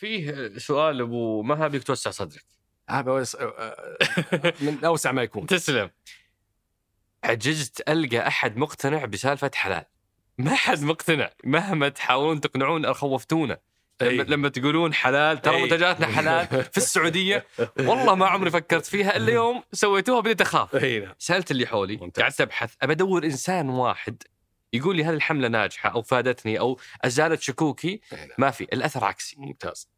فيه سؤال أبو مهاب يبيك توسع صدرك. هذا وس- آه، من أوسع ما يكون. تسلم. عجزت ألقى أحد مقتنع بسالفة حلال. ما حد مقتنع. مهما تحاولون تقنعون خوفتونا. لما, أي. لما تقولون حلال ترى أي. منتجاتنا حلال في السعودية. والله ما عمري فكرت فيها إلا يوم سويتوها بديت أخاف. اي نعم. سألت اللي حولي. قعدت أبحث. ابى ادور إنسان واحد يقول لي هذه الحملة ناجحة أو فادتني أو أزالت شكوكي نعم. ما في الأثر عكسي ممتاز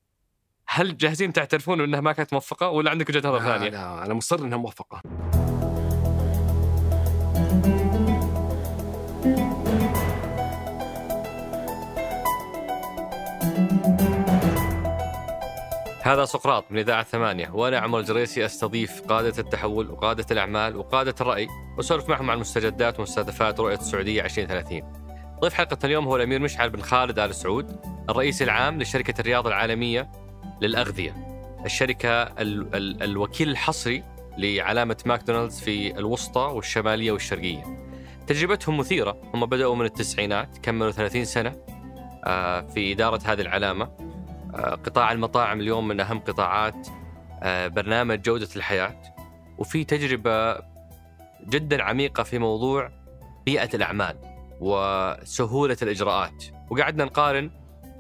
هل جاهزين تعترفون إنها ما كانت موفقة ولا عندك وجهة نظر ثانية؟ لا أنا مصر إنها موفقة هذا سقراط من إذاعة ثمانية. وأنا عمر الجريسي أستضيف قادة التحول وقادة الأعمال وقادة الرأي وأسولف معهم عن مستجدات ومستهدفات رؤية السعودية 2030 ضيف حلقة اليوم هو الأمير مشعل بن خالد آل سعود الرئيس العام لشركة الرياض العالمية للأغذية. الشركة ال ال الوكيل الحصري لعلامة ماكدونالدز في الوسطى والشمالية والشرقية. تجربتهم مثيرة. هم بدأوا من التسعينات كملوا 30 سنة آه، في إدارة هذه العلامة. قطاع المطاعم اليوم من أهم قطاعات آه، برنامج جودة الحياة. وفي تجربة جدا عميقة في موضوع بيئة الأعمال وسهولة الإجراءات. وقعدنا نقارن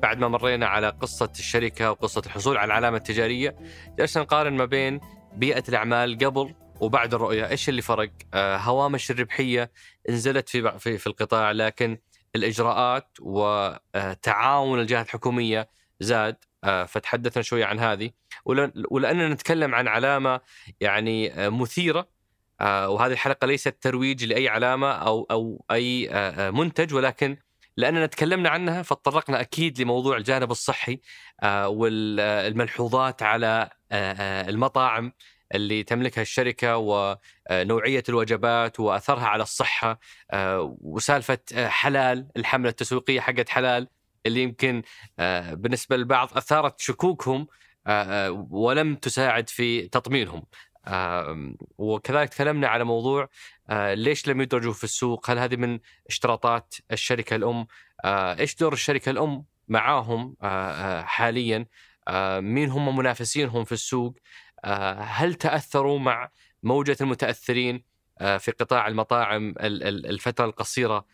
بعد ما مرينا على قصة الشركة وقصة الحصول على العلامة التجارية. جلسنا نقارن ما بين بيئة الأعمال قبل وبعد الرؤية. إيش اللي فرق؟ آه، هوامش الربحية نزلت في في في القطاع لكن الإجراءات وتعاون الجهات الحكومية زاد آه، فتحدثنا شوي عن هذه. ولأننا نتكلم عن علامة يعني آه، مثيرة آه، وهذه الحلقة ليست ترويج لأي علامة أو أو أي منتج ولكن لأننا تكلمنا عنها فتطرقنا أكيد لموضوع الجانب الصحي والملحوظات على المطاعم اللي تملكها الشركة ونوعيه الوجبات وأثرها على الصحة وسالفة حلال الحملة التسويقية حقت حلال. اللي يمكن آه، بالنسبة للبعض أثارت شكوكهم آه، آه، ولم تساعد في تطمينهم. وكذلك تكلمنا على موضوع ليش لم يدرجوا في السوق؟ هل هذه من اشتراطات الشركة الأم؟ إيش دور الشركة الأم معاهم حاليا؟ مين هم منافسينهم في السوق؟ هل تأثروا مع موجة المتأثرين في قطاع المطاعم ال- ال- الفترة القصيرة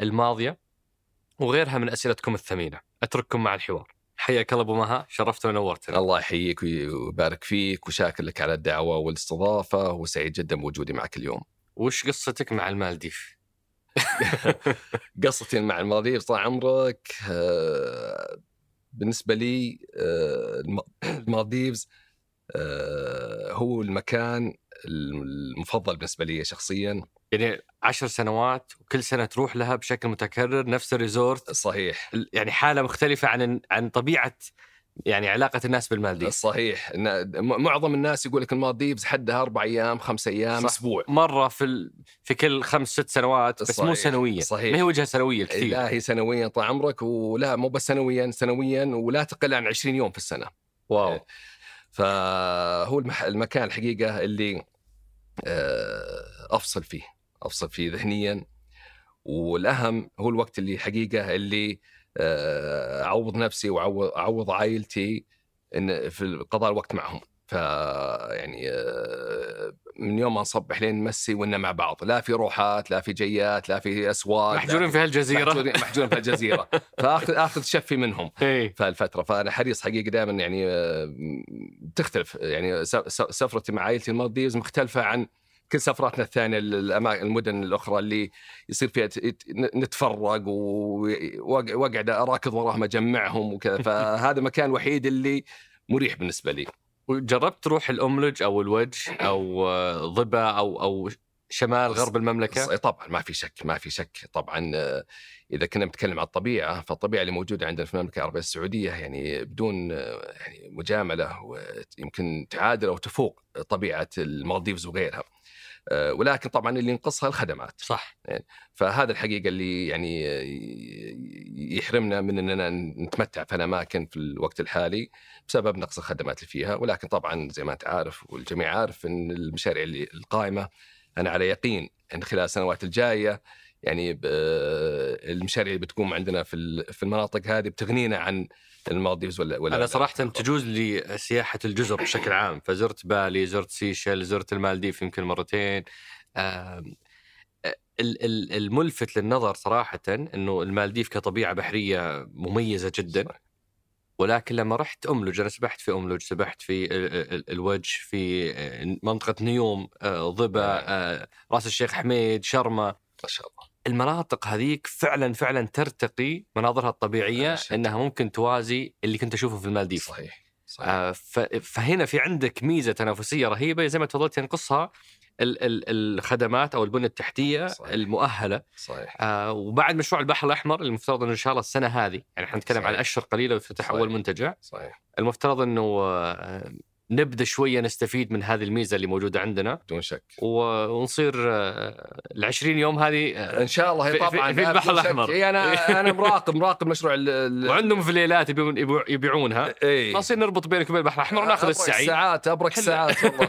الماضية؟ وغيرها من أسئلتكم الثمينة. أترككم مع الحوار. حياك الله أبو مها شرفت ونورتنا. الله يحييك ويبارك فيك وشاكر لك على الدعوة والاستضافة وسعيد جدا بوجودي معك اليوم. وش قصتك مع المالديف؟ قصتي مع المالديف طال عمرك آه، بالنسبة لي آه، الم- المالديفز هو المكان المفضل بالنسبة لي شخصيا. يعني عشر سنوات وكل سنة تروح لها بشكل متكرر نفس ال resort. صحيح. يعني حالة مختلفة عن عن طبيعة يعني علاقة الناس بالمالديف. صحيح. معظم الناس يقول لك المالديفز حدها أربع أيام خمس أيام صح. أسبوع. مرة في ال... في كل خمس ست سنوات بس مو صحيح. سنويا. صحيح. ما هي وجهة سنوية كثير. لا هي سنويا طال عمرك ولا مو بس سنويا سنويا ولا تقل عن 20 يوم في السنة. wow. فهو. المكان الحقيقة اللي آه، أفصل فيه أفصل فيه ذهنيا والأهم هو الوقت اللي حقيقة اللي آه، أعوض نفسي وأعوض أعوض عائلتي إن في قضاء الوقت معهم ف يعني من يوم ما نصبح لين نمسي وإنا مع بعض. لا في روحات لا في جيات لا في أسواق لا محجورين في هالجزيرة. محجورين محجورين في الجزيره فآخذ آخذ شفي منهم في فأنا حريص حقيقه دائما يعني تختلف. يعني سفرتي مع عائلتي المالديفز مختلفة عن كل سفراتنا الثانية للأما- المدن الأخرى اللي يصير فيها نتفرق وأقعد أراكض وراهم أجمعهم وكذا. فهذا المكان الوحيد اللي مريح بالنسبة لي. وجربت تروح الاملج أو الوجه أو آه، ضبا أو أو شمال غرب المملكة؟ ص- طبعا ما في شك ما في شك. طبعا آه، إذا كنا بنتكلم عن الطبيعة فالطبيعة اللي موجودة عندنا في المملكة العربية السعودية يعني بدون آه، يعني مجاملة يمكن تعادل أو تفوق طبيعة المالديفز وغيرها. ولكن طبعا اللي ينقصها الخدمات. صح. فهذا الحقيقة اللي يعني آه، يحرمنا من إننا نتمتع في الأماكن في الوقت الحالي بسبب نقص الخدمات اللي فيها. ولكن طبعا زي ما أنت عارف والجميع عارف إن المشاريع اللي القائمة أنا على يقين إن خلال السنوات الجاية يعني ب- المشاريع اللي بتقوم عندنا في في المناطق هذه بتغنينا عن المالديفز ولا ولا أنا صراحة تجوز لي سياحة الجزر بشكل عام فزرت بالي زرت سيشل زرت المالديف يمكن مرتين. الملفت للنظر صراحة إنه المالديف كطبيعة بحرية مميزة جدا. ولكن لما رحت أملج أنا سبحت في أملج سبحت في ال- ال- الوجه في منطقة نيوم آه، ضبا آه، رأس الشيخ حميد شرمة. ما شاء الله. المناطق هذيك فعلا فعلا ترتقي مناظرها الطبيعية. إنها ممكن توازي اللي كنت أشوفه في المالديف صحيح صحيح آه، فهنا في عندك ميزة تنافسية رهيبة زي ما تفضلت ينقصها ال- ال- الخدمات أو البنيه التحتية صحيح. المؤهلة صحيح آه، وبعد مشروع البحر الأحمر المفترض إنه إن شاء الله السنة هذه يعني إحنا نتكلم عن. أشهر قليلة ويفتتح صحيح. اول منتجع صحيح المفترض إنه آه، نبدأ شوية نستفيد من هذه الميزة اللي موجودة عندنا. بدون شك. ونصير ال 20 يوم هذه آه، إن شاء الله هي طبعا في- في البحر. الأحمر. إيه أنا أنا مراقب مراقب مشروع ال- وعندهم في ليلات يبيعون- يبيعون- يبيعونها. إي. نصير نربط بينك وبين البحر الأحمر وناخذ السعي. ساعات أبرك. ساعات والله.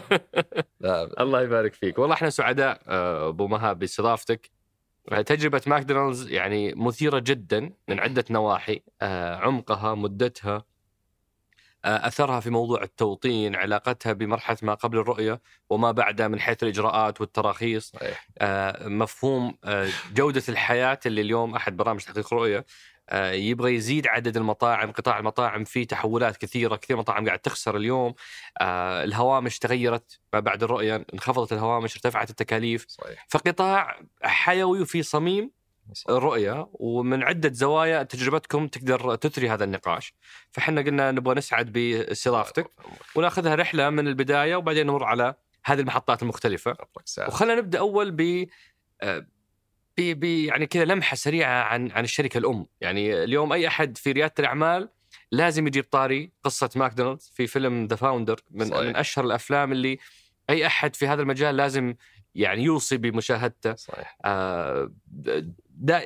الله يبارك فيك. والله إحنا سعداء آه، أبو مهاب باستضافتك. تجربة ماكدونالدز يعني مثيرة جدا من عدة نواحي آه، عمقها مدتها. أثرها في موضوع التوطين علاقتها بمرحلة ما قبل الرؤية وما بعدها من حيث الإجراءات والتراخيص. صحيح. آه، مفهوم آه، جودة الحياة اللي اليوم أحد برامج تحقيق رؤية آه، يبغى يزيد عدد المطاعم قطاع المطاعم فيه تحولات كثيرة كثير مطاعم قاعد تخسر اليوم. الهوامش تغيرت ما بعد الرؤية انخفضت الهوامش ارتفعت التكاليف. صحيح. فقطاع حيوي وفي صميم صح. الرؤية ومن عدة زوايا تجربتكم تقدر تثري هذا النقاش. فحنا قلنا نبغى نسعد باستضافتك وناخذها رحلة من البداية وبعدين نمر على هذه المحطات ساعات وخلينا نبدأ أول ب آه، ب ب يعني كذا لمحة سريعة عن عن الشركة الأم، يعني اليوم أي أحد في ريادة الأعمال لازم يجيب طاري قصة ماكدونالدز في فيلم The Founder من صحيح. من أشهر الأفلام اللي أي أحد في هذا المجال لازم يعني يوصي بمشاهدته. صحيح. آه،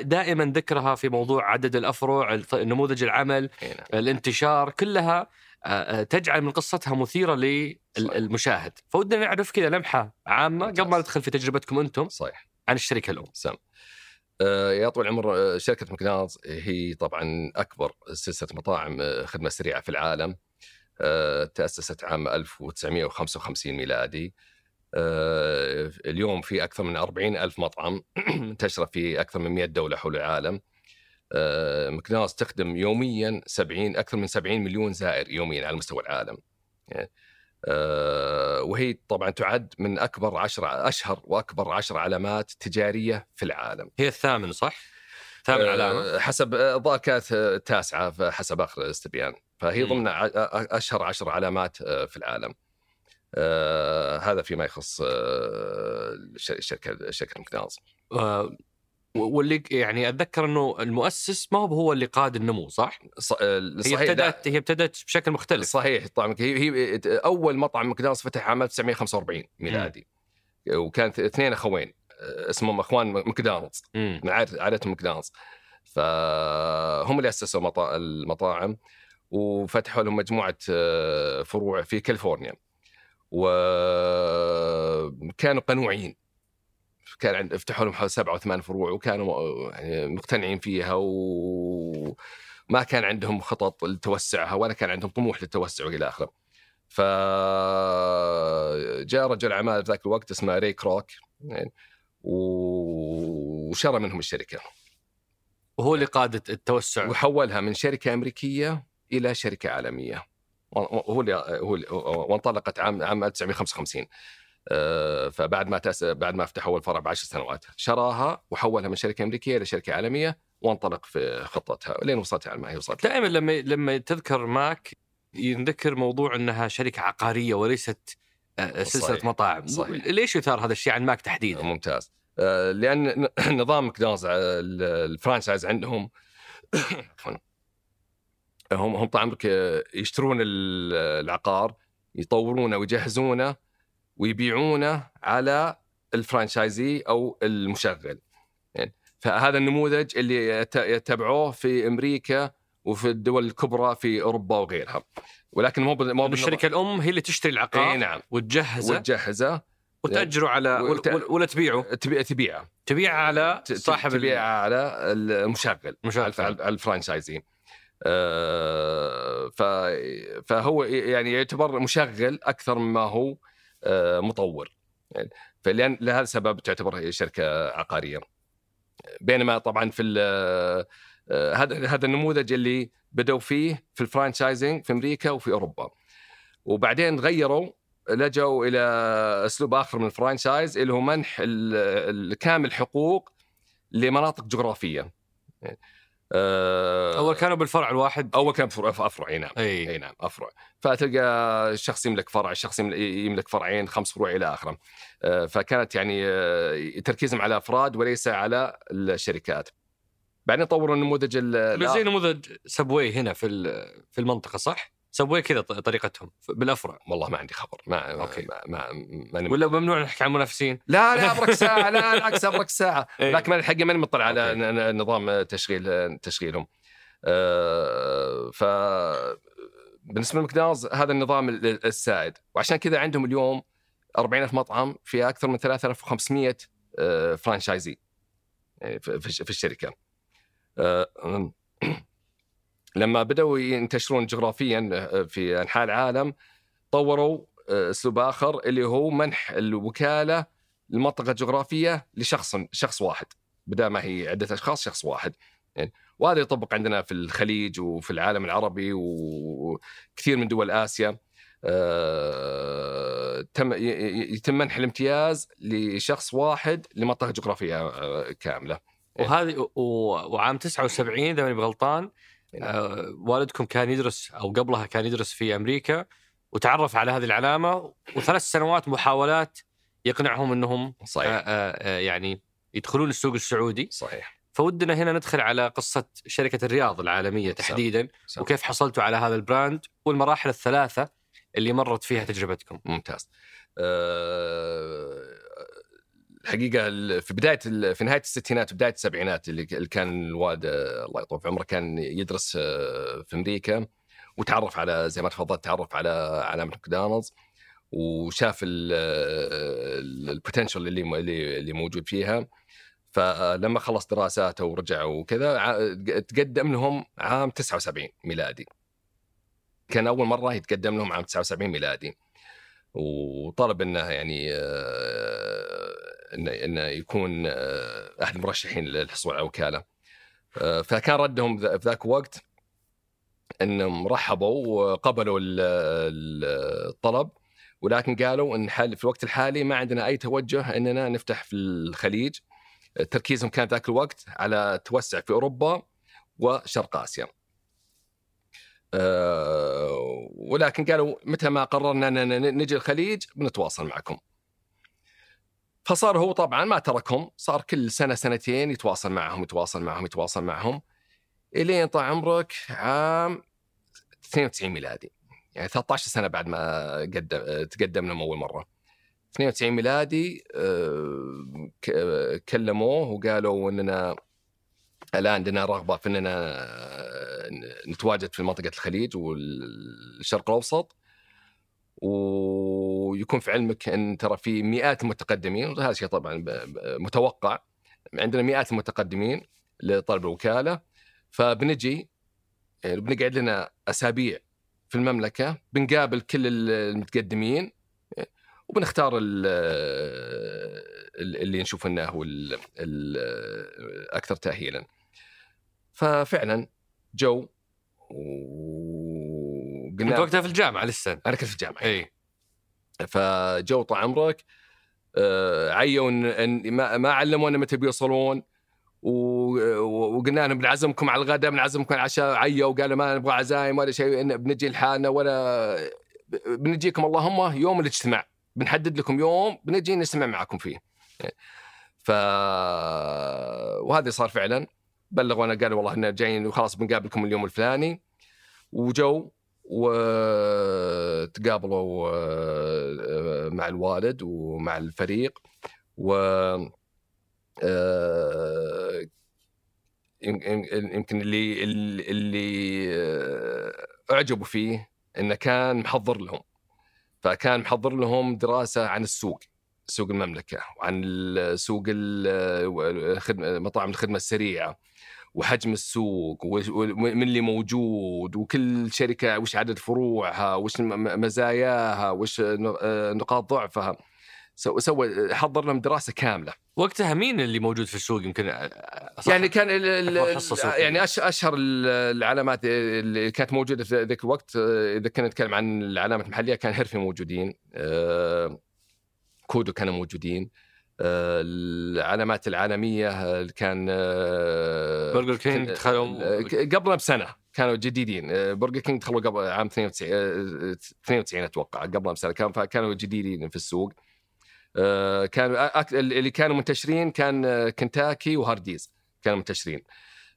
دائما ذكرها في موضوع عدد الأفرع نموذج العمل هنا الانتشار كلها آه، آه، تجعل من قصتها مثيرة. للمشاهد فودنا نعرف كذا لمحة عامة قبل ما ممتاز. ندخل في تجربتكم أنتم صحيح. عن الشركة الأم. سم آه، يا طويل العمر شركة ماكدونالدز هي طبعا أكبر سلسلة مطاعم خدمة سريعة في العالم. آه، تأسست عام 1955 ميلادي. اليوم في أكثر من 40 ألف مطعم منتشرة في أكثر من 100 دولة حول العالم. آه، ماكدونالدز تخدم يوميا 70 أكثر من 70 مليون زائر يوميا على مستوى العالم. يعني، آه، وهي طبعا تعد من أكبر عشر أشهر وأكبر عشر علامات تجارية في العالم. هي الثامن صح؟ ثامن آه، علامة. حسب الظاهر كانت آه، تاسعة حسب آخر الاستبيان فهي. ضمن أشهر عشر علامات آه، في العالم. آه، هذا فيما يخص آه، الش- الشركة شركه ماكدونالدز آه، واللي يعني أتذكر إنه المؤسس ما هو هو اللي قاد النمو صح؟ آه، هي ابتدت هي ابتدت بشكل مختلف. صحيح طبعا هي هي أول مطعم ماكدونالدز فتح عام 1945 ميلادي. وكانت اثنين أخوين آه، اسمهم أخوان ماكدونالدز. من عائله ماكدونالدز فهم اللي أسسوا مطا- المطاعم وفتحوا لهم مجموعة فروع في كاليفورنيا. وكانوا قنوعين. كان عند فتحوا لهم حوالي سبعة أو ثمان فروع وكانوا يعني مقتنعين فيها وما كان عندهم خطط لتوسعها ولا كان عندهم طموح للتوسع والى آخره. فجاء رجل أعمال في ذاك الوقت اسمه ري كروك يعني وشرى منهم الشركة. وهو اللي قاد التوسع. وحولها من شركة أمريكية إلى شركة عالمية. هو اللي هو اللي وانطلقت عام عام 1955 آه، فبعد ما تأس... بعد ما فتح أول فرع بعشر سنوات شراها وحولها من شركة أمريكية إلى شركة عالمية وانطلق في خطتها لين وصلت على ما هي وصلت دائما لما لما تذكر ماك ينذكر موضوع إنها شركة عقارية وليست آه، سلسلة صحيح. مطاعم صحيح. ليش يثار هذا الشيء عن ماك تحديدا؟ ممتاز آه، لأن نظام ماكدونالدز ال- ال franchise عندهم. هم هم طال عمرك آه، يشترون ال- العقار يطورونه ويجهزونه ويبيعونه على ال franchisee أو المشغل. يعني فهذا النموذج اللي يت- يتبعوه في أمريكا وفي الدول الكبرى في أوروبا وغيرها. ولكن مو مو الشركة الأم هي اللي تشتري إي العقار نعم. وتجهزه وتجهزه. وتأجره على وت- ولا, تبيعه؟ تبيع تبيعه. تبيعه على صاحب تبيعه على المشغل مشغل. على الفرانشايزي. فهو يعني يعتبر مشغل أكثر مما هو آه، مطور. يعني فلأن لهذا السبب تعتبر هي شركة عقارية. بينما طبعا في آه، هذا هذا النموذج اللي بدأوا فيه في ال franchising في أمريكا وفي أوروبا. وبعدين غيروا لجوا إلى أسلوب آخر من ال franchise اللي هو منح الكامل الحقوق لمناطق جغرافية. آه، أول كانوا بالفرع الواحد. أول كان أفرع أي نعم. إي. أي نعم أفرع. فتلقى شخص يملك فرع شخص يمل- يملك فرعين خمس فروع إلى آخره. آه، فكانت يعني آه، تركيزهم على أفراد وليس على الشركات. بعدين طوروا النموذج ال- بس زي نموذج Subway هنا في في المنطقة صح؟ Subway كذا طريقتهم. بالأفرع. والله ما عندي خبر. ما أوكي. ما ما, ما, ما ولا ممنوع نحكي عن منافسين لا لا أبرك ساعة لا بالعكس أبرك ساعة إيه. لكن الحقيقة ماني مطلع على نظام تشغيل تشغيلهم. آه، ف بالنسبة لماكدونالدز هذا النظام ال- السائد. وعشان كذا عندهم اليوم 40000 مطعم في أكثر من 3500 آه، فرانشايزي يعني في الشركة. آه، لما بدأوا ينتشرون جغرافيا آه، في أنحاء العالم طوروا آه، أسلوب آخر اللي هو منح الوكالة للمنطقة الجغرافية لشخص شخص واحد بدل ما هي عدة أشخاص شخص واحد. يعني وهذا يطبق عندنا في الخليج وفي العالم العربي وكثير من دول آسيا. آه، تم يتم منح الامتياز لشخص واحد لمنطقة جغرافية آه، كاملة. وهذه وعام 79 إذا ماني بغلطان آه، والدكم كان يدرس أو قبلها كان يدرس في أمريكا وتعرف على هذه العلامة وثلاث سنوات محاولات يقنعهم إنهم صحيح. آه، آه، يعني يدخلون السوق السعودي. صحيح. فودنا هنا ندخل على قصة شركة الرياض العالمية تحديدا سم. وكيف حصلتوا على هذا البراند والمراحل الثلاثة اللي مرت فيها تجربتكم. ممتاز. أه، الحقيقة ال- في بداية في نهاية الستينات وبداية السبعينات اللي كان الوالد الله يطول في عمره كان يدرس أه، في أمريكا وتعرف على زي ما تفضلت تعرف على علامه ماكدونالدز وشاف البوتنشل اللي م- اللي اللي موجود فيها. فلما خلص دراساته ورجع وكذا تقدم لهم عام 79 ميلادي. كان أول مرة يتقدم لهم عام 79 ميلادي. وطلب إنه يعني آه، انه يكون آه، أحد المرشحين للحصول على وكالة آه، فكان ردهم في ذاك الوقت إنهم رحبوا وقبلوا ال- ال- الطلب ولكن قالوا إن حال في الوقت الحالي ما عندنا أي توجه إننا نفتح في الخليج تركيزهم كان ذاك الوقت على توسع في أوروبا وشرق آسيا. أه ولكن قالوا متى ما قررنا ان نجي الخليج بنتواصل معكم. فصار هو طبعا ما تركهم، صار كل سنة سنتين يتواصل معهم يتواصل معهم يتواصل معهم إلين طال عمرك عام 92 ميلادي. يعني 13 سنة بعد ما قدم تقدم لهم أول مرة. 92 ميلادي آه، كلموه وقالوا إننا الآن عندنا رغبة في إننا نتواجد في منطقة الخليج والشرق الأوسط ويكون في علمك أن ترى في مئات المتقدمين وهذا شيء طبعا متوقع عندنا مئات المتقدمين لطلب الوكالة فبنجي يعني بنقعد لنا أسابيع في المملكة بنقابل كل المتقدمين وبنختار ال- ال- اللي نشوف إنه هو ال- ال- الاكثر تاهيلا. ففعلا جو كنت وقلنا وقتها في الجامعة لسه أنا كنت في الجامعة. اي فجو طال عمرك آه، عيوا إن ما, علمونا متى بيوصلون وقلنا لهم بنعزمكم على الغداء بنعزمكم على العشاء عيوا وقالوا ما نبغى عزايم ولا شيء بنجي لحالنا ولا بنجيكم اللهم يوم الاجتماع بنحدد لكم يوم بنجي نجتمع معكم فيه. ف وهذا صار فعلا. بلغونا قالوا والله إحنا جايين وخلاص بنقابلكم اليوم الفلاني. وجو وتقابلوا آه، مع الوالد ومع الفريق. و آه، يم- يم- يمكن اللي اللي آه، أعجبوا فيه إنه كان محضر لهم. فكان محضر لهم دراسة عن السوق سوق المملكة وعن سوق مطاعم الخدمة السريعة. وحجم السوق ومن اللي موجود وكل شركة وش عدد فروعها وش مزاياها وش ن- نقاط ضعفها سو- سوى حضر لهم دراسة كاملة وقتها مين اللي موجود في السوق يمكن آه، صح. يعني كان ال- ال- أكبر حصة سوقية. يعني أشهر ال- العلامات اللي كانت موجودة في ذاك الوقت آه، إذا كنا نتكلم عن العلامات المحلية كان هيرفي موجودين آه، كودو كانوا موجودين آه، العلامات العالمية آه، كان آه، برجر كينج دخلوا آه، قبلنا بسنة كانوا جديدين. آه، برجر كينج دخلوا قبل عام 92 آه، 92 أتوقع قبلنا بسنة كان فكانوا جديدين في السوق. آه، كانوا اللي كانوا منتشرين كان آه، كنتاكي وهارديز كانوا منتشرين.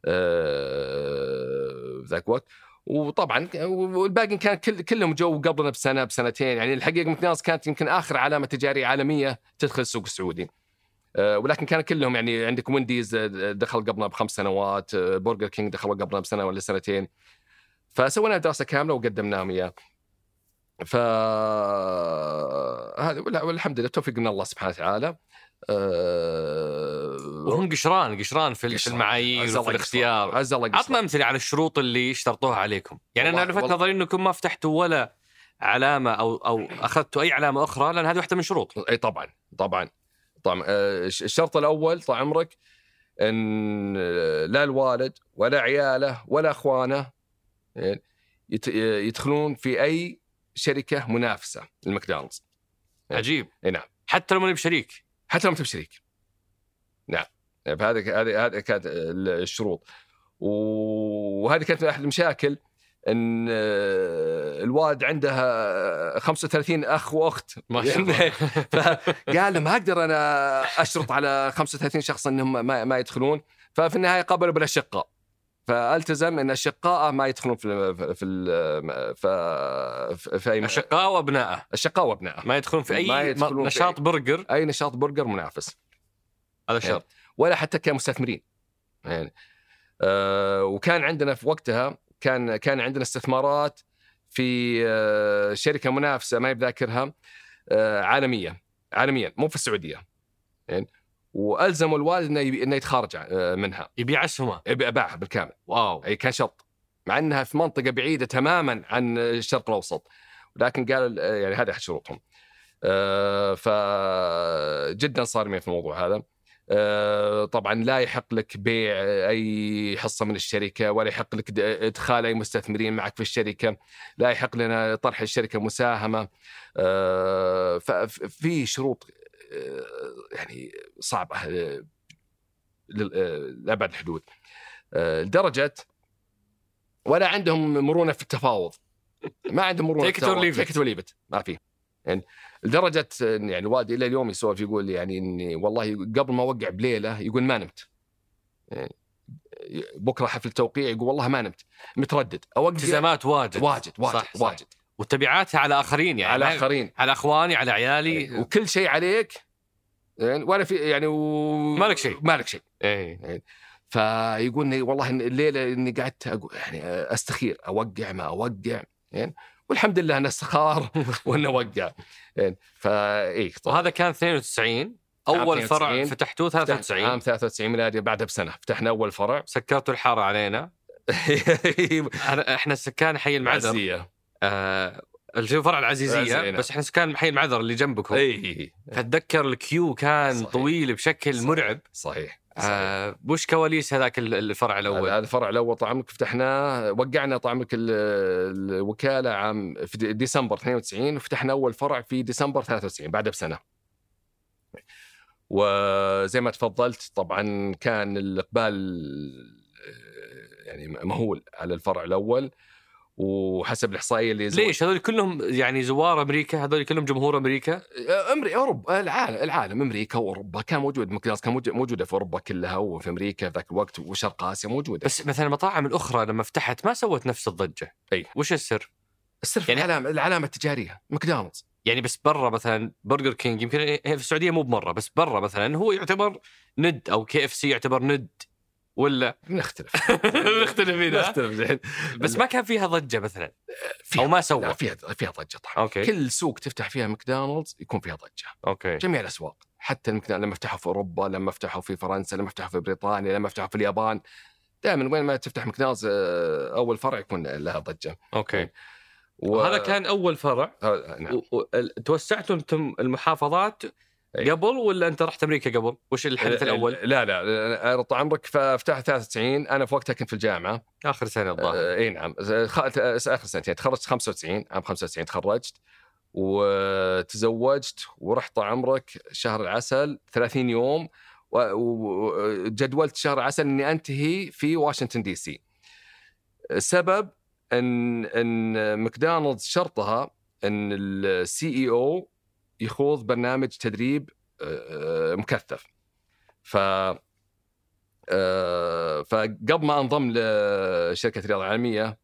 آه، ذاك الوقت وطبعا والباقي كان كل كلهم جو قبلنا بسنه بسنتين. يعني الحقيقة ماكدونالدز كانت يمكن آخر علامة تجارية عالمية تدخل السوق السعودي. آه، ولكن كان كلهم يعني عندك وينديز آه، دخل قبلنا بخمس سنوات آه، برجر كينج دخل قبلنا بسنة ولا سنتين. فسوينا دراسة كاملة وقدمناهم اياه ف هذا والحمد لله توفيق من الله سبحانه وتعالى. وهم قشران قشران في في. المعايير وفي الاختيار. عطنا. أمثلة على الشروط اللي اشترطوها عليكم. يعني أنا لفت نظري إنكم ما فتحتوا ولا علامة أو أو أخذتوا أي علامة أخرى لأن هذه واحدة من شروط. إي طبعا طبعا. طبعا. الش- الشرط الأول طال عمرك إن آه، لا الوالد ولا عياله ولا أخوانه يت- يدخلون في أي شركة منافسة للماكدونالدز إيه. عجيب. إي نعم. حتى لو ماني بشريك. حتى لو انت بشريك. نعم. فهذه هذه هذه كانت الشروط. وهذه كانت أحد المشاكل إن آه، الوالد عنده آه، 35 أخ وأخت. ما شاء الله. فقال ما أقدر أنا أشرط على 35 شخص إنهم ما, ما يدخلون. ففي النهاية قبلوا بالأشقاء. فالتزم إن اشقائه ما يدخلون في في في, في أي اشقاء وأبنائه. اشقاء وأبنائه. ما يدخلون في ما أي يدخلون في نشاط برجر. أي نشاط برجر منافس. هذا شرط. ولا حتى كمستثمرين. يعني آه وكان عندنا في وقتها كان كان عندنا استثمارات في آه شركة منافسة ما بذاكرها آه عالمية. عالميا مو في السعودية. يعني وألزموا الوالد إنه إنه يتخارج آه منها. يبيع اسهمه باعها بالكامل. واو. أي كان شرط. مع إنها في منطقة بعيدة تماما عن الشرق الأوسط. ولكن قال يعني هذه احد شروطهم. آه، فجدا صارمين في الموضوع هذا. آه، طبعا لا يحق لك بيع أي حصة من الشركة ولا يحق لك إدخال أي مستثمرين معك في الشركة لا يحق لنا طرح الشركة مساهمة. آه، ففي شروط آه، يعني صعبة آه، آه، لأبعد الحدود. آه، لدرجة ولا عندهم مرونة في التفاوض. ما عندهم مرونة. تيك ليف ما في. يعني لدرجة يعني الوالد إلى اليوم يسولف يقول يعني إني والله قبل ما أوقع بليلة يقول ما نمت. يعني بكرة حفل توقيع يقول والله ما نمت. متردد. اوقع التزامات واجد. واجد واجد صح، صح. واجد. وتبعاتها على آخرين يعني. على آخرين. على أخواني على عيالي. وكل شيء عليك. يعني ولا في يعني و... مالك شيء. مالك شيء. إيه. فيقول لي والله الليلة إني قعدت يعني أستخير. أوقع ما أوقع. يعني والحمد لله أنه استخار وأنه وقع. فاي وهذا كان 92 أول 92. فرع فتحتوه عام 93 93 ميلادي بعدها بسنة. فتحنا أول فرع. سكرتوا الحارة علينا. إحنا سكان حي المعذر. آه فرع العزيزية بس إحنا سكان حي المعذر اللي جنبكم. اي فأتذكر ال queue كان صحيح. طويل بشكل صحيح. مرعب. صحيح. آه وش كواليس هذاك ال- الفرع الأول؟ هذا الفرع الأول طال عمرك فتحناه وقعنا ال- الوكالة عام في دي- ديسمبر 92 وفتحنا أول فرع في ديسمبر 93 بعدها بسنة. وزي ما تفضلت طبعا كان الإقبال آه، يعني مهول على الفرع الأول. وحسب الإحصائية اللي ليش؟ هذول كلهم يعني زوار أمريكا هذول كلهم جمهور أمريكا؟ أمريكا اوروبا العالم العالم أمريكا وأوروبا كان موجود ماكدونالدز كان موجود- موجودة في أوروبا كلها وفي أمريكا في ذاك الوقت وشرق آسيا موجودة. بس مثلا المطاعم الأخرى لما فتحت ما سوت نفس الضجة. أي. وش السر؟ السر يعني- العلامه العلامة التجارية ماكدونالدز. يعني بس برا مثلا برجر كينج يمكن في السعودية مو بمرة بس برا مثلا هو يعتبر ند أو كي إف سي يعتبر ند. ولا؟ نختلف نختلف فيها نختلف زين. بس ما كان فيها ضجة مثلا؟ فيها. أو ما لا سوى فيها فيها ضجة طبعا. okay. كل سوق تفتح فيها ماكدونالدز يكون فيها ضجة. okay. جميع الأسواق. حتى المكدونالدز لما فتحوا في أوروبا لما فتحوا في فرنسا لما فتحوا في بريطانيا لما فتحوا في اليابان. دائما وين ما تفتح ماكدونالدز آه، أول فرع يكون لها ضجة. okay. و... وهذا كان أول فرع. نعم. و- توسعتوا أنتم المحافظات أي. قبل ولا أنت رحت أمريكا قبل؟ وش الحدث الأول؟ لا لا, طال عمرك ففتحت 93 أنا في وقتها كنت في الجامعة آخر سنة الظاهر إي نعم آخر سنتين تخرجت 95 عام 95 تخرجت وتزوجت ورحت طال عمرك شهر العسل 30 يوم وجدولت شهر العسل إني أنتهي في واشنطن دي سي. السبب ان إن ماكدونالدز شرطها إن ال CEO يخوض برنامج تدريب آه، مكثف. ف آه، فقبل ما أنضم لشركة الرياضه العالميه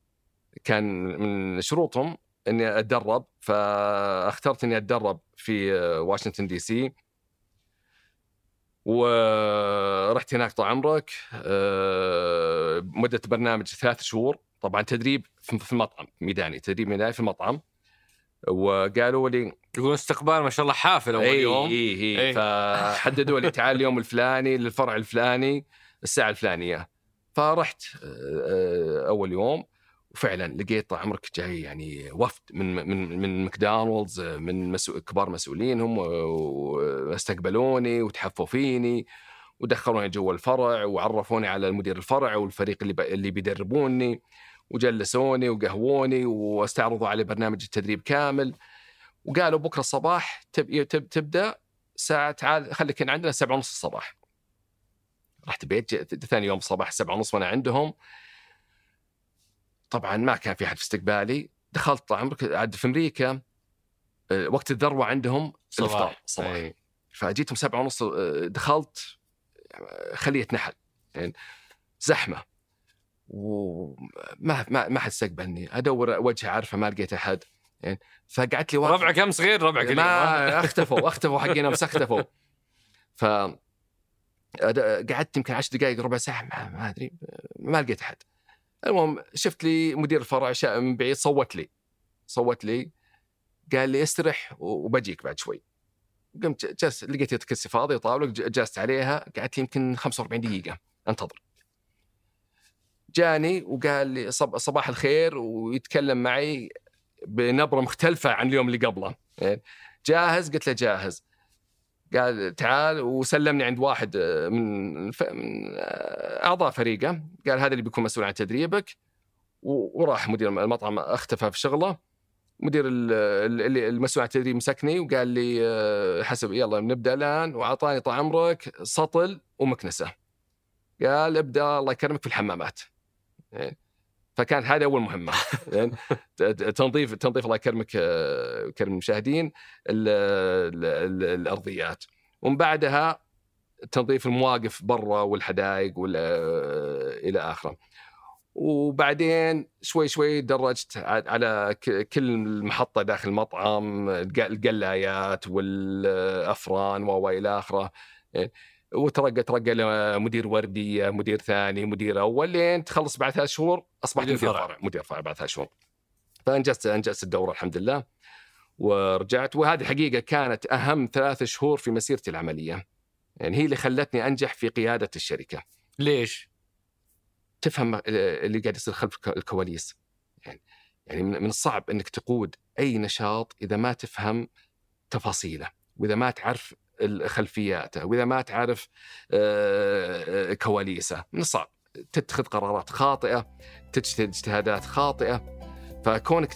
كان من شروطهم إني أتدرب فاخترت إني أتدرب في آه، واشنطن دي سي. ورحت هناك طال عمرك آه، مدة برنامج ثلاث شهور. طبعا تدريب في المطعم ميداني تدريب ميداني في المطعم. وقالوا لي يقولون استقبال ما شاء الله حافل أول يوم. إي. إي. فحددوا لي تعال اليوم الفلاني للفرع الفلاني الساعة الفلانية. فرحت آه، آه، أول يوم وفعلا لقيت طال عمرك جاي يعني وفد من من من ماكدونالدز من مسؤول كبار مسؤولينهم واستقبلوني وتحفوا فيني ودخلوني جوا الفرع وعرفوني على المدير الفرع والفريق اللي اللي بيدربوني. وجلسوني وقهووني واستعرضوا علي برنامج التدريب كامل. وقالوا بكرة الصباح تب... تب... تبدأ ساعه تعال خليك عندنا سبعة ونص الصباح. رحت بيت ج- ثاني يوم الصباح سبعة ونص وأنا عندهم. طبعا ما كان في أحد في استقبالي. دخلت طال عمرك عاد في أمريكا. آه، وقت الذروة عندهم الإفطار صباح. أي. فجيتهم سبعة ونص آه، دخلت خلية نحل يعني زحمة. وما ما ما حد استقبلني ادور وجه عارفه ما لقيت أحد. يعني فقعدت لي واقف ربعك امس غير ربعك اليوم؟ ما اختفوا اختفوا حقين امس اختفوا. ف قعدت يمكن 10 دقائق ربع ساعة ما, ما أدري ما لقيت أحد. المهم شفت لي مدير الفرع من بعيد صوت لي. صوت لي قال لي استرح وبجيك بعد شوي. قمت جلست لقيت كرسي فاضي طاوله جلست عليها قعدت يمكن 45 دقيقة. انتظر. جاني وقال لي صب صباح الخير ويتكلم معي بنبرة مختلفة عن اليوم اللي قبله. يعني جاهز؟ قلت له جاهز. قال تعال وسلمني عند واحد آه، من آه، أعضاء فريقه. قال هذا اللي بيكون مسؤول عن تدريبك. وراح مدير المطعم اختفى في شغله. مدير ال- ال- اللي المسؤول عن التدريب مسكني وقال لي آه، حسب يلا نبدأ الآن. وأعطاني طال عمرك سطل ومكنسة. قال ابدأ الله يكرمك في الحمامات. يعني فكانت هذه أول مهمة. يعني تنظيف تنظيف الله يكرمك آه، يكرم المشاهدين ال- ال- ال- الأرضيات. ومن بعدها تنظيف المواقف برا والحدائق وال إلى آخره. وبعدين شوي شوي درجت على كل محطه داخل المطعم الق- القلايات والأفران وإلى آخره. وترقى ترقى لمدير ورديه مدير ثاني مدير أول لين تخلص بعد ثلاث شهور اصبحت مدير فرع. فرع مدير فرع بعد ثلاث شهور. فانجزت أنجزت الدورة الحمد لله ورجعت. وهذه حقيقة كانت أهم ثلاث شهور في مسيرتي العملية. يعني هي اللي خلتني أنجح في قيادة الشركة. ليش؟ تفهم اللي قاعد يصير خلف الك- الكواليس. يعني يعني من الصعب إنك تقود أي نشاط إذا ما تفهم تفاصيله وإذا ما تعرف خلفياته وإذا ما تعرف آه، آه، كواليسه من الصعب تتخذ قرارات خاطئة تجتهد اجتهادات خاطئة فكونك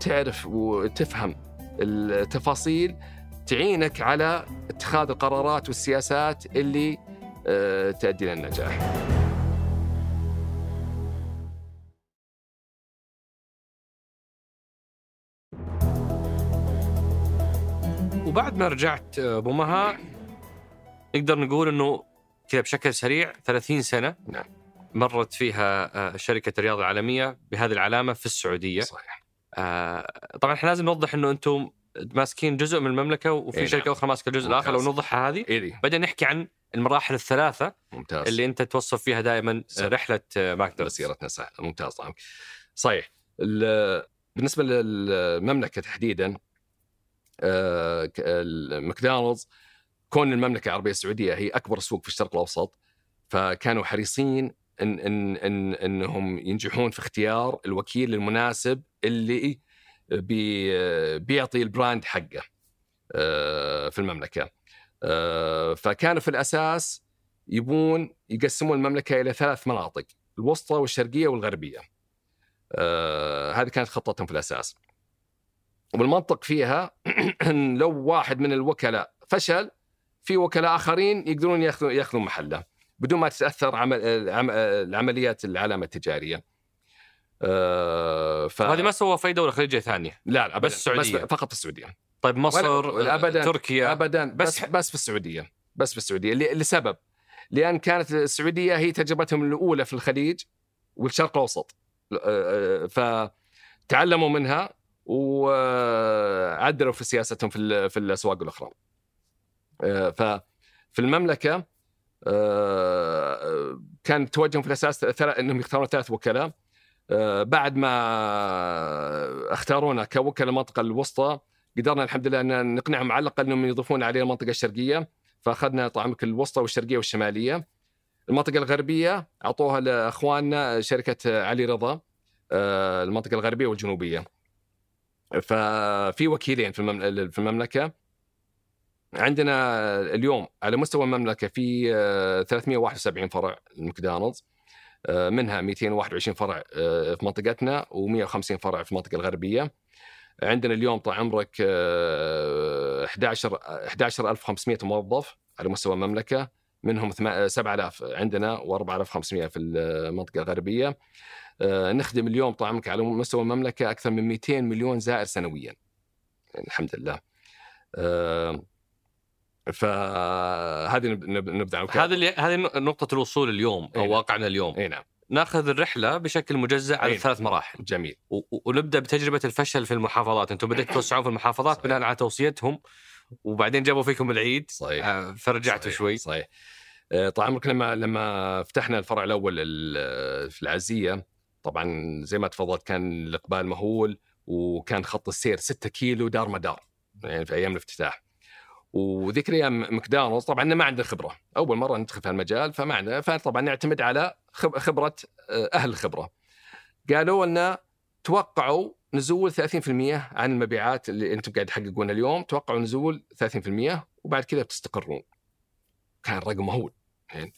تعرف وتفهم التفاصيل تعينك على اتخاذ القرارات والسياسات اللي آه، تؤدي للنجاح. وبعد ما رجعت آه، أبو مها نقدر نقول إنه كذا بشكل سريع 30 سنة نعم. مرت فيها آه، شركة الرياضة العالمية بهذه العلامة في السعودية. صحيح. آه، طبعا إحنا لازم نوضح إنه أنتم ماسكين جزء من المملكة وفي إيه شركة نعم. أخرى ماسكة الجزء الآخر لو. نوضحها هذه. اي بعدين نحكي عن المراحل الثلاثة ممتاز. اللي أنت توصف فيها دائما صح. رحلة ماكدونالدز مسيرتنا صح ممتاز طبعا. صحيح. ال- بالنسبة للمملكة تحديدا ماكدونالدز كون المملكة العربية السعودية هي أكبر سوق في الشرق الأوسط فكانوا حريصين إن إن إن إنهم ينجحون في اختيار الوكيل المناسب اللي بي بيعطي ال brand حقه آه، في المملكة آه، فكانوا في الأساس يبون يقسمون المملكة إلى ثلاث مناطق الوسطى والشرقية والغربية. آه هذه كانت خطتهم في الأساس. والمنطق فيها ان لو واحد من الوكلاء فشل في وكلاء آخرين يقدرون ياخذوا ياخذون محله بدون ما تتأثر عمل العم- العمليات العلامة التجارية. آه ف... هذه ما سووا في دولة خليجيه ثانية لا لا. بس السعودية. بس فقط السعودية طيب مصر أبداً. تركيا ابدا بس- بس في السعودية بس في السعودية لسبب لأن كانت السعودية هي تجربتهم الأولى في الخليج والشرق الأوسط آه، آه، فتعلموا منها وعدلوا في سياستهم في في الأسواق الأخرى. آه، ففي المملكة آه، كان توجههم في الأساس إنهم يختارون ثلاث وكلاء آه، بعد ما اختارونا كوكلاء المنطقة الوسطى قدرنا الحمد لله أن نقنعهم على الأقل إنهم يضيفون عليه المنطقة الشرقية فأخذنا طعمك الوسطى والشرقية والشمالية. المنطقة الغربية أعطوها لأخواننا شركة علي رضا المنطقة الغربية والجنوبية. ففي وكيلين في الممل- في المملكة. عندنا اليوم على مستوى المملكة في آه، 371 فرع لماكدونالدز آه، منها 221 فرع آه، في منطقتنا و150 فرع في المنطقة الغربية. عندنا اليوم طال عمرك آه، 11 11500 موظف على مستوى المملكة منهم ثما- 7000 عندنا و4500 في المنطقة الغربية. آه، نخدم اليوم طال عمرك على مستوى المملكة أكثر من 200 مليون زائر سنويا. يعني الحمد لله. آه، فهذه نب- نب- نبدأ هذه هذه نقطة الوصول اليوم أو نعم. واقعنا اليوم. إي نعم. ناخذ الرحلة بشكل مجزء على أي. ثلاث مراحل. جميل. ونبدأ بتجربة الفشل في المحافظات. أنتم بديتوا توسعون في المحافظات. بناء على توصيتهم وبعدين جابوا فيكم العيد. صحيح. آه، فرجعتوا صحيح. شوي. صحيح. آه، طال عمرك لما لما فتحنا الفرع الأول ال- في العزية طبعا زي ما تفضلت كان الإقبال مهول وكان خط السير 6 كيلو دار مدار يعني في أيام الافتتاح. وذيك الأيام ماكدونالدز طبعا ما عندنا خبرة. أول مرة ندخل في المجال فما عندنا فطبعا نعتمد على خب- خبرة آه، أهل الخبرة. قالوا لنا توقعوا نزول 30% عن المبيعات اللي أنتم قاعد تحققونها اليوم توقعوا نزول 30% وبعد كذا بتستقرون كان رقم مهول يعني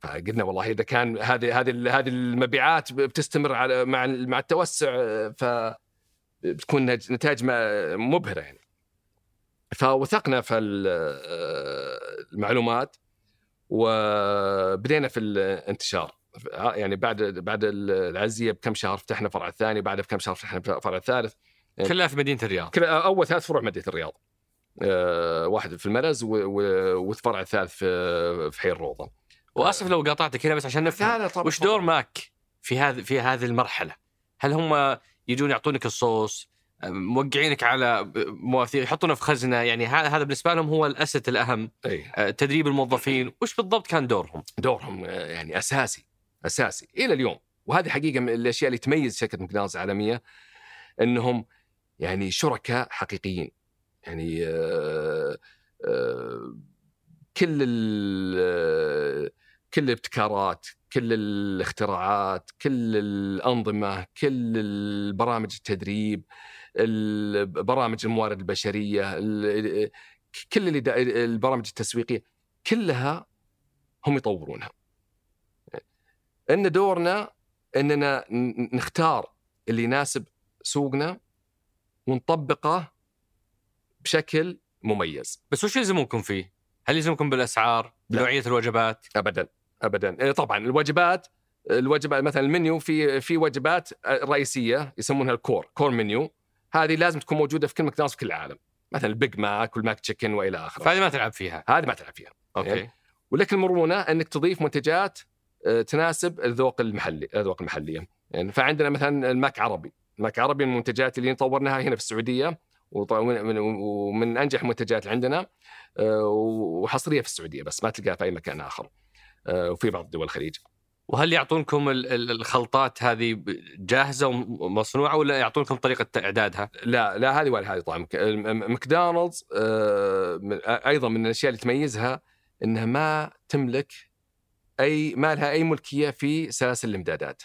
فقلنا والله إذا كان هذه هذه هذه المبيعات بتستمر على مع مع التوسع ف بتكون نتائج مبهرة يعني. فوثقنا في ال- المعلومات وبدينا في الانتشار. يعني بعد بعد العزية بكم شهر فتحنا فرع الثاني بعدها بكم شهر فتحنا فرع الثالث كلها في مدينة الرياض. أول ثلاث فروع مدينة الرياض. آه، واحد في المرز والفرع الثالث في حي الروضة. وأسف لو قاطعتك هنا بس عشان نفهم. وش دور ماك في هذه في هذه المرحلة؟ هل هم يجون يعطونك الصوص موقعينك على مواثيق يحطونه في خزنة؟ يعني هذا بالنسبة لهم هو الاسد الأهم أي. آه، تدريب الموظفين. وش بالضبط كان دورهم؟ دورهم آه، يعني أساسي أساسي إلى اليوم. وهذه حقيقة من الأشياء اللي تميز شركة ماكدونالدز العالمية إنهم يعني شركاء حقيقيين. يعني آه، آه، كل ال- آه، كل الابتكارات كل الاختراعات كل الأنظمة كل البرامج التدريب ال- برامج الموارد البشرية ال- كل البرامج التسويقية كلها هم يطورونها إن دورنا إننا نختار اللي يناسب سوقنا ونطبقه بشكل مميز بس وش يلزمونكم فيه؟ هل يلزمكم بالأسعار؟ لا. بنوعية الوجبات؟ ابدا ابدا. إيه طبعا الوجبات الوجبات مثلا المنيو في في وجبات رئيسية يسمونها ال core core menu. هذه لازم تكون موجودة في كل ماكدونالدز في كل العالم. مثلا ال Big Mac وال McChicken وإلى آخره. فهذه ما تلعب فيها. هذه ما تلعب فيها. okay. يعني ولك المرونة إنك تضيف منتجات آه، تناسب الذوق المحلي الذوق المحلية. يعني فعندنا مثلا ال Mc عربي. ال Mc عربي من المنتجات اللي طورناها هنا في السعودية ومن أنجح المنتجات عندنا آه، وحصرية في السعودية بس ما تلقاها في أي مكان آخر. وفي بعض دول الخليج. وهل يعطونكم ال- ال- الخلطات هذه جاهزة ومصنوعة ولا يعطونكم طريقة اعدادها؟ لا لا هذه ولا هذه طبعا. ماكدونالدز آه، أيضا من الأشياء اللي تميزها إنها ما تملك اي ما لها أي ملكية في سلاسل الإمدادات.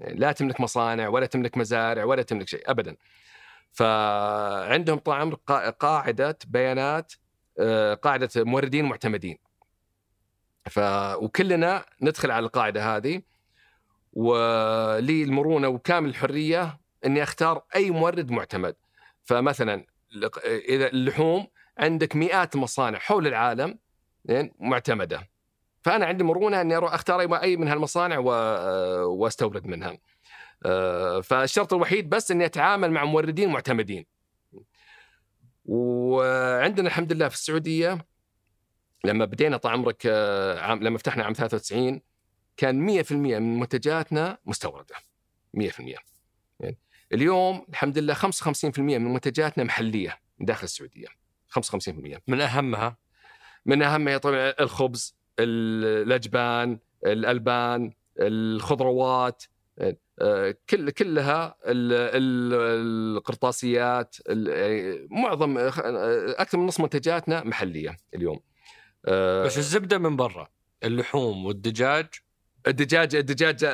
يعني لا تملك مصانع ولا تملك مزارع ولا تملك شيء ابدا. فعندهم طعم قا- قاعدة بيانات آه، قاعدة موردين معتمدين. ف وكلنا ندخل على القاعدة هذه ولي المرونة وكامل الحرية إني أختار أي مورد معتمد. فمثلا إذا اللحوم عندك مئات المصانع حول العالم معتمدة. فأنا عندي مرونة إني أروح أختار أي من هالمصانع وأستورد منها. آه، فالشرط الوحيد بس إني أتعامل مع موردين معتمدين. وعندنا الحمد لله في السعودية لما بدينا طال عمرك آه، عام لما فتحنا عام 93 كان 100% من منتجاتنا مستوردة. 100% يعني اليوم الحمد لله 55% من منتجاتنا محلية من داخل السعودية. 55% من أهمها؟ من أهمها طبعا الخبز ال- الأجبان الألبان الخضروات آه، كل كلها ال- ال- القرطاسيات ال- يعني معظم آه، أكثر من نص منتجاتنا محلية اليوم. آه، بس الزبدة من برا اللحوم والدجاج الدجاج الدجاج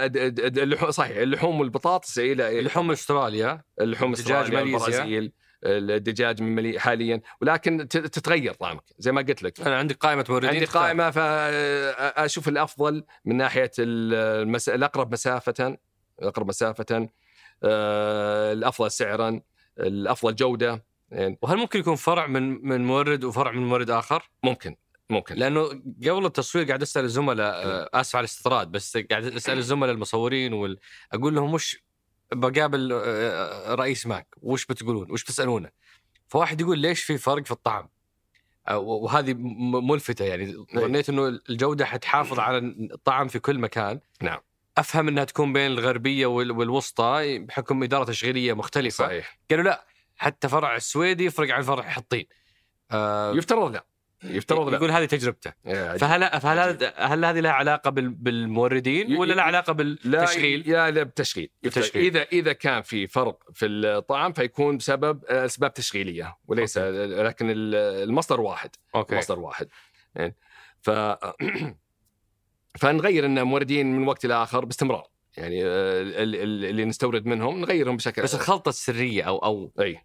اللحوم صحيح اللحوم والبطاطس إلى اللحوم من أستراليا اللحوم دجاج أستراليا ماليزيا. البرازيل الدجاج من ملي حاليا ولكن تتغير طعمك زي ما قلت لك أنا عندي قائمة موردين عندي. قائمة فاشوف الأفضل من ناحية المس... الأقرب مسافة الأقرب مسافة آه، الأفضل سعرا الأفضل جودة يعني وهل ممكن يكون فرع من من مورد وفرع من مورد آخر؟ ممكن ممكن. لأنه قبل التصوير قاعد أسأل الزملاء آه، آسف على الاستطراد بس قاعد أسأل الزملاء المصورين وال... أقول لهم وش بقابل آه، رئيس ماك؟ وش بتقولون؟ وش بتسألونه؟ فواحد يقول ليش في فرق في الطعم؟ آه، وهذه ملفتة يعني. ظنيت إنه الجودة حتحافظ على الطعم في كل مكان. نعم. أفهم إنها تكون بين الغربية وال- والوسطى بحكم إدارة تشغيلية مختلفة. صحيح. قالوا لا حتى فرع السويدي يفرق عن فرع حطين. آه يفترض لا. يفترض لا. يقول هذه تجربته. فهل فهل هل هذه لها علاقة بال- بالموردين ولا لها علاقة بالتشغيل؟ لا لا بالتشغيل. بالتشغيل. اذا إذا كان في فرق في الطعام فيكون بسبب آه، أسباب تشغيلية وليس لكن ال- المصدر واحد. okay. مصدر واحد. يعني ف فنغير إن موردين من وقت لاخر باستمرار. يعني آه، ال- ال- اللي نستورد منهم نغيرهم بشكل بس الخلطة السرية أو أو أي.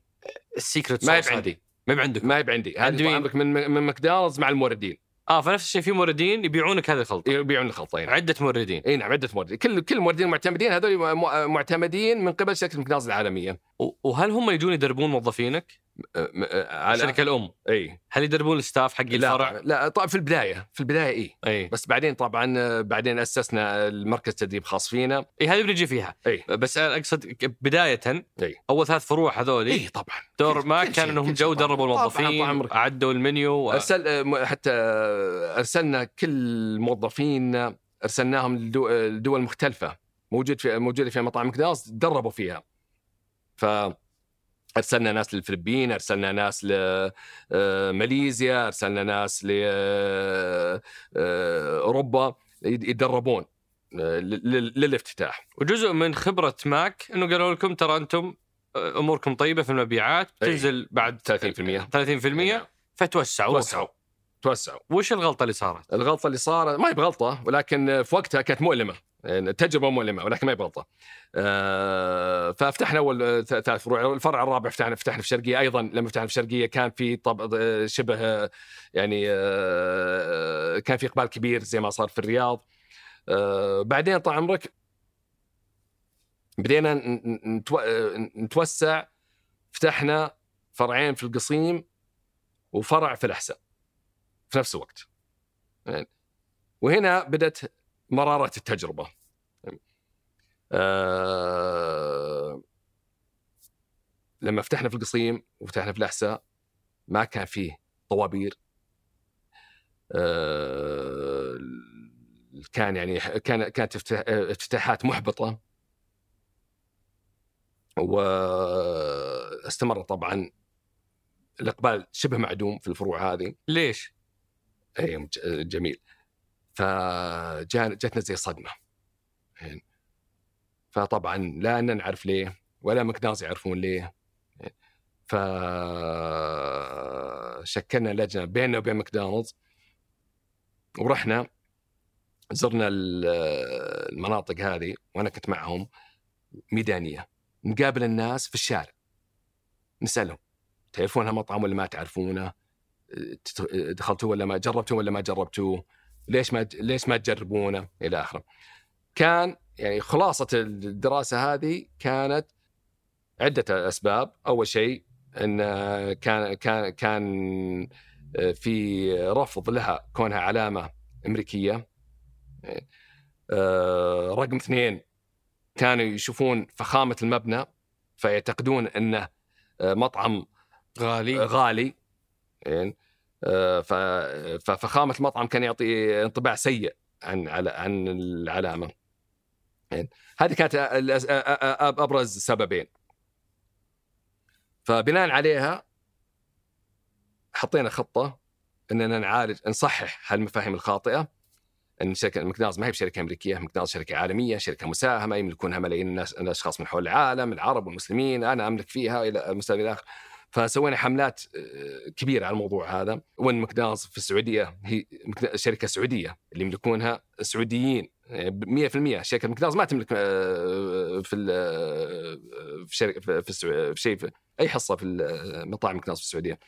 ال secret ما هي عندي ما هي عندكم ما عندي. مين؟ عندك من من ماكدونالدز مع الموردين. آه فنفس الشيء في موردين يبيعونك هذه الخلطة. يبيعون الخلطة هنا عدة موردين. اي نعم عدة موردين. كل كل الموردين المعتمدين هذول معتمدين من قبل شركة ماكدونالدز العالمية. وهل هم يجون يدربون موظفينك؟ على الشركة الأم. إي. هل يدربون ال staff حق الفرع؟ لا لا طبعا في البداية في البداية إي. إي. بس بعدين طبعا بعدين أسسنا المركز تدريب خاص فينا. إي هذه بنجي فيها. إي. بس أنا أقصد بداية إي. أول ثلاث فروع هذول إي طبعا. دور ما كان إنهم جو. دربوا الموظفين. عدوا المنيو و... م- حتى أرسلنا كل موظفين أرسلناهم لدو- لدول مختلفة موجود في موجودة في مطاعم ماكدونالدز تدربوا فيها. ف أرسلنا ناس للفلبين أرسلنا ناس لماليزيا أرسلنا ناس لاوروبا يتدربون آه، لل- للافتتاح. وجزء من خبرة ماك إنه قالوا لكم ترى أنتم آه، أموركم طيبة في المبيعات. تنزل بعد 30% 30% فتوسعوا. توسعوا. توسعوا. وش الغلطة اللي صارت؟ الغلطة اللي صارت ما هي بغلطة ولكن في وقتها كانت مؤلمة. تجربة مؤلمة ولكن ما هي بغلطة. آه، ففتحنا أول ثلاث فروع، الفرع الرابع فتحنا فتحنا في الشرقيه أيضا لما فتحنا في الشرقيه كان في طب شبه يعني آه، كان في إقبال كبير زي ما صار في الرياض. آه، بعدين طال عمرك بدينا نتوسع فتحنا فرعين في القصيم وفرع في الأحساء في نفس الوقت. يعني وهنا بدت مرارة التجربة. آه لما فتحنا في القصيم وفتحنا في الأحساء ما كان فيه طوابير. آه كان يعني كان كانت افتتاح- افتتاحات محبطة. واستمر طبعا الإقبال شبه معدوم في الفروع هذه. ليش؟ اي جميل. فجاتنا زي صدمة. يعني فطبعا لا أننا نعرف ليه ولا مكناز يعرفون ليه. فشكلنا لجنة بيننا وبين ماكدونالدز ورحنا زرنا ال- المناطق هذه وأنا كنت معهم ميدانية. نقابل الناس في الشارع. نسألهم تعرفون هالمطعم ولا ما تعرفونه؟ تت- دخلتوه ولا ما جربتوه ولا ما جربتوه؟ ليش ما ليش ما تجربونه؟ إلى آخره. كان يعني خلاصة الدراسة هذه كانت عدة أسباب، أول شيء أن كان كان كان في رفض لها كونها علامة أمريكية. آه، رقم اثنين كانوا يشوفون فخامة المبنى فيعتقدون أنه مطعم غالي غالي يعني ففخامه المطعم كان يعطي انطباع سيء عن على عن العلامه يعني هذه كانت أبرز سببين. فبناء عليها حطينا خطة إننا نعالج نصحح هالمفاهيم الخاطئة. إن شركه ماكدونالدز ما هي بشركة أمريكية، ماكدونالدز شركة عالمية، شركة مساهمة يملكونها ملايين الناس الأشخاص من حول العالم، العرب والمسلمين، أنا أملك فيها إلى إلى اخره. فسوينا حملات آه، كبيرة على الموضوع هذا، وان ماكدونالدز في السعودية هي شركة سعودية اللي يملكونها سعوديين آه، ب 100% شركة ماكدونالدز ما تملك آه، في آه، في شركة في, في, شيء في أي حصة في مطاعم ماكدونالدز في السعودية.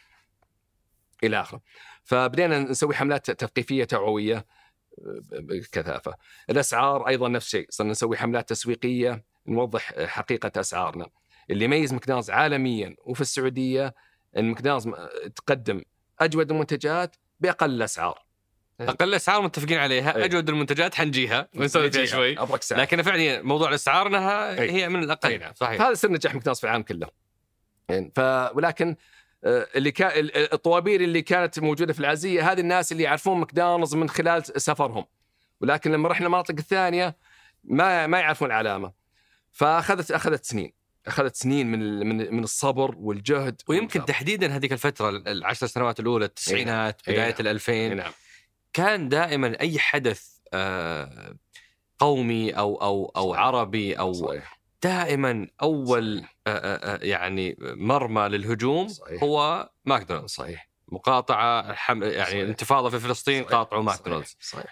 إلى آخره. فبدينا نسوي حملات تثقيفية توعوية بكثافة. الأسعار أيضا نفس الشيء، صرنا نسوي حملات تسويقية نوضح حقيقة أسعارنا. اللي يميز ماكدونالدز عالميا وفي السعودية ان ماكدونالدز تقدم أجود المنتجات بأقل الأسعار. أقل أسعار متفقين عليها أي. أجود المنتجات حنجيها ونسولف فيها شوي أبرك سعر. لكن فعليا موضوع الأسعار إنها أي. هي من أي الأقل نعم. صحيح هذا سر نجاح ماكدونالدز في العالم كله. يعني ف ولكن آه، اللي كان ال- الطوابير اللي كانت موجودة في العليا هذه الناس اللي يعرفون ماكدونالدز من خلال سفرهم. ولكن لما رحنا المناطق الثانية ما ما يعرفون العلامة. فأخذت أخذت سنين أخذت سنين من من من الصبر والجهد ويمكن والثبات. تحديدا هذيك الفترة العشر سنوات الأولى التسعينات أي بداية. ال 2000 نعم كان دائما أي حدث آه، قومي أو أو أو صحيح. عربي أو صحيح دائما أول صحيح. آه، آه، يعني مرمى للهجوم صحيح. هو ماكدونالدز صحيح مقاطعة الحم... يعني صحيح. انتفاضة في فلسطين صحيح. قاطعوا صحيح. ماكدونالدز صحيح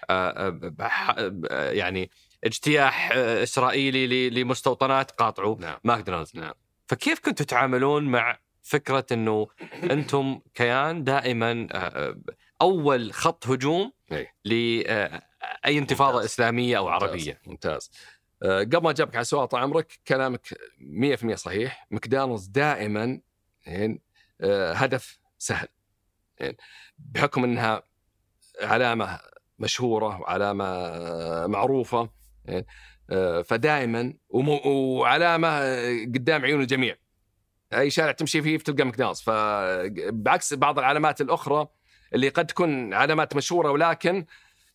بح- آه، يعني اجتياح آه، إسرائيلي لمستوطنات قاطعوا نعم. ماكدونالدز نعم. فكيف كنتوا تتعاملون مع فكرة إنه أنتم كيان دائما آه، آه، أول خط هجوم. لاي انتفاضة ممتاز. إسلامية أو ممتاز. عربية؟ ممتاز. آه، قبل ما أجابك على السؤال طال عمرك كلامك 100% صحيح. ماكدونالدز دائما يعني هدف سهل يعني بحكم إنها علامة مشهورة وعلامة معروفة. فدائما وم- وعلامة آه، قدام عيون الجميع. أي شارع تمشي فيه بتلقى ماكدونالدز. فبعكس بعض العلامات الأخرى اللي قد تكون علامات مشهورة ولكن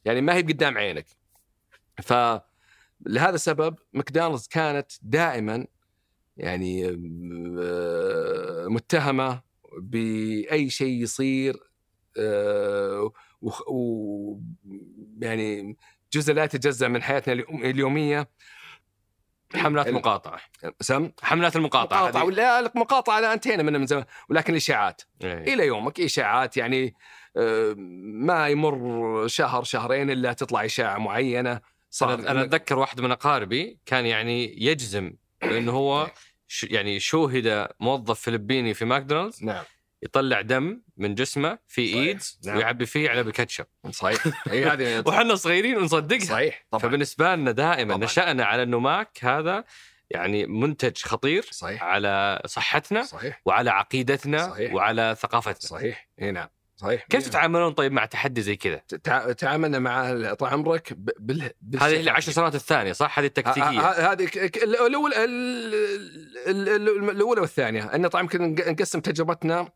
يعني ما هي قدام عينك. فلهذا السبب ماكدونالدز كانت دائما يعني آه، متهمة بأي شيء يصير آه، و يعني جزء لا يتجزأ من حياتنا اليوم- اليومية حملات مقاطعة. سم؟ حملات المقاطعة مقاطعة. ولا المقاطعه لا انتهينا منها من زمان ولكن الاشاعات إيه. إلى يومك إشاعات يعني آه، ما يمر شهر شهرين إلا تطلع إشاعة معينة. صار أنا أنا أتذكر واحد من أقاربي كان يعني يجزم بانه هو ش يعني شوهد موظف فلبيني في ماكدونالدز. نعم. يطلع دم من جسمه في. إيدز نعم. ويعبي فيه علب الكاتشب. صحيح. اي هذه وحنا صغيرين ونصدقها. صحيح. طبعا. فبالنسبة لنا دائما طبعاً. نشأنا على انه ماك هذا يعني منتج خطير صحيح. على صحتنا صحيح. وعلى عقيدتنا صحيح. وعلى ثقافتنا. صحيح. إي نعم. صحيح. كيف تتعاملون طيب مع تحدي زي كذا؟ تع- تعاملنا مع طال عمرك بال بال- هذه العشر سنوات الثانية صح؟ هذه التكتيكية. ه- ه- هذه الاولى ال- ال- الأولى والثانية. إن طبعا يمكن نق- نقسم تجربتنا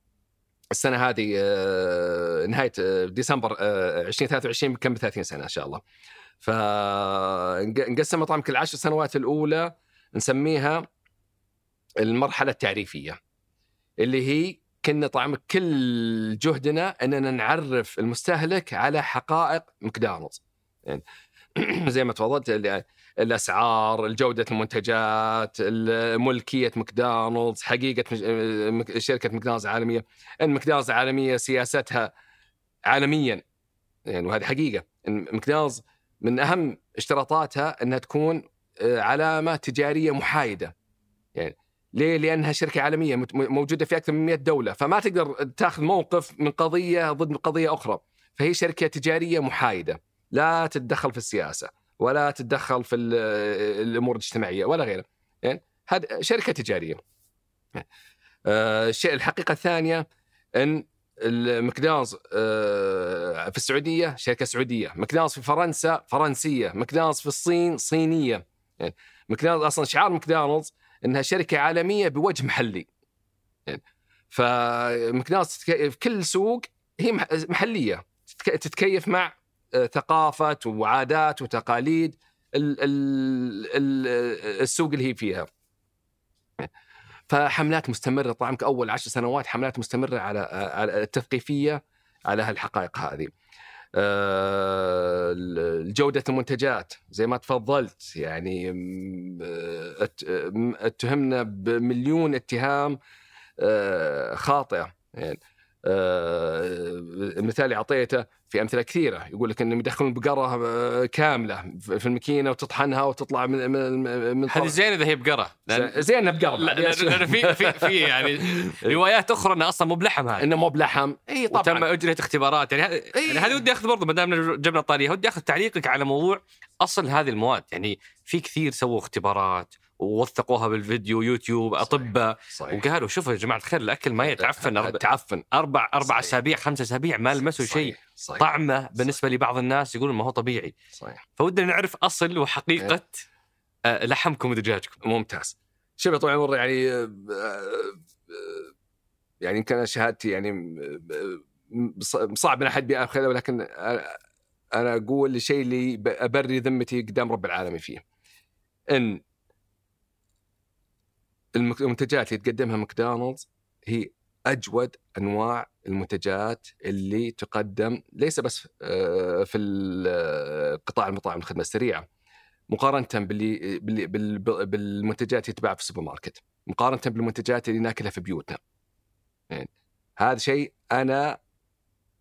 السنة هذه آه، نهاية آه، ديسمبر آه، 2023 بكم 30 سنة إن شاء الله. فنقسمها طبعا كل العشر سنوات الأولى نسميها المرحلة التعريفية اللي هي كنا طعم كل جهدنا أننا نعرف المستهلك على حقائق ماكدونالدز يعني زي ما تفضلت الأسعار، جودة المنتجات، ملكيه ماكدونالدز، حقيقة شركة ماكدونالدز العالميه، إن ماكدونالدز العالميه سياستها عالميا. يعني وهذه حقيقة. إن ماكدونالدز من أهم اشتراطاتها إنها تكون آه، علامة تجارية محايدة. يعني ليه؟ لأنها شركة عالمية موجودة في أكثر من 100 دولة. فما تقدر تاخذ موقف من قضية ضد قضية أخرى. فهي شركة تجارية محايدة. لا تتدخل في السياسة. ولا تتدخل في ال- الأمور الاجتماعية ولا غيره يعني هذه شركة تجارية. آه، الشيء الحقيقة الثانية إن ماكدونالدز آه، في السعودية شركة سعودية، ماكدونالدز في فرنسا فرنسية، ماكدونالدز في الصين صينية. يعني ماكدونالدز أصلا شعار ماكدونالدز إنها شركة عالمية بوجه محلي. يعني فماكدونالدز في كل سوق هي مح- محلية. تتك- تتكيف مع ثقافه وعادات وتقاليد ال- ال- ال- السوق اللي هي فيها. فحملات مستمرة طبعا أول عشر سنوات حملات مستمرة على التثقيفية على هالحقائق هذه. آه، جودة المنتجات زي ما تفضلت يعني اتهمنا بمليون اتهام آه، خاطئة يعني آه، المثال اللي أعطيته في أمثلة كثيرة. يقول لك إنهم يدخلون بقرة آه، كاملة في الماكينة وتطحنها وتطلع من من من هذه زين إذا هي بقرة. زين انها بقرة. لا- لا- لأن في في في يعني روايات أخرى انه أصلا مو بلحم هذا إنه مو بلحم. إي وتم طبعا أجريت اختبارات. يعني هذا. يعني هذه ودي أخذ برضه ما دام جبنا الطارية ودي أخذ تعليقك على موضوع أصل هذه المواد. يعني في كثير سووا اختبارات ووثقوها بالفيديو يوتيوب أطباء. صحيح. وقالوا شوفوا يا جماعة الخير الأكل ما يتعفن أربع- تعفن. أربع أربع صحيح. أسابيع خمس أسابيع ما لمسوا شيء. صحيح. صحيح. طعمه بالنسبة لبعض الناس يقولون ما هو طبيعي. صحيح. فودنا نعرف أصل وحقيقة آه، لحمكم ودجاجكم. ممتاز. شوف يا طويل العمر يعني آه، آه، يعني يمكن أنا شهادتي يعني آه، صعب ان احد بياخذها ولكن أنا أقول الشيء اللي ابري ذمتي قدام رب العالمين فيه. إن المنتجات اللي تقدمها ماكدونالدز هي أجود أنواع المنتجات اللي تقدم ليس بس آه، في ال- قطاع المطاعم الخدمة السريعة مقارنة باللي باللي بال- بالمنتجات اللي تباع في السوبر ماركت مقارنة بالمنتجات اللي ناكلها في بيوتنا يعني هذا شيء أنا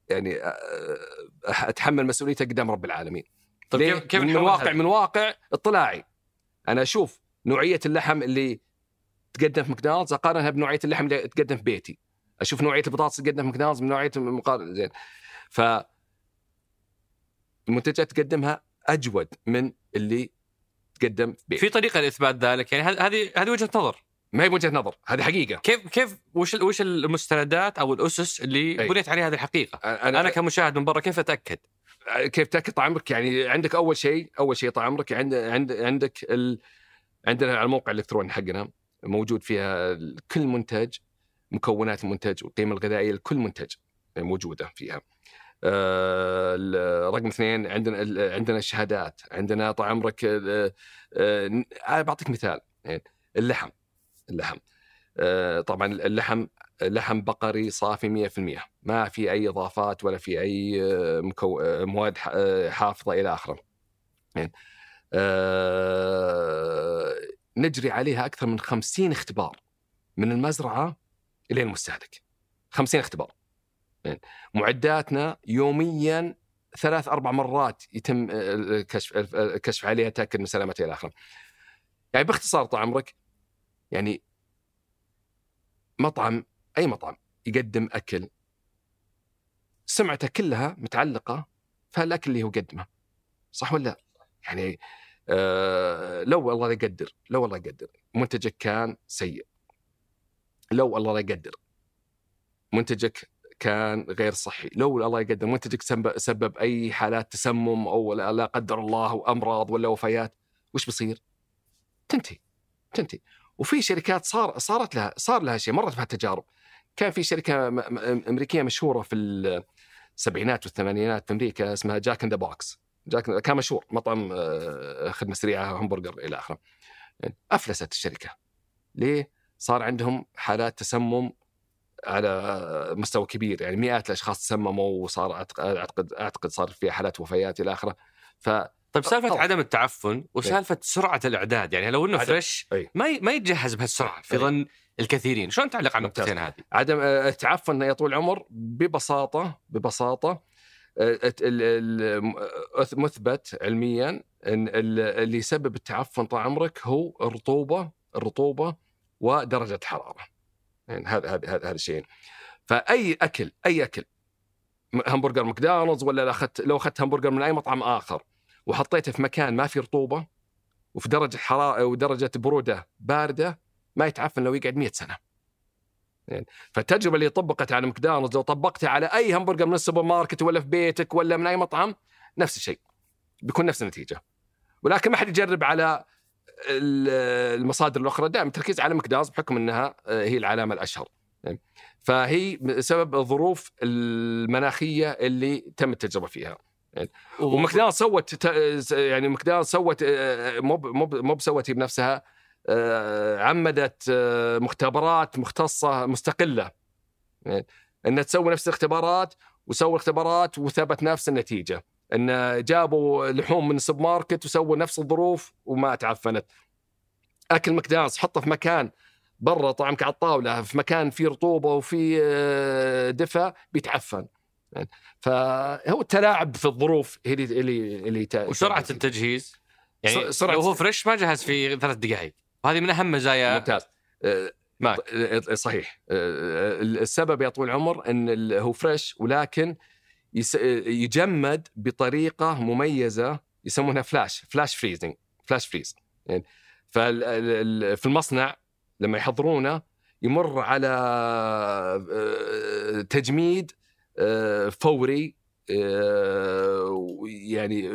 يعني آه، أتحمل مسؤوليته قدام رب العالمين طيب؟ كيف من واقع؟ من واقع اطلاعي أنا أشوف نوعية اللحم اللي تقدم في ماكدونالدز أقارنها بنوعية اللحم اللي تقدم في بيتي. أشوف نوعية البطاطس اللي تقدم في ماكدونالدز من نوعية مقارنه زين. ف المنتجات تقدمها أجود من اللي تقدم في بيتي. في طريقة لإثبات ذلك؟ يعني هذه- هذه وجهة نظر. ما هي وجهة نظر هذه حقيقة. كيف كيف وش وش المستندات أو الأسس اللي أي. بنيت عليها هذه الحقيقة؟ أنا, أنا كمشاهد من برا كيف أتأكد؟ كيف تأكد؟ طال عمرك يعني عندك أول شيء أول شيء طال عمرك عند عند عندك ال... عندنا على الموقع الإلكتروني حقنا. موجود فيها كل منتج مكونات المنتج والقيمة الغذائية لكل منتج موجودة فيها. آه، رقم اثنين عندنا عندنا الشهادات عندنا طال عمرك آه، آه، بعطيك مثال يعني اللحم اللحم طبعا اللحم لحم بقري صافي 100% ما في أي إضافات ولا في أي مواد حافظة إلى آخره. يعني نجري عليها أكثر من 50 اختبار من المزرعة إلى المستهلك. 50 اختبار. يعني معداتنا يوميا ثلاث أربع مرات يتم آه، الكشف الكشف عليها تأكد من سلامتها إلى آخره. يعني باختصار طال عمرك يعني مطعم أي مطعم يقدم أكل سمعته كلها متعلقة في الأكل اللي هو قدمه صح ولا لا؟ يعني آه لو الله لا يقدر لو الله يقدر منتجك كان سيء. لو الله لا يقدر منتجك كان غير صحي. لو الله يقدر منتجك سبب, أي حالات تسمم أو لا قدر الله وأمراض ولا وفيات وش بيصير؟ تنتهي تنتهي. وفي شركات صار صارت لها صار لها شيء مرت بها تجارب كان في شركة أمريكية مشهورة في السبعينات والثمانينات في أمريكا اسمها Jack in the Box جاك كان مشهور مطعم آه، خدمة سريعة همبرجر إلى آخره أفلست الشركة ليه؟ صار عندهم حالات تسمم على مستوى كبير يعني مئات الأشخاص تسمموا وصار أعتقد أعتقد صار في حالات وفيات إلى آخره ف طيب سالفة طبعاً. عدم التعفن وسالفة سرعة الإعداد يعني لو إنه عدم- fresh أي. ما ما يتجهز بهالسرعة في أي. ظن الكثيرين شلون تعلق على. النقطتين هذه عدم آه، التعفن يا طويل العمر ببساطة ببساطة مثبت علميا إن ال- اللي يسبب التعفن طال عمرك هو الرطوبة الرطوبة ودرجة الحرارة. يعني هذا هذا هذا الشيء. فأي أكل أي أكل همبرجر ماكدونالدز ولا لو أخذت لو أخذت همبرجر من أي مطعم آخر وحطيته في مكان ما في رطوبة وفي درجة حراره ودرجة برودة باردة ما يتعفن لو يقعد 100 سنة. يعني فالتجربة اللي طبقت على ماكدونالدز لو طبقتها على أي همبرجر من السوبر ماركت ولا في بيتك ولا من أي مطعم نفس الشيء. بيكون نفس النتيجة. ولكن ما حد يجرب على ال- المصادر الأخرى. دائما التركيز على ماكدونالدز بحكم إنها آه، هي العلامة الأشهر. يعني فهي بسبب الظروف المناخية اللي تم التجربة فيها. وماكدونالدز سوت يعني ماكدونالدز سوت آه، مو ب- مو مو بسوت هي بنفسها آه، عمّدت آه، مختبرات مختصة مستقلة. يعني انها تسوي نفس الاختبارات وسووا اختبارات وثبت نفس النتيجة. إن جابوا لحوم من السوبر ماركت وسووا نفس الظروف وما تعفنت. أكل ماكدونالدز حطه في مكان برا طعمك على الطاولة في مكان فيه رطوبة وفيه آه، دفء بيتعفن. يعني فهو التلاعب في الظروف هي اللي اللي اللي وسرعة التجهيز. يعني سرعة- لو هو fresh ما جهز في ثلاث دقائق وهذه من أهم مزايا ممتاز. آه، ماك. آه، صحيح. آه، السبب يا طويل العمر إن هو fresh ولكن يجمد بطريقة مميزة يسمونها flash flash freezing flash freeze يعني ففي المصنع لما يحضرونه يمر على تجميد فوري يعني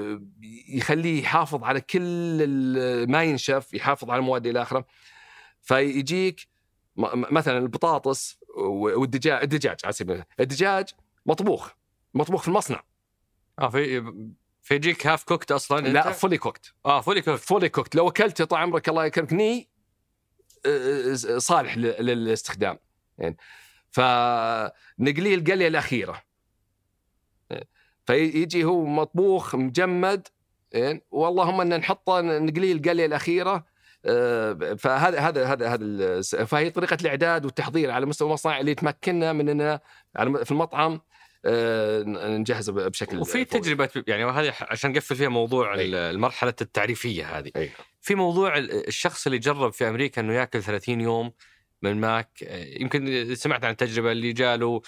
يخليه يحافظ على كل ما ينشف يحافظ على المواد إلى آخره. فيجيك مثلا البطاطس والدجاج الدجاج على سبيل الدجاج مطبوخ مطبوخ في المصنع. آه في فيجيك half cooked أصلا لا؟ fully cooked آه fully cooked fully cooked لو أكلته طال عمرك الله يكرمك نيء آه، صالح للاستخدام. يعني فنقليه القلية الأخيرة. فيجي هو مطبوخ مجمد يعني واللهم أن نحطه نقليه القلية الأخيرة آه، فهذا هذا هذا هذا فهي طريقة الإعداد والتحضير على مستوى المصنع اللي تمكننا من اننا في المطعم آه، نجهزه بشكل وفي. تجربة يعني وهذه عشان نقفل فيها موضوع أي. ال- المرحلة التعريفية هذه أي. في موضوع ال- الشخص اللي جرب في أمريكا إنه يأكل 30 يوم من ماك آه، يمكن سمعت عن التجربه اللي جاله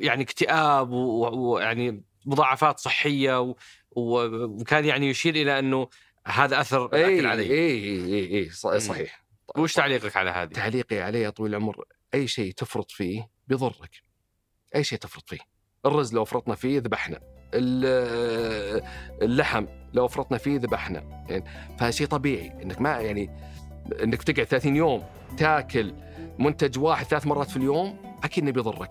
يعني اكتئاب ويعني مضاعفات صحية و- و- وكان يعني يشير إلى أنه هذا أثر الاكل عليه. إي إي إي. صحيح. وش تعليقك على هذه؟ تعليقي عليه يا طويل العمر أي شيء تفرط فيه بيضرك. أي شيء تفرط فيه. الرز لو فرطنا فيه ذبحنا. ال- اللحم لو فرطنا فيه ذبحنا. يعني فهذا شيء طبيعي. إنك ما يعني إنك تقعد 30 يوم تاكل منتج واحد ثلاث مرات في اليوم أكيد إنه بيضرك.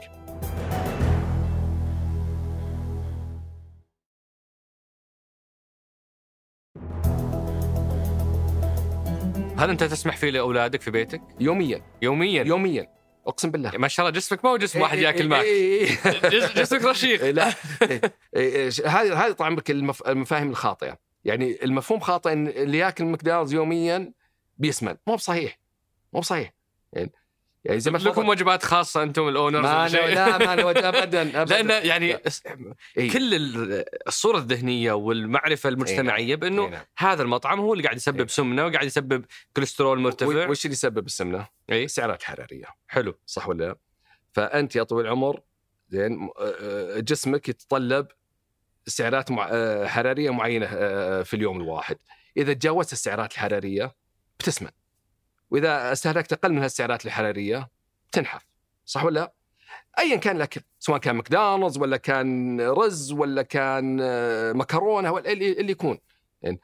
هل أنت تسمح فيه لأولادك في بيتك؟ يوميا. يوميا؟ يوميا. أقسم بالله. ما شاء الله جسمك ما هو جسم واحد إيه ياكل إيه ماك إيه. جس- جسمك رشيق. لا. هذه هذه طبعا. المفاهيم الخاطئة. يعني المفهوم خاطئ إن اللي ياكل ماكدونالدز يوميا بيسمن. مو بصحيح. مو بصحيح. يعني يعني زي ما لكم وجبات خاصة أنتم ال owners ما شيء؟ لا ما وجه ابدا ابدا لأن يعني لا. إيه. كل ال- الصورة الذهنية والمعرفة المجتمعية إيه بأنه نعم. هذا المطعم هو اللي قاعد يسبب إيه. سمنة وقاعد يسبب كوليسترول مرتفع وش اللي يسبب السمنة؟ اي السعرات الحراريه حلو صح ولا لا؟ فأنت يا طويل العمر زين جسمك يتطلب سعرات حرارية معينة في اليوم الواحد إذا تجاوزت السعرات الحرارية بتسمن وإذا استهلكت أقل من هالسعرات الحرارية بتنحف صح ولا؟ لا؟ ايا كان الاكل سواء كان ماكدونالدز ولا كان رز ولا كان آه، مكرونة ولا اللي, اللي يكون يعني.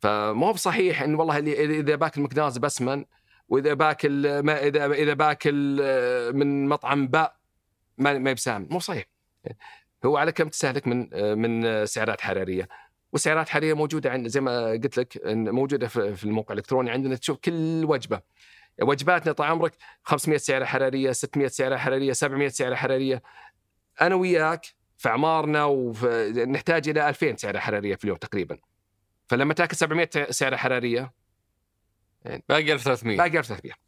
فما هو بصحيح إن والله اللي إذا باكل ماكدونالدز بسمن وإذا باكل ما إذا إذا باكل آه، من مطعم باء ما ما بسامن مو صحيح. هو على كم تستهلك من آه، من سعرات حرارية؟ والسعرات الحراريه موجودة عند زي ما قلت لك موجودة في الموقع الإلكتروني عندنا. تشوف كل وجبة وجباتنا طال عمرك 500 سعره حرارية 600 سعره حرارية 700 سعره حرارية. أنا وياك في أعمارنا ونحتاج إلى 2000 سعره حرارية في اليوم تقريبا. فلما تأكل 700 سعره حرارية باقي 1300 باقي 1300 إيه.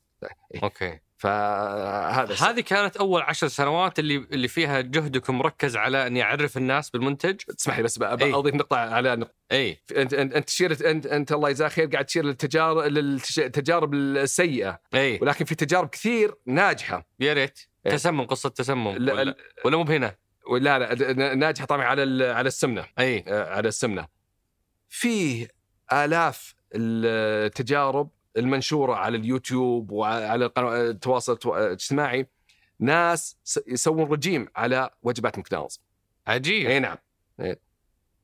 okay. فهذا هذه كانت أول عشر سنوات اللي اللي فيها جهدكم مركز على أني أعرف الناس بالمنتج. تسمح لي بس أضيف نقطة على نقطة. اي أنت أنت أنت تشير أنت أنت الله يجزاك خير قاعد تشير للتجارب للتجارب السيئة. اي ولكن في تجارب كثير ناجحة. يا ريت. إيه. تسمم قصة تسمم. لا ولا, ولا مو بهنا. ولا لا ناجحة طبعا على على السمنة. اي على السمنة. فيه آلاف التجارب المنشورة على اليوتيوب وعلى التواصل الاجتماعي ناس يسوون رجيم على وجبات ماكدونالدز. عجيب. أي نعم. إيه.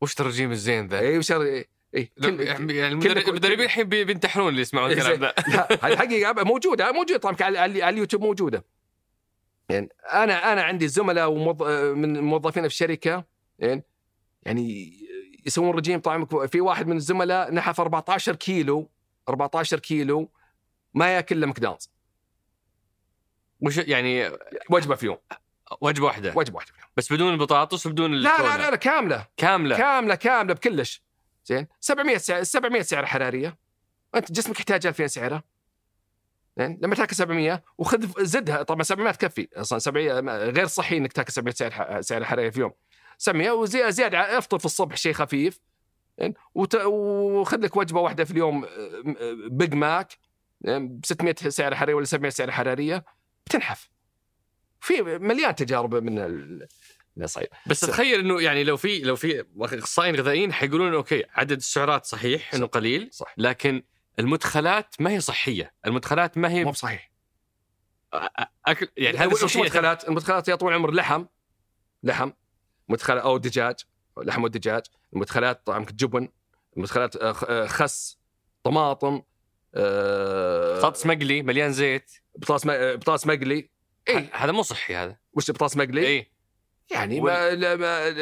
وش الرجيم الزين ذا؟ إي وش إي يعني المدربين الحين بينتحرون اللي يسمعون الكلام ذا لا هذه حقيقة موجودة موجودة. طبعا على اليوتيوب موجودة. يعني أنا أنا عندي زملاء وموظ... من موظفين في الشركة يعني يعني يسوون رجيم طبعا في واحد من الزملاء نحف 14 كيلو 14 كيلو ما ياكل إلا ماكدونالدز. وش يعني وجبة في اليوم وجبة واحدة. وجبة واحدة في اليوم بس بدون البطاطس وبدون لا لا لا, لا كاملة. كاملة. كاملة كاملة بكلش. زين؟ 700 سعر 700 سعره حرارية. أنت جسمك يحتاج 2000 سعرة. زين؟ لما تاكل 700 وخذ زدها. طبعا 700 تكفي. أصلا 700 غير صحي إنك تاكل 700 سعر سعر حرارية في اليوم 700 وزياده أفطر في الصبح شيء خفيف. وخذ لك وجبة واحدة في اليوم بيج ماك ب 600 سعر حرارية ولا 700 سعر حرارية بتنحف. في مليان تجارب من صحيح. بس تخيل إنه يعني لو في لو في اخصائيين غذائيين حيقولون okay عدد السعرات صحيح إنه قليل صح. لكن المدخلات ما هي صحية، المدخلات ما هي مو صحيح أكل يعني هذه المدخلات؟ المدخلات يا طول العمر لحم لحم مدخل أو دجاج. لحم ودجاج المدخلات طبعا جبن المدخلات آه، آه، خس طماطم آه، بطاطس مقلي مليان زيت. بطاطس بطاطس مقلي. اي هذا مو صحي هذا. وش بطاطس مقلي؟ اي يعني ما, ما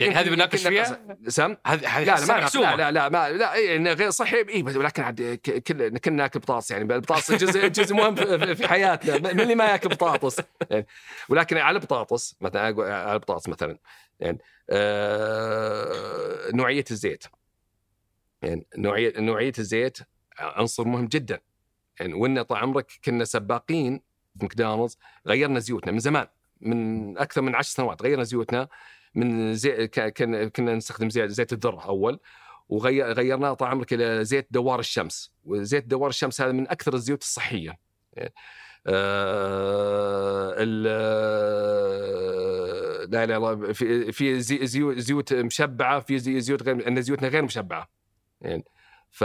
يعني هذه بنناقش فيها؟ سم؟ هذه لا لا ما لا لا ما لا يعني غير صحي اي ولكن عاد كل كلنا ناكل بطاطس يعني البطاطس جزء جزء مهم في حياتنا. من اللي ما ياكل بطاطس؟ يعني ولكن على البطاطس مثلا على البطاطس مثلا يعني آه نوعية الزيت. يعني نوعيه نوعية الزيت عنصر مهم جدا. يعني وإن طال عمرك كنا سباقين في ماكدونالدز غيرنا زيوتنا من زمان من أكثر من عشر سنوات غيرنا زيوتنا من زي كنا كنا نستخدم زيت, زيت الذرة أول وغيرناه طال عمرك إلى زيت دوار الشمس. وزيت دوار الشمس هذا من أكثر الزيوت الصحية. آه لا إلا الله في في زيوت زيوت مشبعة في زيوت غير ان زيوتنا غير مشبعة. يعني ف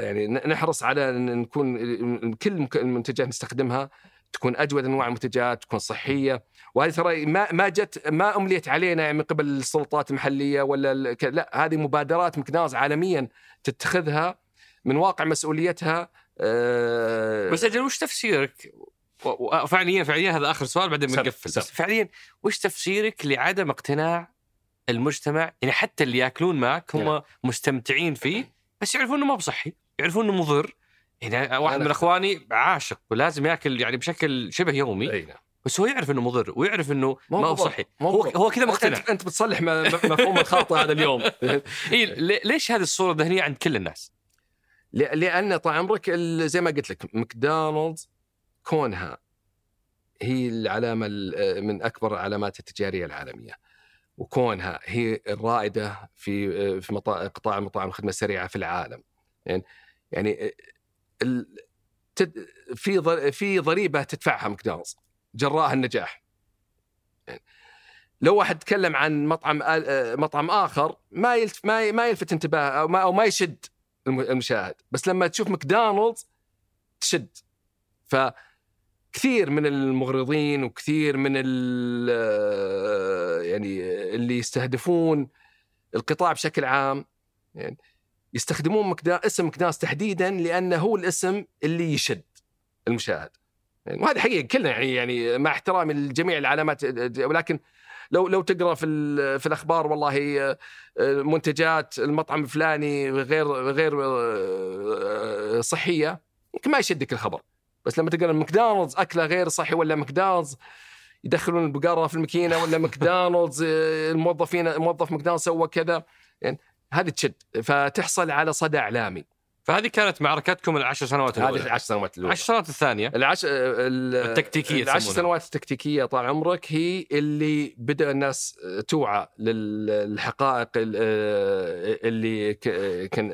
يعني نحرص على ان نكون كل المنتجات نستخدمها تكون أجود أنواع المنتجات تكون صحية. وهذه ترى ما ما جت ما أمليت علينا يعني من قبل السلطات المحلية ولا لا هذه مبادرات مكناز عالميا تتخذها من واقع مسؤوليتها أه بس أجل وش تفسيرك؟ فعليا فعليا هذا آخر سؤال بعدين بنقفل. بس فعليا وش تفسيرك لعدم اقتناع المجتمع؟ يعني حتى اللي ياكلون معك هم نعم. مستمتعين فيه بس يعرفون إنه ما بصحي يعرفون إنه مضر. يعني واحد من أخواني عاشق ولازم ياكل يعني بشكل شبه يومي. أي نعم. بس هو يعرف إنه مضر ويعرف إنه ما هو صحي. هو, هو كذا مقتنع. انت, أنت بتصلح مفهوم الخاطئ هذا اليوم. إيه ليش هذه الصورة الذهنيه عند كل الناس؟ لأن طال عمرك زي ما قلت لك ماكدونالدز كونها هي العلامة من أكبر العلامات التجارية العالمية. وكونها هي الرائدة في في قطاع المطاعم الخدمة السريعة في العالم. يعني يعني في في ضريبة تدفعها ماكدونالدز جراء النجاح. يعني لو واحد تكلم عن مطعم مطعم آخر ما يلفت ما ما يلفت انتباه أو ما أو ما يشد المشاهد بس لما تشوف ماكدونالدز تشد. ف كثير من المغرضين وكثير من يعني اللي يستهدفون القطاع بشكل عام يعني يستخدمون اسم ماكدونالدز تحديدا لأنه هو الاسم اللي يشد المشاهد. يعني وهذه حقيقة كلنا يعني يعني مع احترامي لجميع العلامات ولكن لو لو تقرأ في في الأخبار والله منتجات المطعم الفلاني غير غير صحية يمكن ما يشدك الخبر. بس لما تقول ماكدونالدز أكلة غير صحي ولا ماكدونالدز يدخلون البقرة في الماكينة ولا ماكدونالدز آه، الموظفين موظف ماكدونالدز سوى كذا يعني هذه تشد فتحصل على صدى إعلامي. فهذه كانت معركتكم العشر سنوات هذه الاولى العشر سنوات الأولى. العشر سنوات الثانية. العش... ال- التكتيكية العشر. سنوات التكتيكية طال عمرك هي اللي بدأ الناس توعى للحقائق ال- اللي كان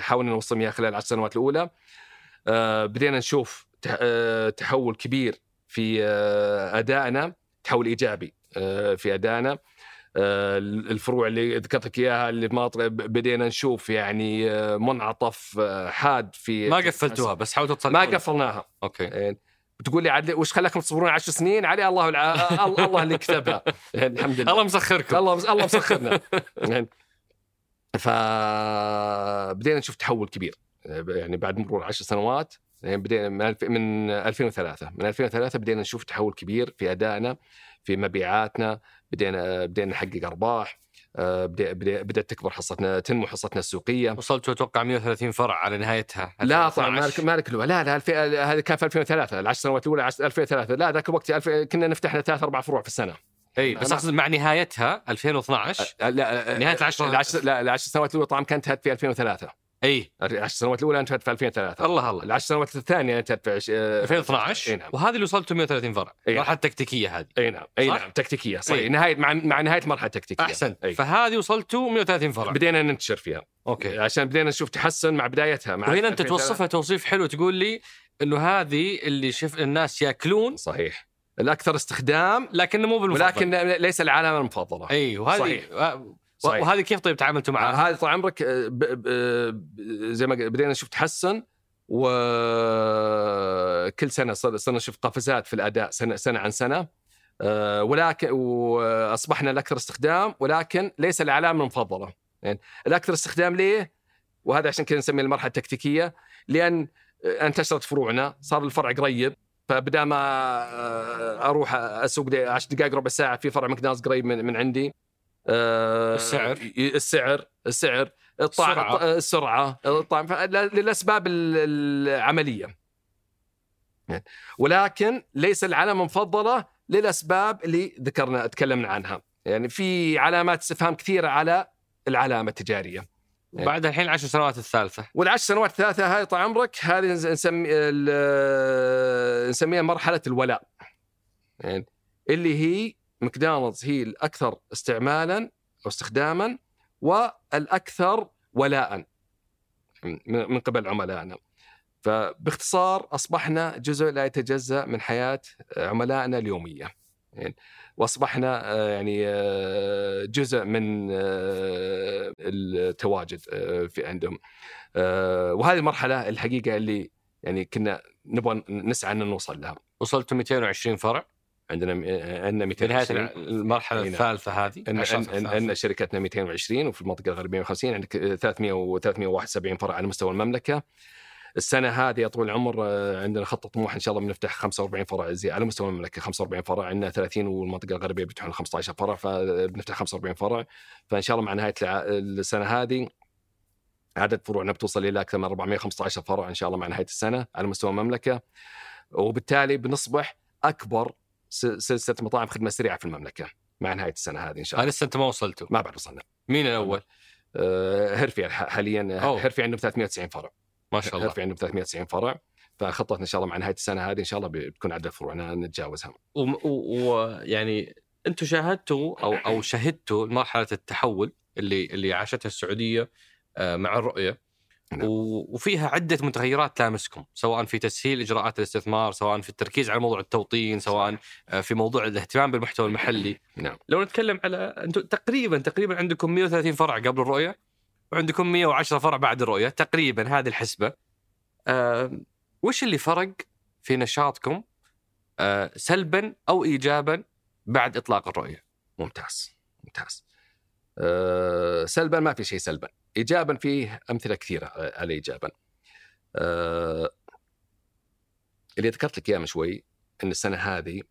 حاولنا نوصل إياها خلال العشر سنوات الأولى. آه، بدينا نشوف تح- آه، تحول كبير في آه، أدائنا تحول إيجابي آه، في أدائنا. آه، الفروع اللي ذكرت لك إياها اللي بمناطق بدينا نشوف يعني آه، منعطف آه، حاد في ما قفلتوها بس حاولتوا ما تصلحونها قفلناها. أوكي. يعني بتقول لي عاد وش خلاكم تصبرون 10 سنين؟ علي الله الع... الله اللي كتبها. يعني الحمد لله. الله مسخركم. الله الله مسخرنا. يعني فبدينا نشوف تحول كبير. يعني بعد مرور 10 سنوات يعني بدينا من ألف- من 2003 من 2003 بدينا نشوف تحول كبير في أدائنا في مبيعاتنا بدينا بدينا نحقق أرباح آه، بدأت تكبر حصتنا تنمو حصتنا السوقية وصلتوا أتوقع 130 فرع على نهايتها لا طبعا 2012. مالك مالك لا لا. هذا كان في 2003 العشر سنوات الأولى عش- 2003 لا ذاك الوقت. كنا نفتح ثلاث أربع فروع في السنة إي بس أقصد مع نهايتها 2012 لا نهاية العشر- العشر لا العشر سنوات الأولى طبعا كانت في 2003 إي العشر سنوات الأولى انتهت في 2003 الله الله. العشر سنوات الثانية انتهت في عش... آه، 2012 إي نعم. وهذه اللي وصلتوا 130 فرع. إي. المرحله التكتيكيه هذه. إي نعم. إي؟ نعم. تكتيكية صحيح. إي. نهاية مع مع نهاية مرحلة تكتيكية. احسنت أي. فهذه وصلتوا 130 فرع. بدينا ننتشر فيها. okay. عشان بدينا نشوف تحسن مع بدايتها مع وهنا أنت 2003. توصفها توصيف حلو تقول لي إنه هذه اللي شف الناس يأكلون. صحيح. الأكثر استخدام. لكن مو بالمفضل. ولكن ليس العلامه المفضله إي وهذه صحيح. صحيح. وهذه كيف طيب تعاملتوا معها؟ هذا طال عمرك آه، ب... ب... ب- زي ما بدينا نشوف تحسن وكل سنة صر- صرنا نشوف قفزات في الأداء سنه سنة عن سنة آه، ولكن وأصبحنا الأكثر استخدام ولكن ليس العلامه المفضلة يعني الأكثر استخدام ليه؟ وهذا عشان كذا نسميه المرحلة التكتيكية لأن انتشرت فروعنا صار الفرع قريب فبدا ما آه، أروح أسوق 10 دقائق ربع ساعة في فرع ماكدونالدز قريب من, من عندي آه، السعر؟ السعر السعر الطعم السرعة. السرعة, السرعة الطعم للأسباب ال- العملية. ولكن ليس العلامة المفضلة للأسباب اللي ذكرنا تكلمنا عنها. يعني في علامات استفهام كثيرة على العلامة التجارية. بعد الحين العشر سنوات الثالثة. والعشر سنوات الثلاثه هاي طال عمرك هذه نس- نسمي نسميها مرحلة الولاء. يعني اللي هي ماكدونالدز هي الأكثر استعمالا أو استخداما والأكثر ولاء. من قبل عملائنا. فباختصار أصبحنا جزء لا يتجزأ من حياة عملائنا اليومية. يعني وأصبحنا آه، يعني آه، جزء من آه، التواجد آه، في عندهم. آه، وهذه المرحلة الحقيقة اللي يعني كنا نبغى نسعى أن نوصل لها. وصلتوا 220 فرع. عندنا عندنا في نهايه 220 المرحلة نعم. الثالثة هذه. إن شركتنا 220 وفي المنطقة الغربية 150 عندك 300 و 371 فرع على مستوى المملكة. السنة هذه يا طويل العمر آه، عندنا خطه طموح إن شاء الله بنفتح 45 فرع زي على مستوى المملكة 45 فرع. عندنا 30 والمنطقة الغربية بيفتحون 15 فرع فبنفتح 45 فرع. فإن شاء الله مع نهاية السنة هذه عدد فروعنا بتوصل إلى أكثر من 415 فرع إن شاء الله مع نهاية السنة على مستوى المملكة. وبالتالي بنصبح أكبر سلسلة مطاعم خدمة سريعة في المملكة مع نهاية السنة هذه إن شاء آه، الله. لسه أنت ما وصلتوا ما بعد وصلنا. مين الأول؟ آه، هرفي ح- حاليا أوه. هرفي عنده 390 فرع. ما شاء الله. هرفي عنده 390 فرع. فخطتنا إن شاء الله مع نهاية السنة هذه إن شاء الله بتكون عدد فروعنا نتجاوزها. ويعني أنتم شاهدتوا أو أو شهدتوا مرحلة التحول اللي اللي عاشتها السعودية آه، مع الرؤية. نعم. وفيها عدة متغيرات تلامسكم سواء في تسهيل إجراءات الاستثمار سواء في التركيز على موضوع التوطين سواء آه، في موضوع الاهتمام بالمحتوى المحلي. نعم. لو نتكلم على أنتم تقريبا تقريبا عندكم 130 فرع قبل الرؤية وعندكم 110 فرع بعد الرؤية تقريبا هذه الحسبة. آه، وش اللي فرق في نشاطكم آه، سلبا أو ايجابا بعد إطلاق الرؤية؟ ممتاز ممتاز. أه سلبا ما في شيء سلبا. ايجابا فيه أمثلة كثيرة على ايجابا. أه اللي ذكرت لك إياه من شوي إن السنة هذه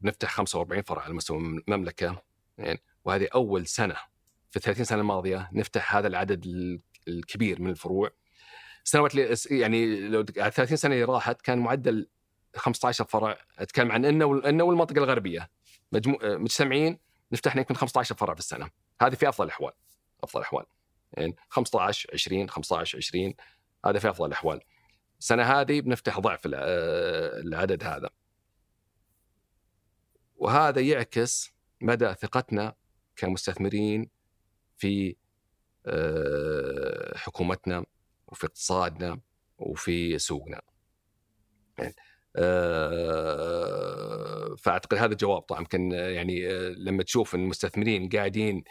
بنفتح 45 فرع على مستوى المملكة يعني وهذه أول سنة في 30 سنة الماضية نفتح هذا العدد ال- الكبير من الفروع. اللي يعني لو 30 سنة اللي راحت كان معدل 15 فرع. أتكلم عن إنه إنه والمنطقة الغربية. مجموع مجتمعين نفتح يمكن 15 فرع في السنة. هذه في أفضل الأحوال. أفضل الأحوال. يعني 15 20 15 20 هذا في أفضل الأحوال. السنة هذه بنفتح ضعف العدد هذا. وهذا يعكس مدى ثقتنا كمستثمرين في آه، حكومتنا وفي اقتصادنا وفي سوقنا. يعني آه، فأعتقد هذا الجواب طبعا. يمكن يعني آه، لما تشوف المستثمرين قاعدين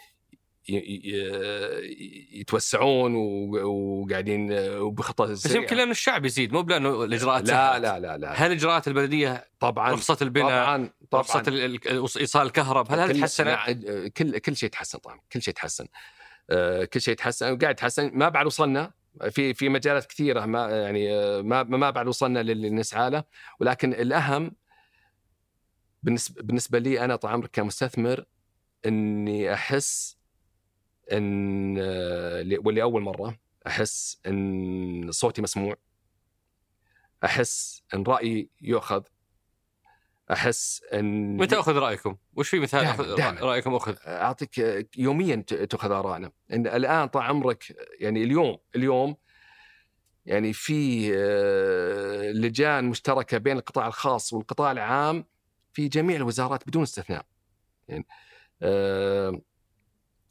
يتوسعون وقاعدين وبخطة بس يمكن لأن الشعب يزيد مو لأنه الإجراءات لا, لا لا لا. هل اجراءات البلدية طبعا رخصه البناء؟ طبعا طبعا. رخصه إيصال الكهرب؟ هل هذا تحسن؟ كل كل شيء تحسن طبعا. كل شيء تحسن آه، كل شيء تحسن وقاعد يتحسن. ما بعد وصلنا في في مجالات كثيرة ما يعني آه، ما ما بعد وصلنا للي نسعى له ولكن الأهم بالنسبة بالنسبة لي أنا طال عمرك كمستثمر إني أحس إن ولأول مرة أحس إن صوتي مسموع. أحس إن رأيي يؤخذ. أحس إن متى اخذ رأيكم؟ وش في مثال أخذ رأيكم أخذ؟ أعطيك يوميا تاخذ آرائنا. إن الآن طال عمرك يعني اليوم اليوم يعني في آه، لجان مشتركة بين القطاع الخاص والقطاع العام في جميع الوزارات بدون استثناء. يعني آه،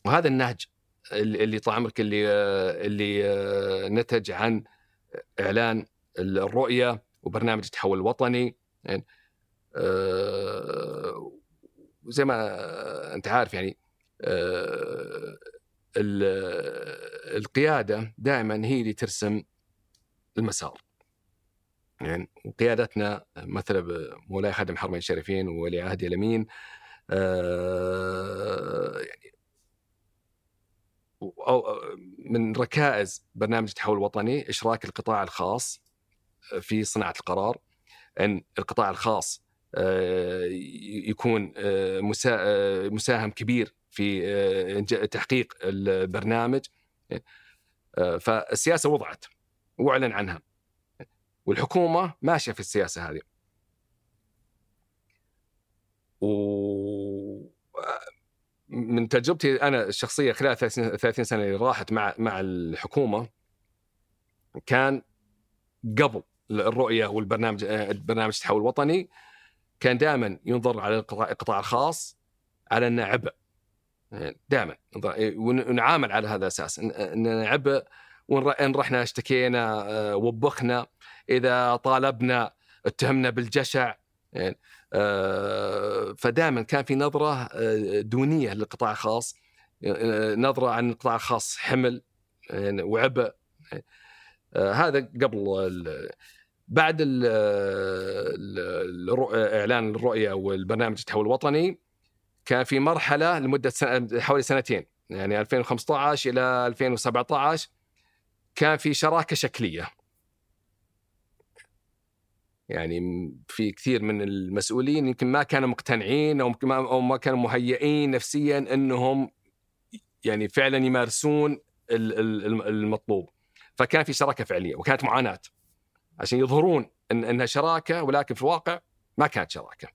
وهذا النهج اللي طال عمرك اللي آه، اللي نتج عن إعلان الرؤية وبرنامج التحول الوطني يعني زي ما أنت عارف يعني القيادة دائما هي اللي ترسم المسار. يعني وقيادتنا مثلا مولاي خادم حرمين الشريفين وولي عهدي الامين آه، يعني من ركائز برنامج التحول الوطني إشراك القطاع الخاص في صناعة القرار إن القطاع الخاص آه، يكون آه، مساهم كبير في تحقيق البرنامج. فالسياسة وضعت وأعلن عنها. والحكومة ماشية في السياسة هذه. و من تجربتي أنا الشخصية خلال 30 سنة اللي راحت مع مع الحكومة كان قبل الرؤية والبرنامج برنامج التحول الوطني كان دائما ينظر على القطاع الخاص على أنه عبء. دائما ونعامل على هذا الاساس اننا عبء وان رحنا اشتكينا آه، وبخنا إذا طالبنا اتهمنا بالجشع يعني آه، فدائما كان في نظرة آه، دونية للقطاع الخاص نظرة عن القطاع الخاص حمل يعني وعبء هذا قبل بعد إعلان الرؤية والبرنامج التحول الوطني كان في مرحلة لمدة سنة حوالي سنتين يعني 2015 إلى 2017 كان في شراكة شكلية. يعني في كثير من المسؤولين يمكن ما كانوا مقتنعين أو ما أو ما كانوا مهيئين نفسيا إنهم يعني فعلا يمارسون المطلوب. فكان في شراكة فعلية وكانت معاناة عشان يظهرون ان إنها شراكة ولكن في الواقع ما كانت شراكة.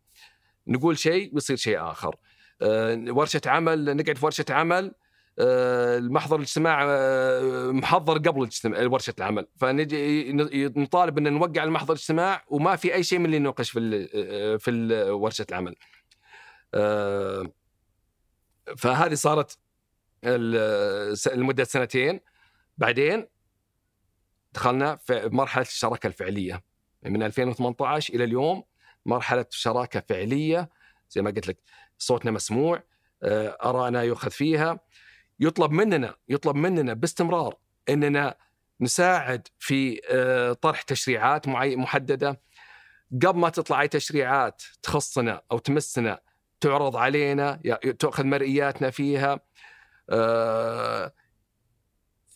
نقول شيء ويصير شيء آخر. أه ورشة عمل نقعد في ورشة عمل المحضر الاجتماع آه، محضر قبل ورشة العمل. فنجي نطالب إن نوقع المحضر الاجتماع وما في أي شيء من اللي يناقش في آه، في ورشة العمل. آه، فهذه صارت لمدة سنتين. بعدين دخلنا في مرحلة الشراكة الفعلية. من 2018 إلى اليوم مرحلة شراكة فعلية زي ما قلت لك صوتنا مسموع آرائنا يؤخذ فيها. يطلب مننا يطلب مننا باستمرار إننا نساعد في آه، طرح تشريعات محددة. قبل ما تطلع أي تشريعات تخصنا أو تمسنا تعرض علينا تأخذ مرئياتنا فيها. آه،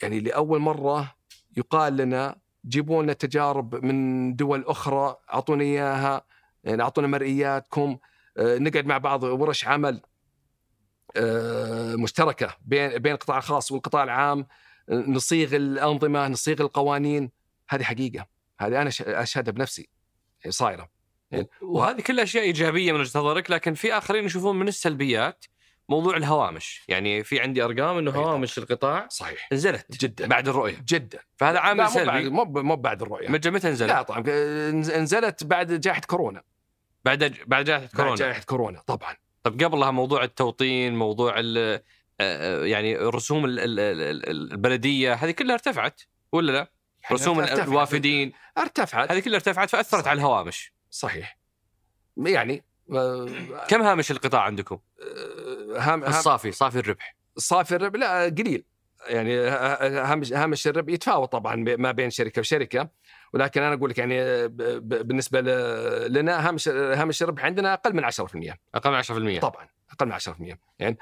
يعني لأول مرة يقال لنا جيبوا لنا تجارب من دول أخرى أعطونا إياها يعني أعطونا مرئياتكم. آه، نقعد مع بعض ورش عمل. مشتركة بين بين القطاع الخاص والقطاع العام. نصيغ الأنظمة نصيغ القوانين. هذه حقيقة. هذه أنا أشهدها بنفسي. صايرة. وهذه كلها أشياء إيجابية من وجهة نظرك لكن في آخرين يشوفون من السلبيات موضوع الهوامش. يعني في عندي أرقام إنه. هوامش القطاع صحيح. نزلت جدا. بعد الرؤية. جدا. فهذا عامل بعد سلبي. مو ب- مو بعد الرؤية. متى متى نزل؟ لا طبعا. نز- نزلت بعد جائحة كورونا. بعد بعد جائحة بعد كورونا. جائحة كورونا طبعا. طب قبلها موضوع التوطين موضوع ال آه، يعني رسوم ال- ال- ال- البلدية هذه كلها ارتفعت ولا لا؟ رسوم ارتفعت. الوافدين ارتفعت هذه كلها ارتفعت فأثرت صح. على الهوامش صحيح يعني آه، كم هامش القطاع عندكم؟ آه، هام الصافي صافي الربح صافي الربح لا قليل يعني هامش هامش الربح يتفاوت طبعا ما بين شركة وشركة ولكن أنا أقول لك يعني بالنسبة لنا هامش هامش الربح عندنا أقل من 10% أقل من 10% طبعا أقل من 10% يعني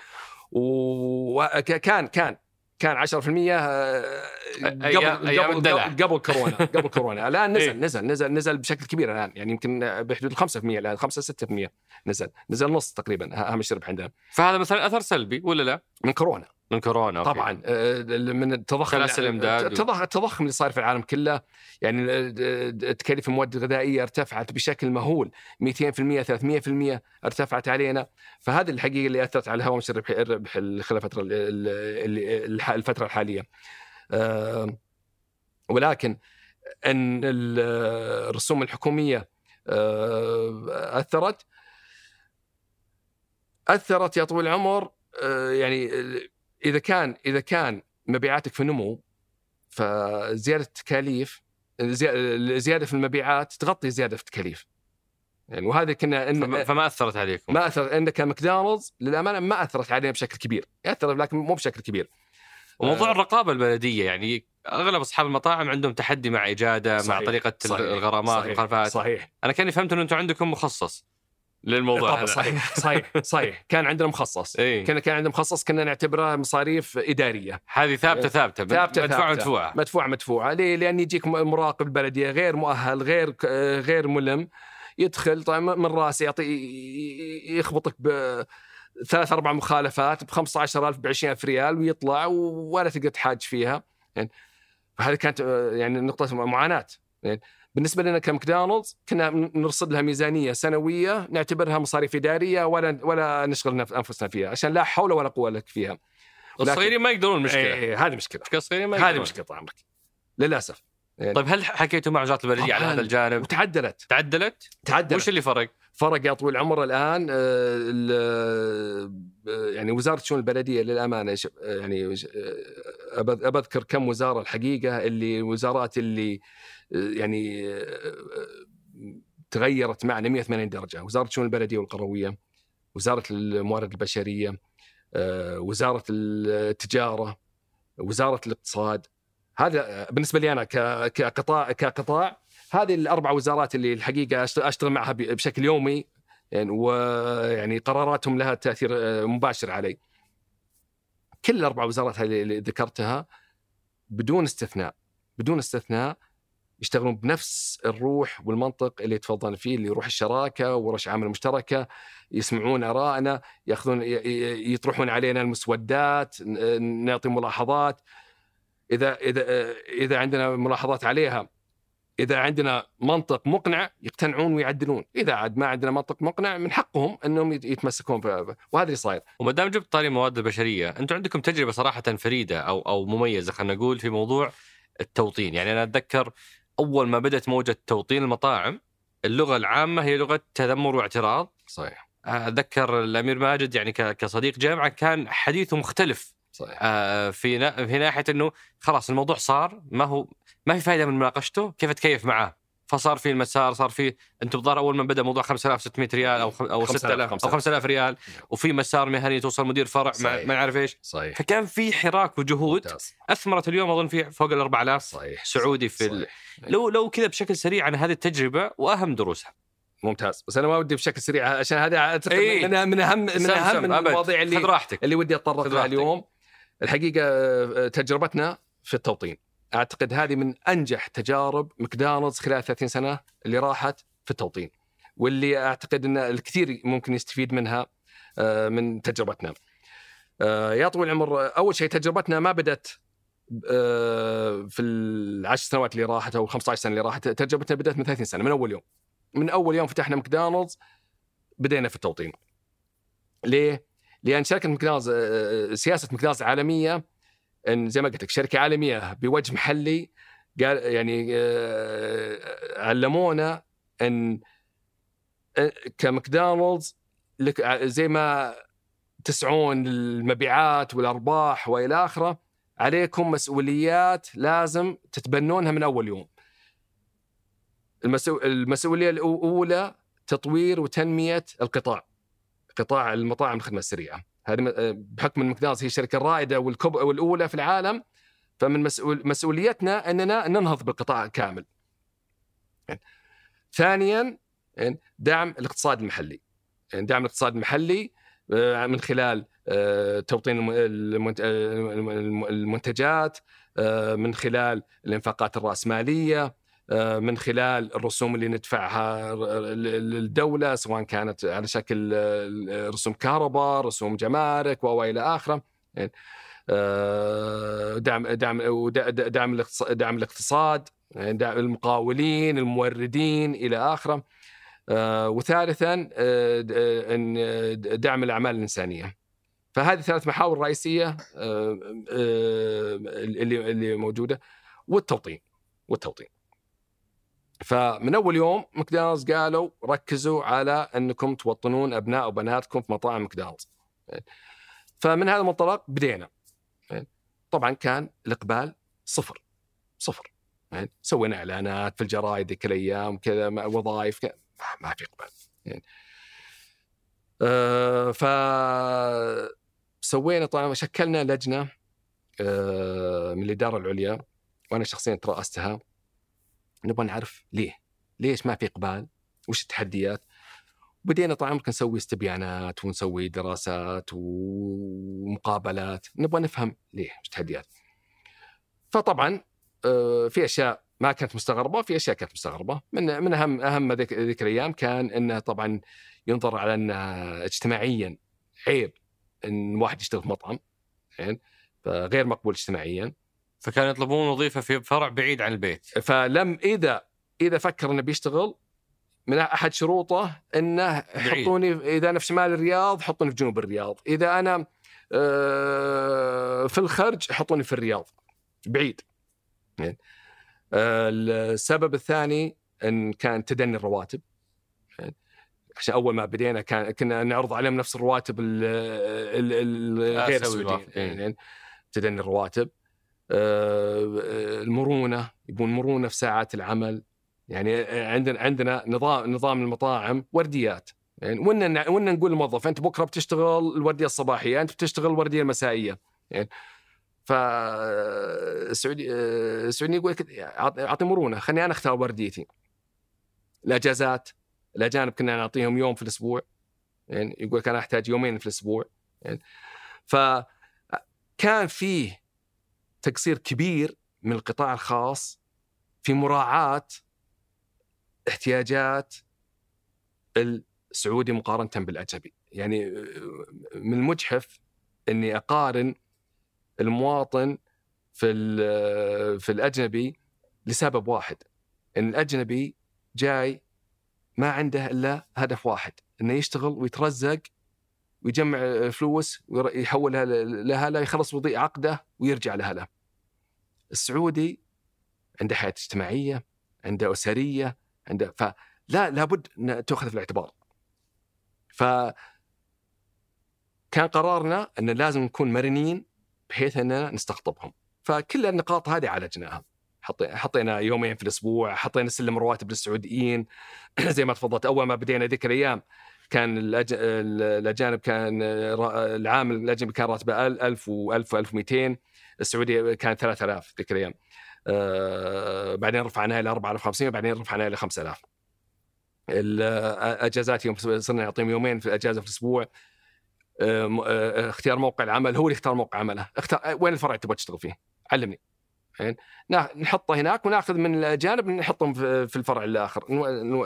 وكان كان كان 10% آه، قبل أيام- قبل. قبل قبل كورونا قبل كورونا. الآن إيه. نزل نزل نزل نزل بشكل كبير الآن. يعني يمكن بحدود ال 5% الان 5 6% نزل. نزل نص تقريبا هامش الربح عندنا. فهذا مثلا أثر سلبي ولا لا؟ من كورونا. من كورونا أوكي. طبعا آه، من التضخم سلاسل الإمداد. التضخم التضخم اللي صار في العالم كله يعني آه، تكاليف المواد الغذائيه ارتفعت بشكل مهول 200% 300% ارتفعت علينا فهذه الحقيقة اللي أثرت على هوامش الربح الربح خلال الفترة ال- ال- ال- الفترة الحالية آه، ولكن أن ال- الرسوم الحكومية آه، أثرت أثرت يا طويل العمر آه، يعني إذا كان إذا كان مبيعاتك في نمو فزيادة التكاليف زي- زيادة في المبيعات تغطي زيادة في التكاليف يعني وهذا كنا فما, إن فما أثرت عليكم ما اثر عندك ماكدونالدز للأمانة ما أثرت علينا بشكل كبير اثر لكن مو بشكل كبير وموضوع آه. الرقابة البلدية يعني أغلب أصحاب المطاعم عندهم تحدي مع إجادة مع صحيح. طريقة صحيح. الغرامات صحيح. صحيح أنا كأني فهمت انه أنتم عندكم مخصص للموضوع هذا. صحيح. صحيح صحيح. كان عندنا مخصص. إي. كان كان عندنا مخصص كنا نعتبرها مصاريف إدارية. هذه ثابتة ثابتة ثابتة مدفوعة. مدفوعة. مدفوعة مدفوعة. ليه؟ لأن يجيك مراقب البلديه غير مؤهل غير غير ملم يدخل طيب من راسه يعطي يخبطك ب ثلاث أربع مخالفات ب 15000 ب 20000 ريال ويطلع ولا تقدر تحاج فيها. يعني فهذه كانت آه، يعني نقطة معاناة. يعني بالنسبة لنا كماكدونالدز كنا نرصد لها ميزانية سنوية نعتبرها مصاريف إدارية ولا ولا نشغل نف- أنفسنا فيها عشان لا حول ولا قوة لك فيها الصغيرين ما يقدرون المشكلة إيه، هذه مشكلة مشكلة الصغيرين ما هذه. مشكلة طال عمرك للأسف يعني طيب هل حكيتوا مع وزارة البلديه على. هذا الجانب؟ وتعدلت تعدلت؟ تعدلت وش اللي فرق؟ فرق يا طويل العمر الآن آه، آه، يعني وزارة الشؤون البلدية للأمانة يعني ش- آه، كم وزارة الحقيقة اللي وزارات اللي يعني تغيرت معنا 180 درجة وزارة الشؤون البلدية والقروية وزارة الموارد البشرية آه، وزارة التجارة وزارة الاقتصاد هذا بالنسبة لي أنا كقطاع كقطاع هذه الأربع وزارات اللي الحقيقة أشتغل معها بشكل يومي يعني ويعني قراراتهم لها تأثير آه، مباشر علي. كل الأربع وزارات هذه اللي ذكرتها بدون استثناء بدون استثناء يشتغلون بنفس الروح والمنطق اللي تفضلنا فيه اللي روح الشراكة ورش عمل مشتركة يسمعون آرائنا يأخذون يطرحون علينا المسودات نعطي ملاحظات. إذا إذا إذا عندنا ملاحظات عليها إذا عندنا منطق مقنع يقتنعون ويعدلون. إذا عاد ما عندنا منطق مقنع من حقهم إنهم يت- يتمسكون وهذا اللي صاير. وما دام جبت طاري المواد البشريه، أنتم عندكم تجربة صراحة فريدة أو أو مميزة خلينا نقول في موضوع التوطين، يعني أنا أتذكر أول ما بدأت موجة توطين المطاعم اللغة العامة هي لغة تذمر واعتراض، صحيح. اتذكر الأمير ماجد يعني كصديق جامعة كان حديثه مختلف. صحيح. آه، في في ناحية إنه خلاص الموضوع صار ما هو ما في فائده من مناقشته كيف أتكيف معاه؟ فصار في المسار صار في أنتم الظاهر أول ما بدأ موضوع 5600 ريال أو أو 5000 6000 أو 5000 ريال وفي مسار مهني توصل مدير فرع صحيح. ما نعرف إيش صحيح فكان في حراك وجهود ممتاز. أثمرت اليوم أظن في فوق ال 4000 صحيح سعودي في ال... صحيح. لو لو كذا بشكل سريع عن هذه التجربة وأهم دروسها ممتاز بس أنا ما ودي بشكل سريع عشان هذا أعتقد إيه. من من اهم من اهم من أبد. المواضيع اللي اللي ودي اتطرق لها. اليوم الحقيقة آه، تجربتنا في التوطين أعتقد هذه من أنجح تجارب ماكدونالدز خلال 30 سنة اللي راحت في التوطين واللي أعتقد إن الكثير ممكن يستفيد منها آه، من تجربتنا. آه، يا طويل العمر أول شيء تجربتنا ما بدأت آه، في العشر سنوات اللي راحت أو 15 سنة اللي راحت تجربتنا بدأت من 30 سنة من أول يوم من أول يوم فتحنا ماكدونالدز بدينا في التوطين ليه؟ لأن شركة ماكدونالدز سياسة ماكدونالدز العالمية إن زي ما قلت لك شركة عالمية بوجه محلي قال يعني آه، علمونا إن كماكدونالدز لك زي ما تسعون المبيعات والأرباح وإلى آخره عليكم مسؤوليات لازم تتبنونها من أول يوم. المسؤولية الأولى تطوير وتنمية القطاع. قطاع المطاعم الخدمة السريعة. هذه بحكم ان ماكدونالدز هي الشركة الرائدة والكب والأولى في العالم فمن مسؤول مسؤوليتنا أننا ننهض بالقطاع كامل. ثانيا دعم الاقتصاد المحلي. دعم الاقتصاد المحلي آه، من خلال آه، توطين المنتجات آه، من خلال الإنفاقات الرأسمالية من خلال الرسوم اللي ندفعها للدولة سواء كانت على شكل رسوم كهرباء، رسوم جمارك وإلى آخره. يعني، دعم دعم دعم دعم الاقتصاد، يعني دعم المقاولين، الموردين إلى آخره. آه، وثالثا آه، آه، دعم الأعمال الإنسانية. فهذه ثلاث محاور رئيسية اللي اللي موجودة والتوطين والتوطين. فمن أول يوم ماكدونالدز قالوا ركزوا على أنكم توطنون أبناء وبناتكم في مطاعم ماكدونالدز. فمن هذا المنطلق بدينا. طبعا كان الإقبال صفر صفر. سوينا إعلانات في الجرايد ذيك الأيام كذا وظائف كذا ما في إقبال آه ف سوينا طبعا شكلنا لجنة آه من الإدارة العليا وأنا شخصيا ترأستها نبغى نعرف ليه؟ ليش ما في إقبال؟ وش التحديات؟ بدينا طبعا ممكن نسوي استبيانات ونسوي دراسات ومقابلات نبغى نفهم ليه وش التحديات. فطبعا آه، في أشياء ما كانت مستغربة وفي أشياء كانت مستغربة من من أهم أهم ذيك الأيام كان إنه طبعا ينظر على إنه اجتماعيا عيب إن واحد يشتغل في مطعم يعني فغير مقبول اجتماعيا فكانوا يطلبون وظيفة في فرع بعيد عن البيت. فلم إذا إذا فكر إنه بيشتغل من أحد شروطه إنه حطوني إذا أنا في شمال الرياض حطوني في جنوب الرياض، إذا أنا آه، في الخرج حطوني في الرياض. بعيد. يعني السبب الثاني إن كان تدني الرواتب. عشان أول ما بدينا كان كنا نعرض عليهم نفس الرواتب الغير سعوديه يعني تدني الرواتب. آه، المرونة يبون مرونة في ساعات العمل. يعني عندنا عندنا نظام نظام المطاعم ورديات. يعني وإن وإن نقول للموظف أنت بكرة بتشتغل الوردية الصباحية أنت بتشتغل الوردية المسائية. يعني فالسعودي السعودي يقول لك أعطي مرونة خليني أنا أختار ورديتي. الاجازات الاجانب كنا نعطيهم يوم في الأسبوع. يعني يقول لك أنا أحتاج يومين في الأسبوع. يعني فكان فيه تقصير كبير من القطاع الخاص في مراعاة احتياجات السعودي مقارنة بالأجنبي. يعني من المجحف إني أقارن المواطن في في الأجنبي لسبب واحد إن الأجنبي جاي ما عنده إلا هدف واحد إنه يشتغل ويترزق ويجمع فلوس ويحولها لاهله يخلص وضيء عقده ويرجع لاهله. السعودي عنده حياة اجتماعية، عنده أسرية، عنده فلا لابد أن تؤخذ في الاعتبار. ف كان قرارنا أن لازم نكون مرنين بحيث أننا نستقطبهم فكل النقاط هذه عالجناها حطينا يومين في الأسبوع حطينا سلم رواتب للسعوديين زي ما تفضلت أول ما بدينا ذيك الأيام كان الأج... الأجانب كان العامل الأجنبي كان راتبه 1000 و1000 و1200 السعودي كان 3000 ذيك الأيام آه بعدين رفعناها إلى 4500 وبعدين رفعناها إلى 5000 الاجازات يوم صرنا نعطيهم يومين في الاجازه في الأسبوع. آه، آه، اختيار موقع العمل هو اللي يختار موقع عمله. اختار وين الفرع تبغى تشتغل فيه؟ علمني. يعني نحطه هناك وناخذ من الأجانب نحطهم في الفرع الآخر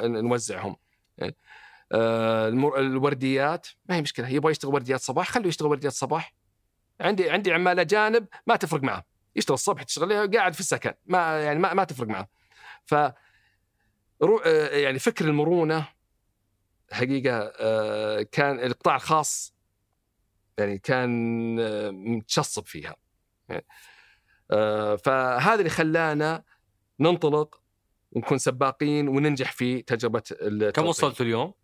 نوزعهم. يعني الورديات. ما هي مشكلة يبغى يشتغل ورديات صباح خليه يشتغل ورديات صباح. عندي عندي عمال اجانب ما تفرق معه. يشتغل الصبح تشتغل قاعد في السكن. ما يعني ما, ما تفرق معه. ف يعني فكر المرونة حقيقة آه، كان القطاع الخاص يعني كان آه، متشصب فيها. يعني فهذا اللي خلانا ننطلق ونكون سباقين وننجح في تجربة كم وصلت اليوم؟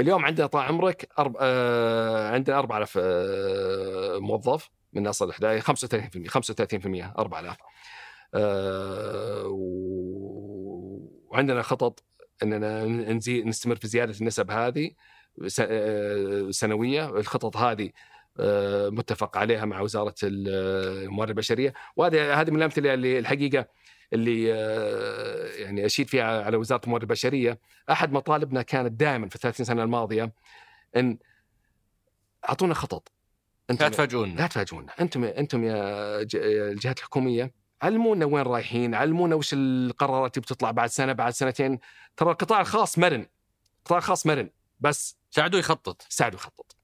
اليوم عندنا طال عمرك أرب... آه عندنا 4000 آه موظف من أصل الاحداث 35% 35% 4000 آه وعندنا خطط إننا نزيد نستمر في زيادة النسب هذه آه، سنوية. الخطط هذه آه، متفق عليها مع وزارة الموارد البشرية. وهذه هذه من الأمثلة اللي الحقيقة اللي آه، يعني أشيد فيها على وزارة الموارد البشرية أحد مطالبنا كانت دائما في 30 سنة الماضية إن أعطونا خطط. أنتم لا تفاجئونا. لا تفاجئونا. أنتم أنتم يا الجهات الحكومية علمونا وين رايحين علمونا وش القرارات اللي بتطلع بعد سنة بعد سنتين. ترى القطاع الخاص مرن. القطاع الخاص مرن. بس ساعدوه يخطط. ساعدوه يخطط.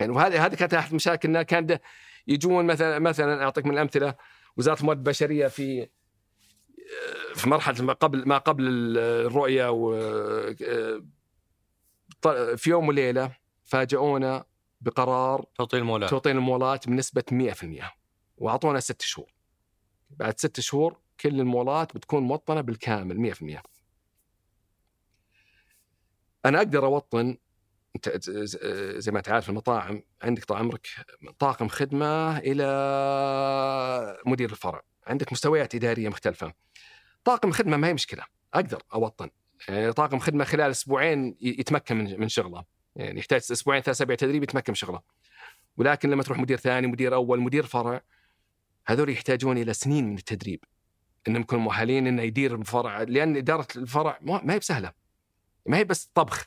يعني وهذه هذه كانت أحد مشاكلنا كان يجون مثلا مثلا أعطيك من الامثله وزارة الموارد البشرية في في مرحلة ما قبل ما قبل الرؤية و في يوم وليلة فاجئونا بقرار توطين المولات. توطين المولات بنسبة 100% وأعطونا ست شهور. بعد ست شهور كل المولات بتكون موطنة بالكامل 100% أنا أقدر أوطن أنت زي ما انت عارف المطاعم عندك طال عمرك طاقم خدمة إلى مدير الفرع. عندك مستويات اداريه مختلفة. طاقم خدمة ما هي مشكلة. أقدر أوطن. يعني طاقم خدمة خلال أسبوعين يتمكن من من شغله. يعني يحتاج أسبوعين ثلاث أسابيع تدريب يتمكن من شغله. ولكن لما تروح مدير ثاني مدير أول مدير فرع هذول يحتاجون إلى سنين من التدريب. إنهم يكونوا مؤهلين إنه يدير الفرع. لأن إدارة الفرع ما هي بسهلة. ما هي بس طبخ.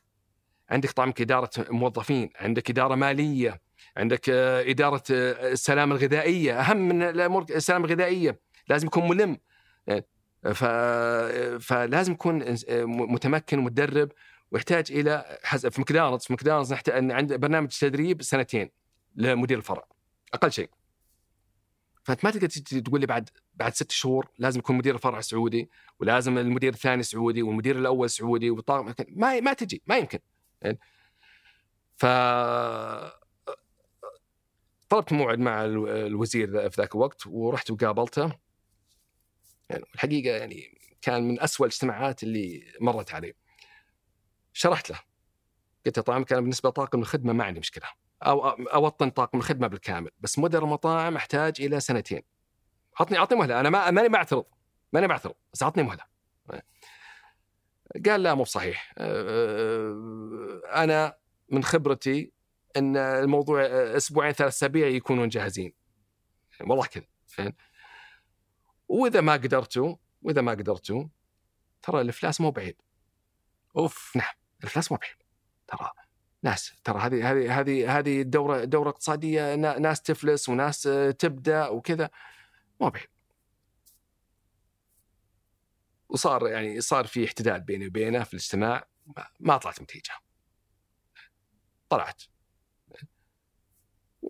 عندك طبعا إدارة موظفين عندك إدارة مالية. عندك آه، إدارة آه، السلامه الغذائية. أهم من الأمور السلامه الغذائية. لازم يكون ملم. يعني ف... فلازم يكون متمكن ومتدرب ويحتاج إلى في ماكدونالدز. في ماكدونالدز نحتاج عند برنامج تدريب سنتين لمدير الفرع. أقل شيء. فانت ما تقدر تقول لي بعد بعد ست شهور لازم يكون مدير الفرع سعودي ولازم المدير الثاني سعودي والمدير الأول سعودي والطاقم. ما ما تجي. ما يمكن. يعني ف طلبت موعد مع الوزير في ذاك الوقت ورحت وقابلته. يعني الحقيقة يعني كان من أسوأ الاجتماعات اللي مرت علي. شرحت له. قلت له طبعا كان بالنسبة لطاقم الخدمة ما عندي مشكلة. أو أوطن طاقم الخدمة بالكامل. بس مدير المطاعم أحتاج إلى سنتين. عطني اعطني مهلة. أنا ما ماني معترض. ماني معترض. بس اعطني مهلة. قال لا مو بصحيح. أنا من خبرتي إن الموضوع أسبوعين ثلاث أسابيع يكونون جاهزين. والله كذا وإذا ما قدرتوا وإذا ما قدرتوا ترى الإفلاس مو بعيد. أوف. نعم الإفلاس مو بعيد. ترى ناس ترى هذه هذه هذه هذه الدوره دورة اقتصادية ناس تفلس وناس تبدأ وكذا مو بعيد. وصار يعني صار في احتداد بيني وبينه في الاجتماع ما طلعت نتيجة. طلعت.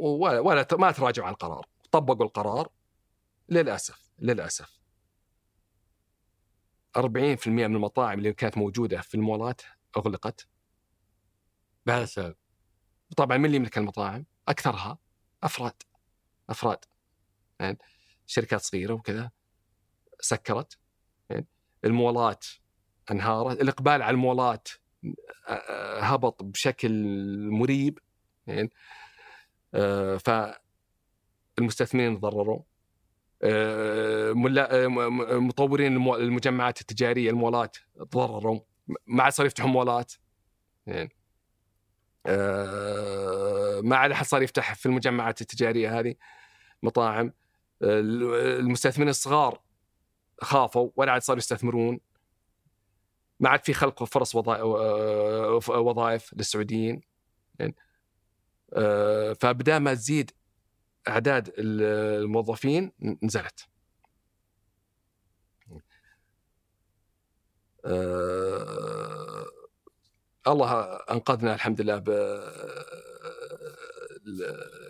ولا ولا ما تراجعوا عن القرار. طبقوا القرار. للأسف للأسف. 40% من المطاعم اللي كانت موجودة في المولات أغلقت. بهذا السبب. طبعا من اللي يملك المطاعم؟ أكثرها أفراد. أفراد. يعني شركات صغيرة وكذا سكرت. يعني المولات انهارت. الإقبال على المولات هبط بشكل مريب. يعني فالمستثمرين تضرروا. مطورين المجمعات التجارية المولات تضرروا. ما عاد صار يفتحوا مولات. يعني ما عاد احد صار يفتح في المجمعات التجارية هذه مطاعم. المستثمرين الصغار خافوا ولا عاد صاروا يستثمرون. ما عاد في خلق فرص وظائف للسعوديين. يعني فبدا ما تزيد أعداد الموظفين نزلت. أه الله أنقذنا الحمد لله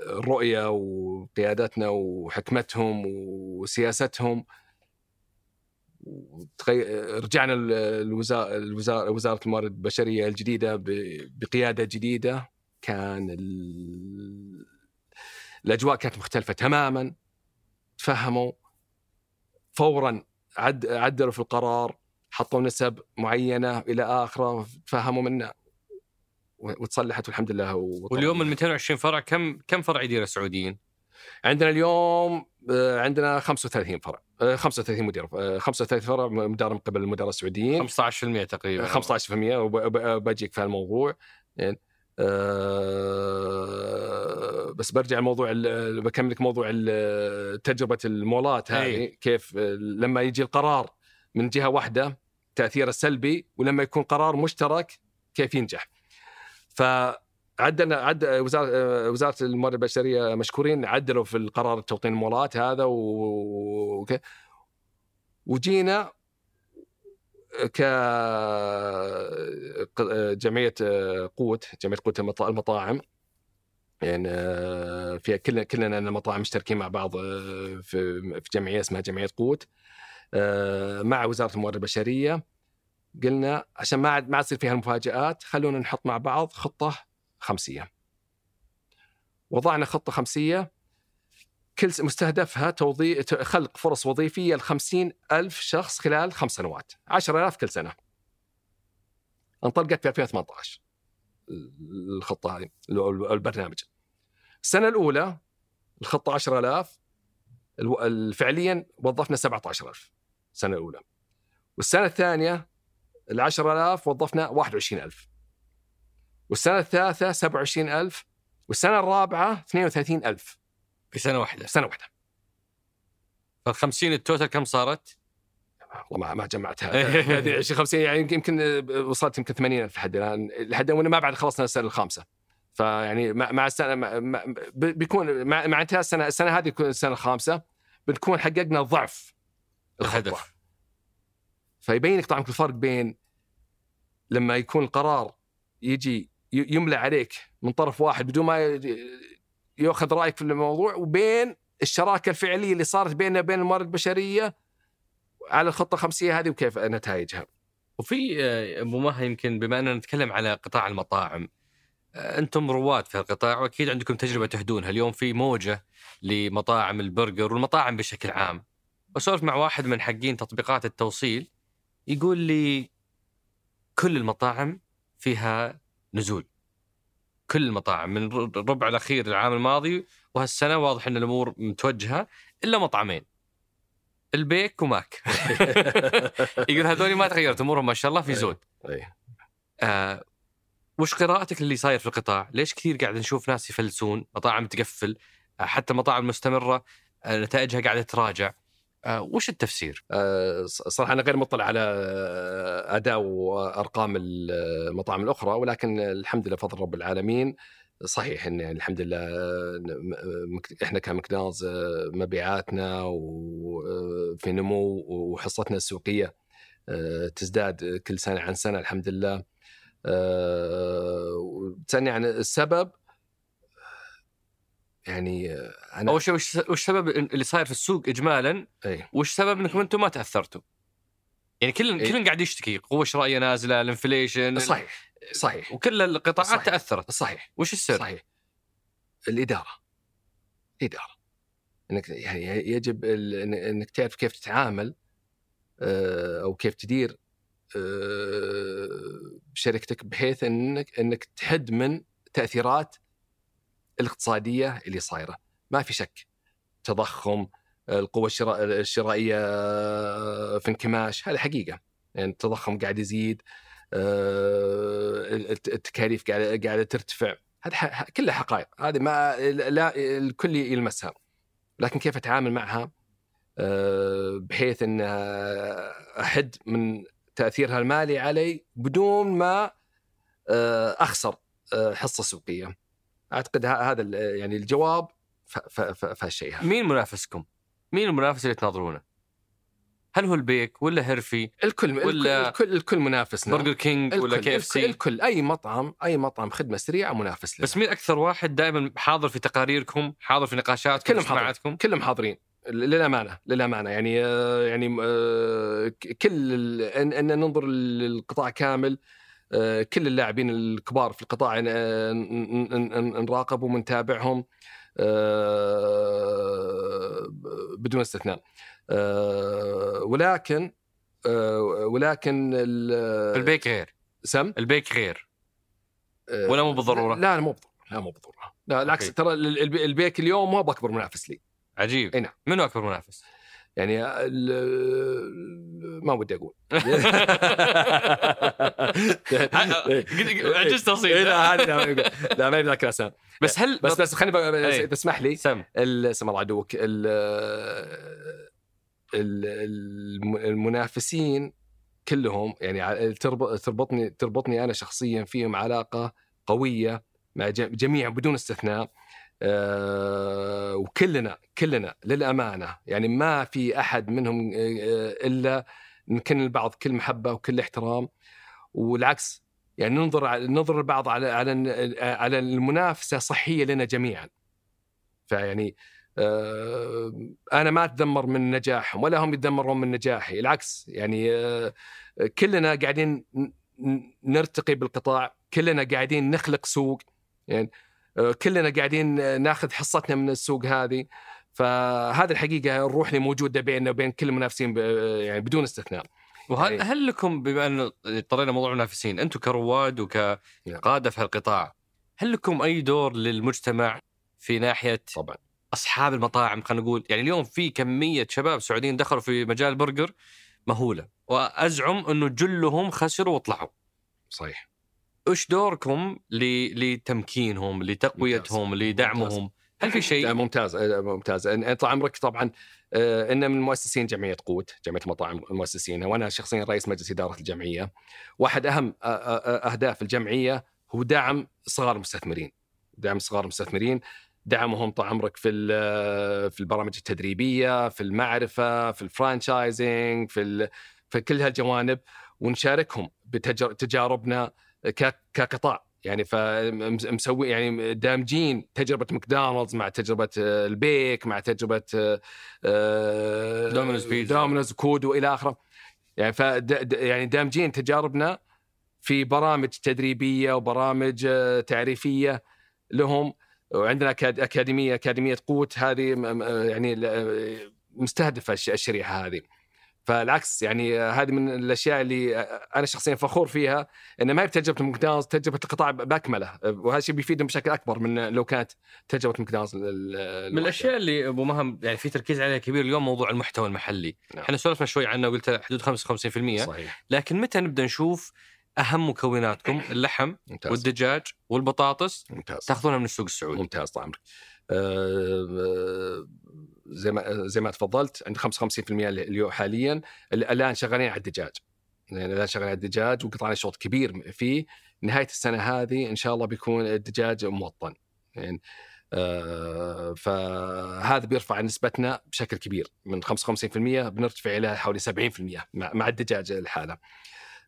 بالرؤيه وقيادتنا وحكمتهم وسياستهم. رجعنا الوزاره وزارة الموارد البشرية الجديدة بقيادة جديدة. كان ال- الأجواء كانت مختلفة تماما. تفهموا فورا عد عدلوا في القرار حطوا نسب معينة إلى آخره تفهموا منه. وتصلحت والحمد لله واليوم ال 220 فرع كم كم فرع يدير السعوديين؟ عندنا اليوم آه، عندنا 35 فرع آه، 35 مدير آه، 35 فرع مدار من قبل المدراء السعوديين. 15% تقريبا. 15% وبجيك في هالموضوع. يعني آه، بس برجع لموضوع ال- بكمل لك موضوع تجربة المولات هذه أي. كيف آه، لما يجي القرار من جهة واحدة تأثيره سلبي ولما يكون قرار مشترك كيف ينجح فعدلنا عد وزارة آه، وزارة الموارد البشرية مشكورين عدلوا في القرار توطين المولات هذا و... وجينا كجمعيه قوت جمعية قوت المط- المطاعم. يعني آه، فيها كلنا كلنا المطاعم مشتركين مع بعض آه، في جمعية اسمها جمعية قوت. آه، مع وزارة الموارد البشرية. قلنا عشان ما عاد ما تصير فيها المفاجآت خلونا نحط مع بعض خطة خمسية. وضعنا خطة خمسية. كل مستهدفها توظيف خلق فرص وظيفية ل ألف شخص خلال خمس سنوات. 10000 كل سنة. انطلقت في 2018 الخطة هذه البرنامج. السنة الأولى الخطة 10000 الو- فعليا وظفنا 17000 السنة الأولى. والسنة الثانية ال 10000 وظفنا 21000 والسنة الثالثة 27000 والسنة الرابعة 32000 في سنة واحدة سنة واحدة. فال 50 التوتال كم صارت؟ والله ما ما جمعتها. هذه 20 50 يعني يمكن يمكن وصلت يمكن 80000 لحد الآن. لحد وأنا ما بعد خلصنا السنة الخامسة. فيعني مع مع السنة مع بيكون مع, مع انتهاء السنة السنة هذه تكون السنة الخامسة بنكون حققنا ضعف. الهدف. فيبين لك طبعا الفرق بين لما يكون القرار يجي يملى عليك من طرف واحد بدون ما ياخذ رأيك في الموضوع وبين الشراكة الفعلية اللي صارت بيننا وبين الموارد البشرية على الخطة الخمسية هذه وكيف نتائجها. وفي آه، أبو مها يمكن بما أننا نتكلم على قطاع المطاعم آه، أنتم رواد في القطاع وأكيد عندكم تجربة تهدونها. اليوم في موجة لمطاعم البرجر والمطاعم بشكل عام. بسولف مع واحد من حقين تطبيقات التوصيل يقول لي كل المطاعم فيها نزول. كل المطاعم من الربع الأخير العام الماضي وهالسنة واضح إن الأمور متوجهة إلا مطعمين البيك وماك يقول هذول ما تغيرت أمورهم ما شاء الله في زود اي آه وش قراءتك اللي صاير في القطاع؟ ليش كثير قاعد نشوف ناس يفلسون، مطاعم تقفل، آه حتى مطاعم مستمرة آه نتائجها قاعدة تراجع. آه وش التفسير؟ آه، صراحة أنا غير مطلع على آه، أداء وأرقام المطاعم الأخرى ولكن الحمد لله فضل رب العالمين صحيح إن يعني الحمد لله إحنا كمكناز آه، مبيعاتنا وفي نمو وحصتنا السوقية تزداد كل سنة عن سنة الحمد لله وتسالني عن السبب يعني آه، أنا أول شيء وش وش سبب اللي صاير في السوق اجمالا؟ أي. وش سبب انكم أنتم ما تأثرتوا؟ يعني كل إيه. كل قاعد يشتكي قوة شرائيه نازلة، الانفليشن صحيح صحيح وكل القطاعات صحيح. تأثرت، صحيح وش السر؟ صحيح الإدارة الاداره إنك يعني يجب إنك تعرف كيف تتعامل آه، أو كيف تدير آه، شركتك بحيث إنك إنك تحد من تأثيرات الاقتصادية اللي صايرة. ما في شك. تضخم القوة الشراء- الشرائية في انكماش هذه حقيقة. يعني التضخم قاعد يزيد آه، الت- التكاليف قاعدة ترتفع. هذه ح- كلها حقائق. هذه ما لا الكل يلمسها. لكن كيف أتعامل معها؟ آه، بحيث إن أحد من تأثيرها المالي علي بدون ما آه، أخسر آه، حصة سوقية. أعتقد هذا يعني الجواب في هالشيء هذا. مين منافسكم؟ مين المنافس اللي تناظرونه؟ هل هو البيك ولا هيرفي الكل ولا الكل الكل منافسنا برجر كينج ولا الكل KFC؟ الكل. أي مطعم أي مطعم خدمة سريعة منافس له. بس مين أكثر واحد دائما حاضر في تقاريركم حاضر في نقاشاتكم كلهم اجتماعاتكم؟ كلهم حاضرين. للأمانة للأمانة. يعني آه، يعني آه، كل ان إن ننظر للقطاع كامل كل اللاعبين الكبار في القطاع آه، نراقب ونتابعهم آه، بدون استثناء آه، ولكن آه، ولكن ال- البيك غير سم البيك غير آه، ولا مو بالضرورة؟ لا مو بالضروره لا مو بالضروره لا بالعكس. ترى ال- ال- البيك اليوم ما هو بأكبر منافس لي عجيب أي نعم. منو أكبر منافس؟ يعني ال- ما ودي أقول. عجزت إيه، اصيل لا هذه لا ما يبي ذاكر اسامي بس هل بس بس خليني بقى- إيه. تسمح لي سم سم الله عدوك ال- ال- الم- المنافسين كلهم يعني تربطني تربطني أنا شخصيا فيهم علاقة قوية مع جميع بدون استثناء. آه، وكلنا كلنا للأمانة يعني ما في أحد منهم آه، إلا نكن البعض كل محبة وكل احترام. والعكس يعني ننظر ننظر البعض على على على المنافسة صحية لنا جميعا. فيعني آه، أنا ما أتذمر من نجاحهم ولا هم يتذمرون من نجاحي. العكس يعني آه، كلنا قاعدين نرتقي بالقطاع كلنا قاعدين نخلق سوق. يعني آه، كلنا قاعدين آه، ناخذ حصتنا من السوق هذه. فهذه الحقيقة الروح اللي موجودة بيننا وبين كل المنافسين ب- يعني بدون استثناء. وهل يعني- هل لكم بما انه اضطرينا موضوع المنافسين أنتم كرواد وكقادة في القطاع هل لكم أي دور للمجتمع في ناحية طبعا. أصحاب المطاعم؟ خلينا نقول يعني اليوم في كمية شباب سعوديين دخلوا في مجال البرجر مهولة وأزعم أنه جلهم خسروا وطلعوا صحيح. إيش دوركم لتمكينهم لتقويتهم. لدعمهم؟ هل في شيء؟ ممتاز. آه، ممتاز. طال عمرك طبعا آه، إن من مؤسسين جمعية قوت جمعية المطاعم المؤسسين. وأنا شخصيا رئيس مجلس إدارة الجمعية. واحد أهم آه، أهداف الجمعية هو دعم صغار المستثمرين دعم صغار المستثمرين دعمهم طال عمرك في في البرامج التدريبية في المعرفة في ال franchising في في كل هالجوانب. ونشاركهم بتجاربنا كقطاع. يعني فمسوي يعني دامجين تجربة ماكدونالدز مع تجربة آه، البيك مع تجربة آه، آه، دومينوز بيتزا. دومينوز كودو والى آخره. يعني ف يعني دامجين تجاربنا في برامج تدريبية وبرامج تعريفية لهم. وعندنا أكاديمية أكاديمية قوت. هذه يعني مستهدفة الش- الشريحة هذه. فالعكس يعني هذه من الأشياء اللي أنا شخصيا فخور فيها إن ما هي بتجربة ماكدونالدز تجربة القطاع باكمله. وهذا الشيء بيفيدهم بشكل أكبر من لو كانت تجربة ماكدونالدز من الأشياء اللي أبو مهم يعني في تركيز عليها كبير اليوم موضوع المحتوى المحلي. نعم. إحنا سولفنا شوي عنه وقلت حدود 55% صحيح. لكن متى نبدأ نشوف أهم مكوناتكم؟ اللحم ممتاز. والدجاج والبطاطس ممتاز. تأخذونها من السوق السعودي. ممتاز طال عمرك آه، آه، زي ما زي ما تفضلت عند 55% اليوم حاليا. ال- الآن شغالين على الدجاج. يعني الآن شغالين على الدجاج وقطعنا شوط كبير فيه. نهاية السنة هذه إن شاء الله بيكون الدجاج موطن. يعني آه، فهذا بيرفع نسبتنا بشكل كبير. من 55% بنرتفع إلى حوالي 70% مع الدجاج الحالة.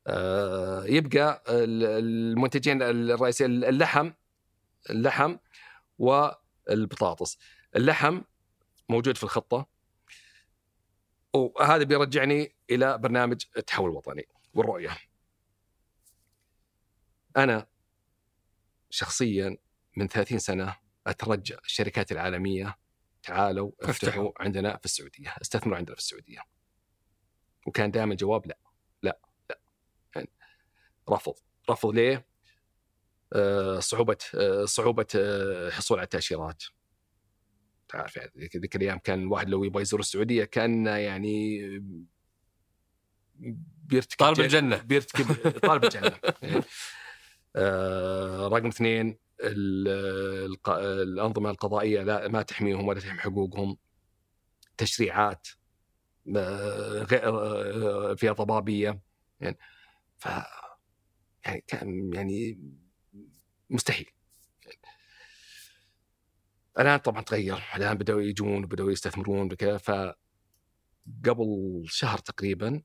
آه، يبقى ال- المنتجين الرئيسيين اللحم اللحم والبطاطس. اللحم موجود في الخطة. وهذا بيرجعني إلى برنامج التحول الوطني والرؤية. أنا شخصيا من 30 سنة أترجى الشركات العالمية تعالوا افتحوا. عندنا في السعودية استثمروا عندنا في السعودية. وكان دائما الجواب لا لا لا. يعني رفض. رفض ليه؟ آه، صعوبة آه، صعوبة آه، الحصول على التأشيرات. تعرف يعني ذيك الأيام كان الواحد لو يبغى يزور السعودية كان يعني بيرتكب طالب جن- الجنة. بيرتكب طالب الجنة. آه، رقم اثنين الأنظمة القضائية لا ما تحميهم ولا تحمي حقوقهم. تشريعات آه، غير آه، فيها ضبابية. يعني ف يعني كان يعني مستحيل. الان طبعا تغير الآن بدأوا يجون وبدأوا يستثمرون بكذا ف قبل شهر تقريبا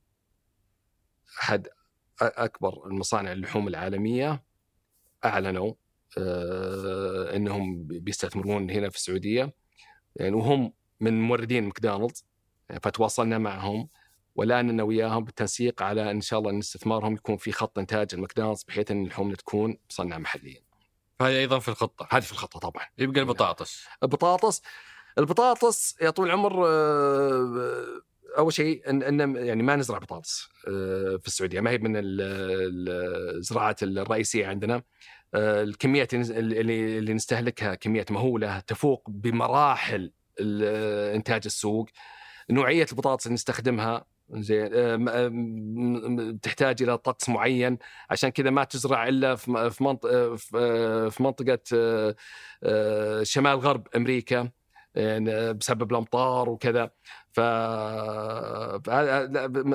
أحد أكبر المصانع اللحوم العالمية أعلنوا آه، إنهم بيستثمرون هنا في السعودية يعني وهم من موردين ماكدونالدز فتواصلنا معهم والآن أنا وياهم بالتنسيق على إن شاء الله إن استثمارهم يكون في خط إنتاج الماكدونالدز بحيث إن اللحوم تكون مصنعه محليا. فهذه أيضا في الخطة. هذه في الخطة طبعا. يبقى البطاطس. البطاطس. البطاطس يا طول العمر آه، أول شيء إن إن يعني ما نزرع بطاطس آه، في السعودية. ما هي من ال- ال- الزراعات الرئيسية عندنا. آه، الكميات اللي اللي نستهلكها كميات مهولة تفوق بمراحل إنتاج السوق. نوعية البطاطس اللي نستخدمها زين آه، آه، تحتاج إلى طقس معين. عشان كذا ما تزرع إلا في منطقه في آه، في منطقة شمال غرب أمريكا يعني بسبب الأمطار وكذا. ف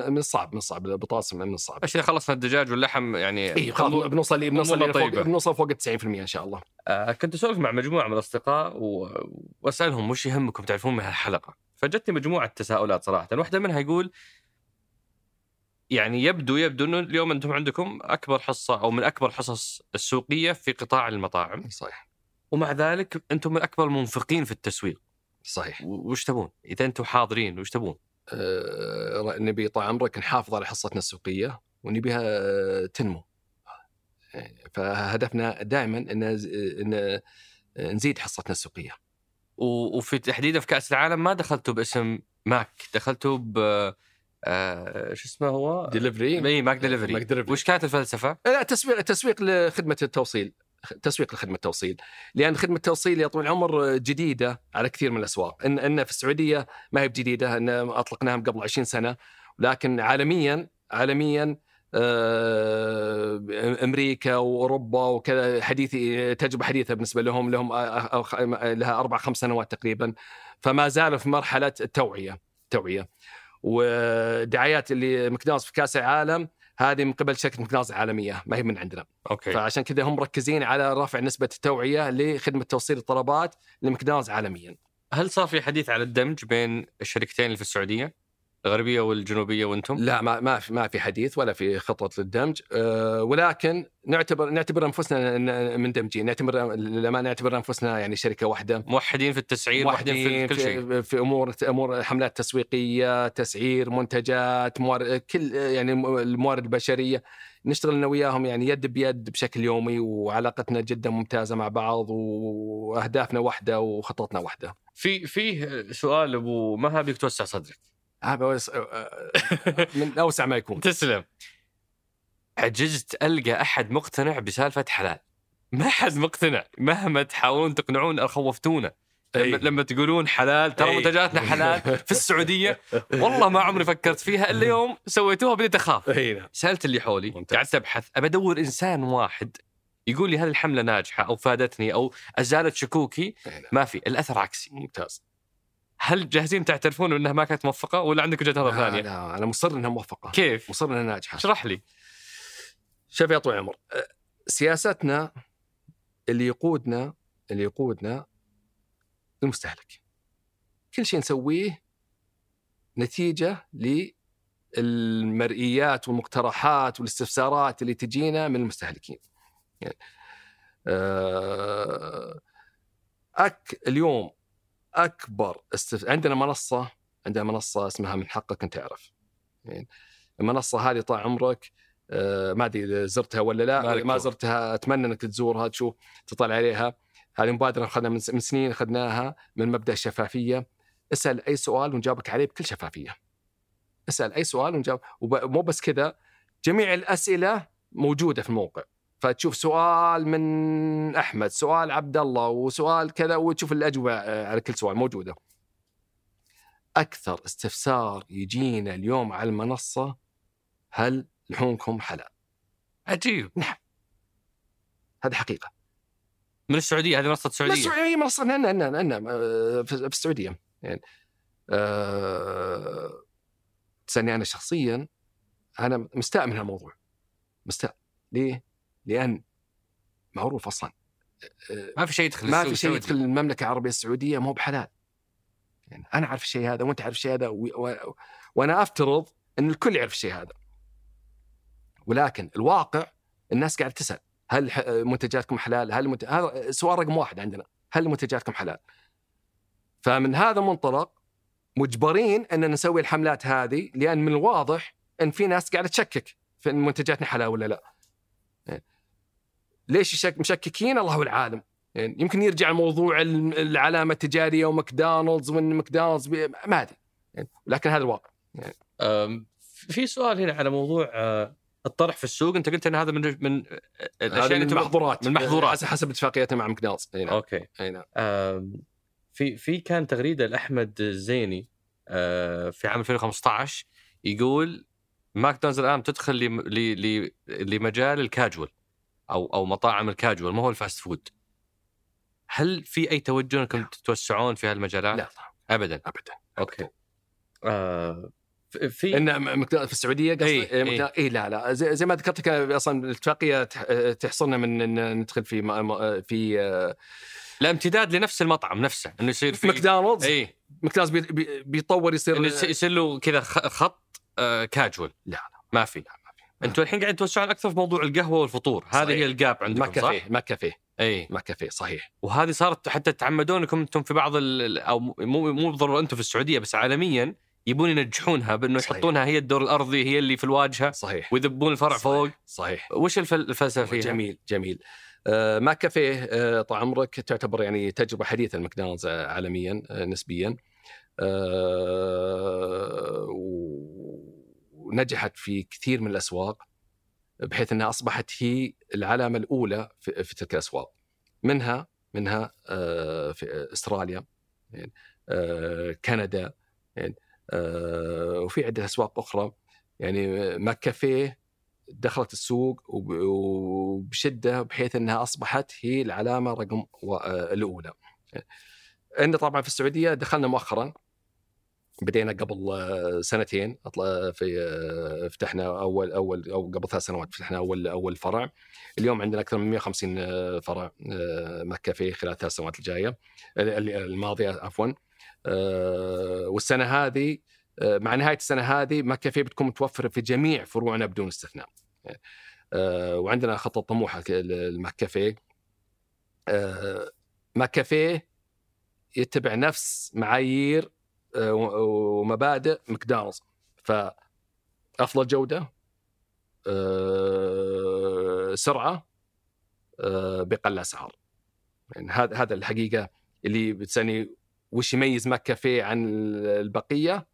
من الصعب من الصعب البطاطس من الصعب إذا خلصنا الدجاج واللحم يعني خلاص بنوصل لي بنوصل لي فوق. بنوصل فوق ال 90% إن شاء الله. آه كنت أسولف مع مجموعة من الأصدقاء و... وأسألهم وش يهمكم تعرفون من هالحلقة؟ فجتني مجموعة تساؤلات صراحة، واحدة منها يقول يعني يبدو يبدو أنه اليوم أنتم عندكم أكبر حصة أو من أكبر الحصص السوقية في قطاع المطاعم، صحيح ومع ذلك أنتم من أكبر المنفقين في التسويق، صحيح وش تبون؟ إذا أنتم حاضرين وش تبون؟ آه، نبي طال عمرك نحافظ على حصتنا السوقية ونبيها آه، تنمو فهدفنا دائما أن أن نزيد حصتنا السوقية. وفي تحديدا في كاس العالم ما دخلتوا باسم ماك، دخلتوا ب آه شو اسمه هو؟ ديليفري إي ماك دليفري ماك دليفري. وش كانت الفلسفة؟ لا تسويق تسويق لخدمة التوصيل. تسويق لخدمة التوصيل. لأن خدمة التوصيل يا طويل العمر جديدة على كثير من الأسواق. إن إن في السعودية ما هي بجديدة إن اطلقناها قبل 20 سنة. لكن عالميا عالميا آه، أمريكا وأوروبا وكذا حديث تجربة حديثة بالنسبة لهم لهم آه، آه، لها أربع خمس سنوات تقريبا. فما زالوا في مرحلة التوعية توعيه ودعايات اللي ماكدونالدز في كأس العالم هذه من قبل شركة ماكدونالدز العالمية ما هي من عندنا. okay. فعشان كذا هم مركزين على رفع نسبة التوعية لخدمة توصيل الطلبات لماكدونالدز عالميا. هل صار في حديث على الدمج بين الشركتين اللي في السعودية؟ الغربية والجنوبية وأنتم؟ لا ما ما في ما في حديث ولا في خطه للدمج. أه ولكن نعتبر نعتبر أنفسنا مندمجين نعتبر لما نعتبر أنفسنا يعني شركة واحدة. موحدين في التسعير موحدين في كل شيء. في, في أمور أمور حملات تسويقية تسعير منتجات موارد كل يعني الموارد البشرية. نشتغل أنا وياهم يعني يد بيد بشكل يومي وعلاقتنا جدا ممتازة مع بعض وأهدافنا واحدة وخططنا واحدة. في فيه سؤال أبو مهاب يبي توسع صدرك. هذا وس- من أوسع ما يكون. تسلم. عجزت ألقى أحد مقتنع بسالفة حلال. ما حد مقتنع. مهما تحاولون تقنعون خوفتونا. لما, أي. لما تقولون حلال ترى أي. منتجاتنا حلال في السعودية. والله ما عمري فكرت فيها إلا يوم سويتوها بديت أخاف. اي نعم. سألت اللي حولي. قعدت أبحث. أبى أدور إنسان واحد يقول لي هذه الحملة ناجحة أو فادتني أو أزالت شكوكي؟ نعم. ما في. الأثر عكسي. ممتاز. هل جاهزين تعترفون انها ما كانت موفقة ولا عندك وجهة نظر ثانية؟ لا أنا مصر إنها موفقة. كيف؟ مصر إنها ناجحة. اشرح لي. شوف يا طويل العمر أه، سياستنا اللي يقودنا اللي يقودنا المستهلك. كل شيء نسويه نتيجة للمرئيات والمقترحات والاستفسارات اللي تجينا من المستهلكين. يعني أه، أك اليوم أكبر استف... عندنا منصة عندنا منصة اسمها من حقك ان تعرف يعني المنصة هذه طال عمرك آه، ما أدري إذا زرتها ولا لا ما. زرتها أتمنى إنك تزورها تشوف تطلع عليها. هذه مبادرة أخذنا من من سنين أخذناها من مبدأ الشفافية. اسأل أي سؤال ونجاوبك عليه بكل شفافية. اسأل أي سؤال ونجاوب ومو بس كذا جميع الأسئلة موجودة في الموقع. فتشوف سؤال من أحمد سؤال عبد الله وسؤال كذا وتشوف الأجوبة آه، على كل سؤال موجودة. أكثر استفسار يجينا اليوم على المنصة هل لحومكم حلال؟ عجيب. هذه حقيقة. من السعودية؟ هذه منصة لا السعودية منصة؟ عندنا عندنا عندنا آه، في في السعودية. يعني أه تسالني أنا شخصيا أنا مستاء من هالموضوع. مستاء. ليه؟ لأن معروف أصلا ما في شيء يدخل ما في شيء. يدخل المملكة العربية السعودية مو بحلال يعني أنا أعرف الشيء هذا وأنت عارف الشيء هذا و... و... وأنا أفترض إن الكل يعرف الشيء هذا ولكن الواقع الناس قاعدة تسأل هل منتجاتكم حلال؟ هل منت... هذا سؤال رقم واحد عندنا هل منتجاتكم حلال؟ فمن هذا المنطلق مجبرين إننا نسوي الحملات هذه لأن من الواضح إن في ناس قاعدة تشكك في إن منتجاتنا حلال ولا لا. ليش مشككين الله العالم. يعني يمكن يرجع الموضوع العلامة التجارية وماكدونالدز وان ماكدونالدز ما أدري يعني لكن هذا الواقع. يعني. في سؤال هنا على موضوع آه، الطرح في السوق أنت قلت إن هذا من من الأشياء اللي المحظورات من المحظورات حسب اتفاقيتنا مع ماكدونالدز نعم. okay أي نعم في في كان تغريدة لأحمد الزيني آه، في عام 2015 يقول ماكدونالدز الآن تدخل لمجال الكاجوال أو أو مطاعم الكاجوال ما هو ال fast food؟ هل في أي توجه إنكم تتوسعون في هالمجالات؟ لا ابدا. ابدا. okay. آه في إن في السعودية قصدي إيه, إيه, إيه. لا لا. زي, زي ما ذكرت أصلا الاتفاقية تحصرنا من إن ندخل في في لا امتداد لنفس المطعم نفسه إنه يصير في ماكدونالدز. اي ماكدونالدز بيطور يصير يصير له كذا خط كاجوال. لا لا. ما في. أنتم الحين قاعدين توسعون أكثر في موضوع القهوة والفطور. هذه هي ال gap عندكم ما كافيه ما كافيه. إي ما كافيه صحيح. وهذه صارت حتى تتعمدون إنكم أنتم في بعض أو مو مو بالضرورة أنتم في السعودية بس عالميا يبون ينجحونها بأنه يحطونها هي الدور الأرضي هي اللي في الواجهة صحيح. ويذبون الفرع صحيح. فوق. صحيح. وش الفلسفة فيها؟ جميل جميل. آه ما كافيه آه طال عمرك تعتبر يعني تجربة حديثة الماكدونالدز عالميا آه نسبيا. آه ونجحت في كثير من الأسواق بحيث إنها أصبحت هي العلامة الأولى في, في تلك الأسواق منها منها آه في أستراليا يعني آه كندا يعني آه، وفي عدة أسواق أخرى يعني ماك كافيه دخلت السوق وبشدة بحيث إنها أصبحت هي العلامة رقم الأولى. عندنا طبعا في السعودية دخلنا مؤخرا بدينا قبل آه، سنتين في فتحنا أول أول أو قبل ثلاث سنوات فتحنا أول أول فرع. اليوم عندنا أكثر من 150 فرع ماك كافيه خلال الثلاث سنوات الجاية. الماضية عفوا. آه، والسنة هذه آه، مع نهاية السنة هذه ما كافيه بتكون متوفرة في جميع فروعنا بدون استثناء. آه، وعندنا خطه طموحه للماك كافيه يتبع نفس معايير ومبادئ ماكدونالدز فأفضل جودة سرعة بقل اسعار يعني هذا هذا الحقيقة اللي بتسألني وش يميز ماك كافيه عن البقية؟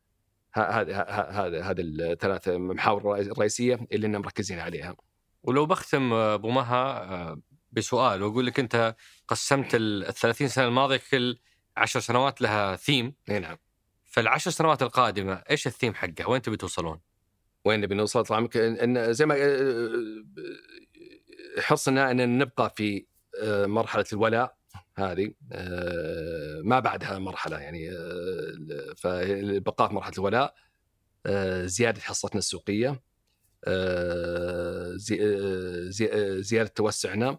هذا هذا هذه الثلاث محاور الرئيسيه اللي إحنا مركزين عليها. ولو بختم أبو مها آه، بسؤال وأقول لك أنت قسمت ال 30 سنة الماضية كل 10 سنوات لها ثيم نعم. فالعشر سنوات القادمة إيش الثيم حقها؟ وين تبي توصلون؟ وين نبي نوصل طبعا ان زي ما آه، آه، حرصنا ان نبقى في مرحلة الولاء هذه آه، ما بعدها مرحلة يعني آه، فالبقاء في مرحلة الولاء آه، زيادة حصتنا السوقية زيادة توسعنا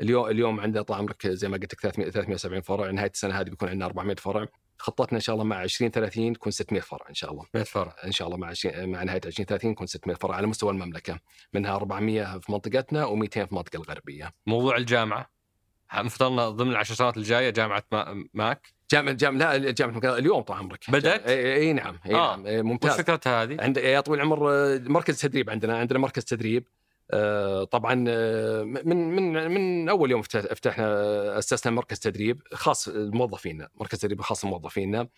اليوم اليوم عندنا طال عمرك زي ما قلت لك 370 فرع نهاية السنة هذه بيكون عندنا 400 فرع خطتنا إن شاء الله مع 20 30 تكون 600 فرع إن شاء الله. 100 فرع. إن شاء الله مع مع نهاية 20 30 تكون 600 فرع على مستوى المملكة. منها 400 في منطقتنا و200 في المنطقة الغربية. موضوع الجامعة. مفترضنا ضمن العشر سنوات الجاية جامعة ماك؟ جامعة جامعة لا جامعة اليوم طال عمرك بدأت؟ إي, إي نعم. إي آه. نعم. ممتاز. وش فكرتها هذه؟ عند يا طويل العمر مركز تدريب عندنا عندنا مركز تدريب. آه طبعا آه، من من من أول يوم فتحنا أسسنا مركز تدريب خاص لموظفينا، مركز تدريب خاص لموظفينا.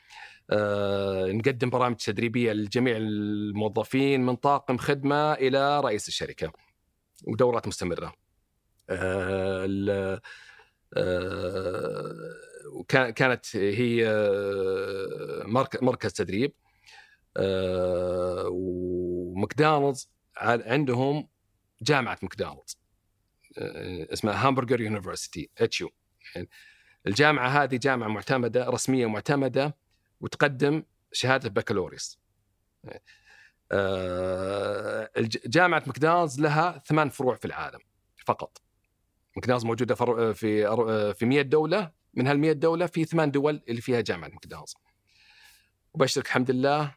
آه نقدم برامج تدريبية لجميع الموظفين من طاقم خدمة إلى رئيس الشركة. ودورات مستمرة. آه وكانت هي آه، مركز تدريب آه، وماكدونالدز عندهم جامعة ماكدونالدز. آه، اسمها Hamburger University HU الجامعة هذه جامعة معتمدة رسمية معتمدة وتقدم شهادة بكالوريوس. جامعة ماكدونالدز لها ثمان فروع في العالم فقط. ماكدونالدز موجودة في في 100 دولة من هال 100 دولة في ثمان دول اللي فيها جامعة ماكدونالدز. وبشرك الحمد لله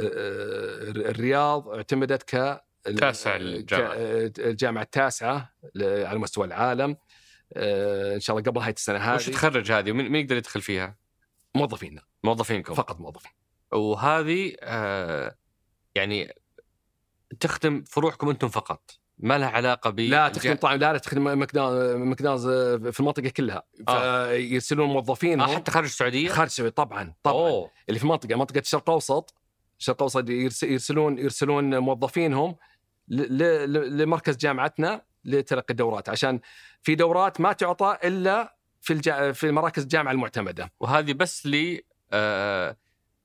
الرياض اعتمدت ك تاسع الجامعة. الجامعة التاسعة على مستوى العالم. إن شاء الله قبل نهايه السنة هذه. وش تخرج هذه؟ ومين يقدر يدخل فيها؟ موظفينا. موظفينكم. فقط موظفين. وهذه آه يعني تخدم فروعكم أنتم فقط. ما لها علاقة ب لا تخدم طبعا لا لا تخدم ماكدونالدز في المنطقة كلها. آه. فيرسلون موظفين آه حتى خارج السعودية؟ خارج السعودية طبعا طبعا. أوه. اللي في منطقة منطقة الشرق الأوسط الشرق الأوسط يرس- يرسلون يرسلون موظفينهم. لمركز جامعتنا لتلقي الدورات عشان في دورات ما تعطى إلا في الجا في مراكز الجامعة المعتمدة. وهذه بس ل آه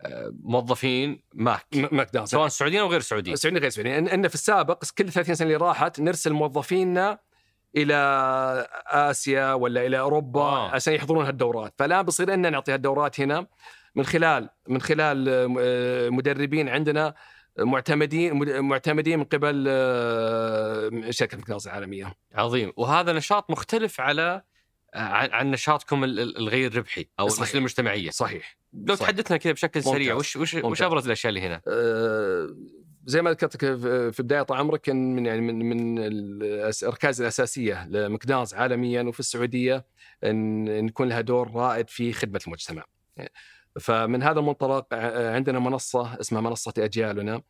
آه موظفين ماك. م- ماكدونالدز سواء سعوديين أو غير سعوديين. سعوديين غير سعوديين. إن, إن في السابق كل 30 سنة اللي راحت نرسل موظفينا إلى آسيا ولا إلى أوروبا آه. آه. عشان يحضرون هالدورات. فالآن بصير ان نعطي هالدورات هنا من خلال من خلال آه، مدربين عندنا معتمدين مد- معتمدين من قبل آه، شركة ماكدونالدز العالمية عظيم وهذا نشاط مختلف على آه، عن, نشاطكم ال- ال- الغير ربحي أو صحيح. المجتمعية صحيح لو صحيح. تحدثنا كذا بشكل سريع ممتاز. وش وش, وش ممتاز. أبرز الأشياء اللي هنا؟ آه، زي ما ذكرت في بداية طال عمرك كان من يعني من من الاركاز الأساسية لماكدونالدز عالميا وفي السعودية إن إن يكون لها دور رائد في خدمة المجتمع. فمن هذا المنطلق عندنا منصة اسمها منصة أجيالنا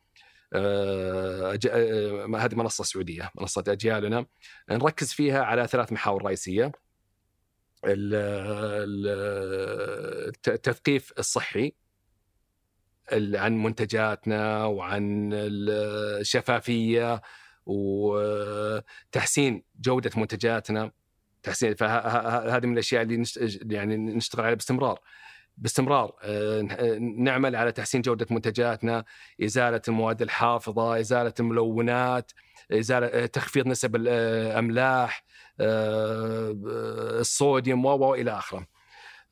آه، آه، هذه منصة سعودية منصة أجيالنا. نركز فيها على ثلاث محاور رئيسية. ال- ال- الت- التثقيف الصحي ال- عن منتجاتنا وعن الشفافية وتحسين جودة منتجاتنا. تحسين فهذه من الأشياء اللي يعني نشتغل عليها باستمرار. باستمرار آه، نعمل على تحسين جودة منتجاتنا إزالة المواد الحافظة إزالة الملونات إزالة آه، تخفيض نسب الاملاح آه، الصوديوم و إلى آخره.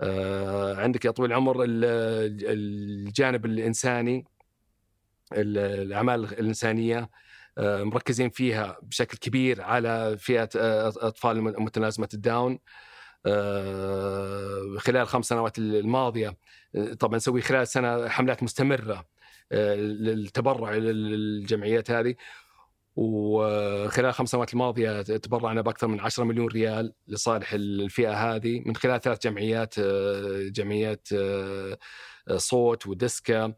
آه، عندك يا طويل العمر ال- الجانب الإنساني ال- الأعمال الإنسانية آه، مركزين فيها بشكل كبير على فئة آه، أطفال متلازمة الداون. آه، خلال الخمس سنوات الماضية آه، طبعا نسوي خلال سنة حملات مستمرة آه، للتبرع للجمعيات هذه. وخلال الخمس سنوات الماضية تبرعنا بأكثر من 10 مليون ريال لصالح الفئة هذه. من خلال ثلاث جمعيات آه، جمعيات آه، صوت وديسكا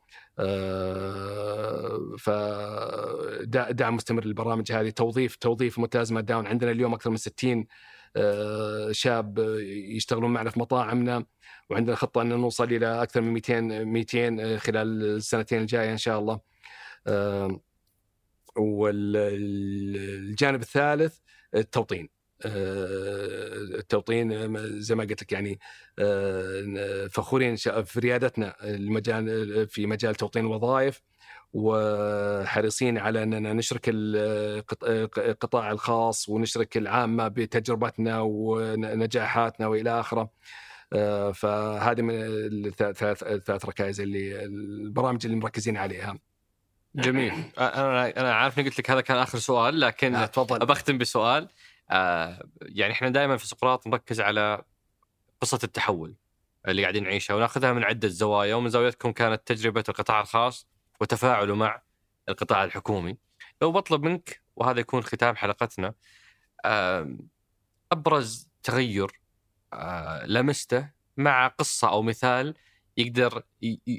فدعم مستمر للبرامج هذه. توظيف توظيف متلازمة داون. عندنا اليوم أكثر من 60 آه، شاب يشتغلون معنا في مطاعمنا وعندنا خطة ان نوصل إلى أكثر من 200 200 خلال السنتين الجاية إن شاء الله. آه، والجانب الثالث التوطين آه، التوطين آه، زي ما قلت لك يعني آه، فخورين في ريادتنا المجال في مجال توطين الوظائف وحريصين على أننا نشرك القط- القطاع الخاص ونشرك العامة بتجربتنا ونجاحاتنا وإلى آخره. آه، فهذه من الثلاث ركائز اللي البرامج اللي مركزين عليها. جميل أنا أنا عارف إني قلت لك هذا كان آخر سؤال لكن تفضل بختم بسؤال آه يعني إحنا دائما في سقراط نركز على قصة التحول اللي قاعدين نعيشها وناخذها من عدة زوايا ومن زاويتكم كانت تجربة القطاع الخاص وتفاعله مع القطاع الحكومي. لو بطلب منك وهذا يكون ختام حلقتنا أبرز تغير آه لمسته مع قصة أو مثال يقدر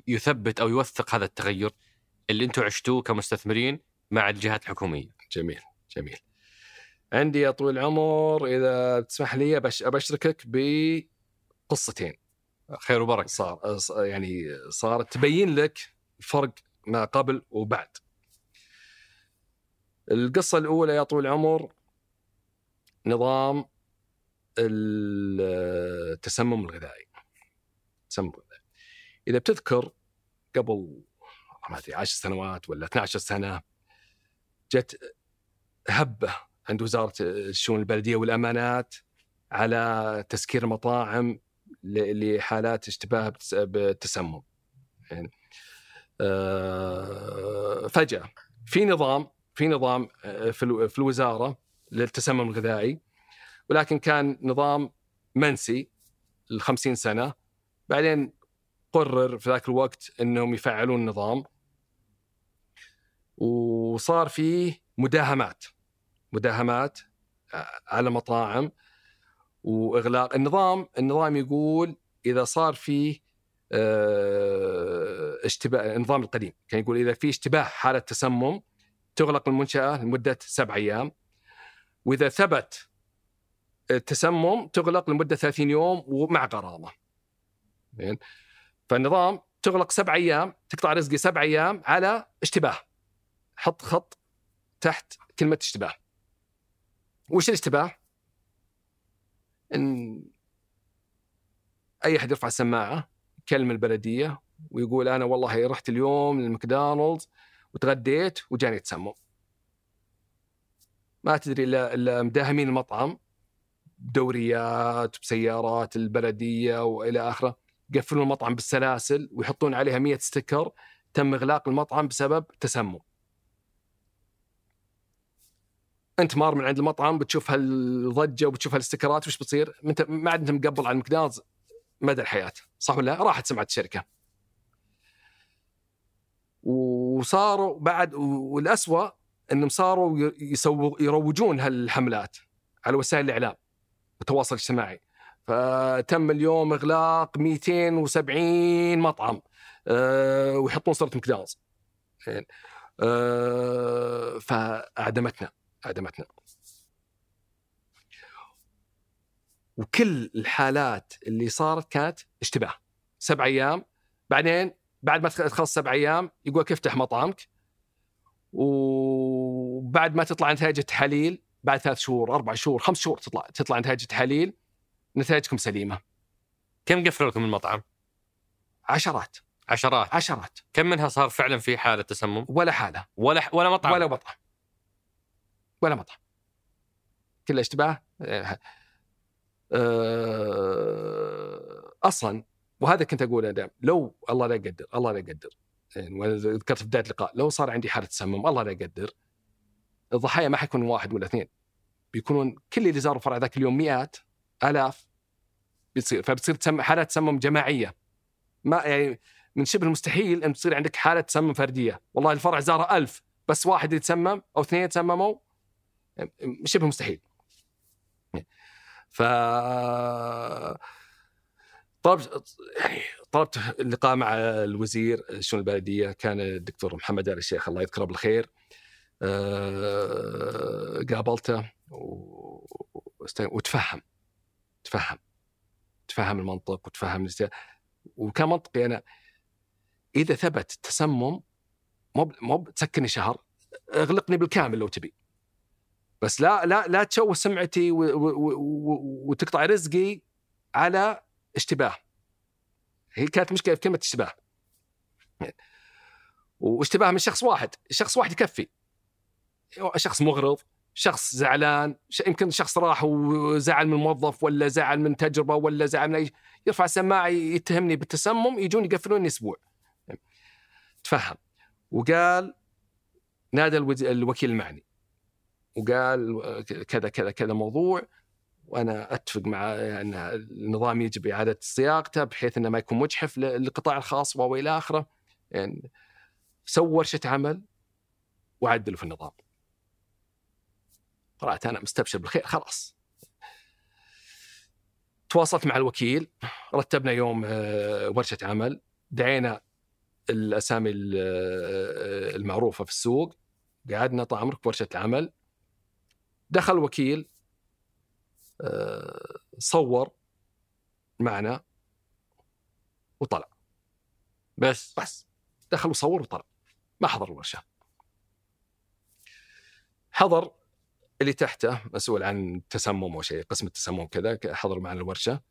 يثبت أو يوثق هذا التغير اللي أنتم عشتوه كمستثمرين مع الجهات الحكومية. جميل جميل. عندي يا طويل العمر إذا تسمح لي أبش- أبشركك بقصتين خير وبركة. صار يعني صارت تبين لك الفرق ما قبل وبعد. القصة الأولى يا طويل العمر نظام التسمم الغذائي. التسمم الغذائي. إذا بتذكر قبل ما أدري 10 سنوات ولا 12 سنة جت هبة عند وزارة الشؤون البلدية والأمانات على تسكير المطاعم ل- لحالات اشتباه بالتسمم. يعني فجأة. في نظام في نظام آه، في الو- في الوزارة للتسمم الغذائي ولكن كان نظام منسي ل 50 سنة. بعدين قرر في ذاك الوقت إنهم يفعلون النظام. وصار فيه مداهمات مداهمات على مطاعم وإغلاق. النظام النظام يقول إذا صار فيه آه، اشتباه النظام القديم كان يقول إذا في اشتباه حالة تسمم تغلق المنشأة لمدة سبع أيام وإذا ثبت التسمم تغلق لمدة 30 يوم ومع غرامة. زين فالنظام تغلق سبع أيام تقطع رزقي سبع أيام على اشتباه. حط خط تحت كلمة اشتباه. وش الاشتباه؟ إن أي أحد يرفع السماعة يكلم البلدية ويقول أنا والله رحت اليوم للماكدونالدز وتغديت وجاني تسمم. ما تدري الا مداهمين المطعم بدوريات بسيارات البلدية وإلى آخره يقفلون المطعم بالسلاسل ويحطون عليها 100 sticker تم إغلاق المطعم بسبب تسمم. أنت مار من عند المطعم بتشوف هالضجة وبتشوف هالاستيكرات وش بتصير؟ ما عاد أنت مقبل على الماكدونالدز مدى الحياة، صح ولا لا؟ راحت سمعه الشركة. وصاروا بعد والاسوء إنهم صاروا يسووا يروجون هالحملات على وسائل الإعلام والتواصل الاجتماعي فتم اليوم إغلاق 270 مطعم أه ويحطون صورة ماكدونالدز أه فأعدمتنا أعدمتنا وكل الحالات اللي صارت كانت اشتباه. سبع أيام بعدين بعد ما تخلص سبع أيام يقول لك افتح مطعمك؟ وبعد ما تطلع نتائج التحاليل بعد ثلاث شهور أربع شهور خمس شهور تطلع تطلع نتائج التحاليل نتائجكم سليمة. كم قفلوا لكم المطعم؟ عشرات. عشرات. عشرات. كم منها صار فعلا في حالة تسمم؟ ولا حالة. ولا ولا مطعم. ولا مطعم. ولا مطعم. كله اشتباه. أصلا وهذا كنت أقوله دائما لو الله لا يقدر الله لا يقدر. يعني ذكرت في بداية اللقاء لو صار عندي حالة تسمم الله لا يقدر. الضحايا ما حيكون واحد ولا اثنين. بيكونون كل اللي زاروا فرع ذاك اليوم مئات آلاف. بتصير فبتصير تسمم حالات تسمم جماعية. ما يعني من شبه المستحيل أن تصير عندك حالة تسمم فردية. والله الفرع زاره ألف بس واحد يتسمم أو اثنين يتسمموا. شبه مستحيل. ف طلبت يعني طلبت اللقاء مع الوزير الشؤون البلدية كان الدكتور محمد آل الشيخ الله يذكره بالخير. أه قابلته وتفهم تفهم تفهم المنطق وتفهم وكان منطقي. أنا إذا ثبت تسمم مو مو تسكني شهر اغلقني بالكامل لو تبي. بس لا لا لا تشوه سمعتي وتقطع رزقي على اشتباه. هي كانت مشكلة في كلمة اشتباه. واشتباه من شخص واحد. شخص واحد يكفي. شخص مغرض شخص زعلان يمكن شخص راح وزعل من موظف ولا زعل من تجربة ولا زعل من أي يرفع السماعة يتهمني بالتسمم يجون يقفلوني أسبوع. تفهم. وقال نادى الوكيل المعني. وقال كذا كذا كذا موضوع وأنا أتفق مع أن النظام يجب إعادة صياغته بحيث إنه ما يكون مجحف للقطاع الخاص وإلى آخره يعني سووا ورشة عمل وعدلوا في النظام. طلعت أنا مستبشر بالخير خلاص. تواصلت مع الوكيل رتبنا يوم آه، ورشة عمل دعينا الأسامي آه، المعروفة في السوق قعدنا طال عمرك ورشة العمل دخل وكيل آه، صور معنا وطلع. بس. بس. دخل وصور وطلع. ما حضر الورشه حضر اللي تحته مسؤول عن التسمم أو شيء قسم التسمم كذا حضر معنا الورشة.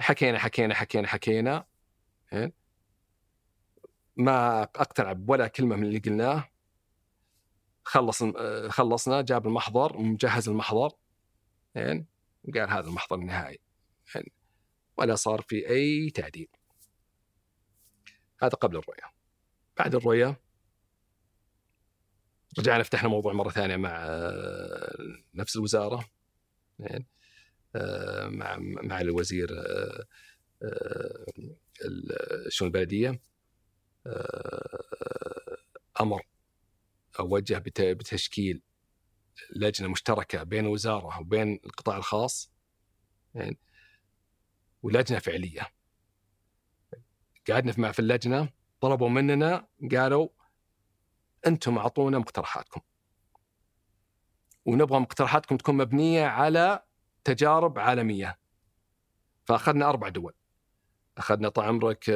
حكينا حكينا حكينا حكينا. ما أقتنع ولا كلمة من اللي قلناه. خلص خلصنا جاب المحضر مجهز المحضر يعني قال هذا المحضر النهائي يعني ولا صار في أي تعديل. هذا قبل الرؤية. بعد الرؤية رجعنا فتحنا موضوع مرة ثانية مع آه، نفس الوزارة يعني مع مع الوزير آه، الشؤون البلدية؟ أمر وجه بتشكيل لجنة مشتركة بين الوزاره وبين القطاع الخاص يعني ولجنة فعلية. قعدنا مع في اللجنة طلبوا مننا قالوا أنتم أعطونا مقترحاتكم. ونبغى مقترحاتكم تكون مبنية على تجارب عالمية. فأخذنا أربع دول. أخذنا طال عمرك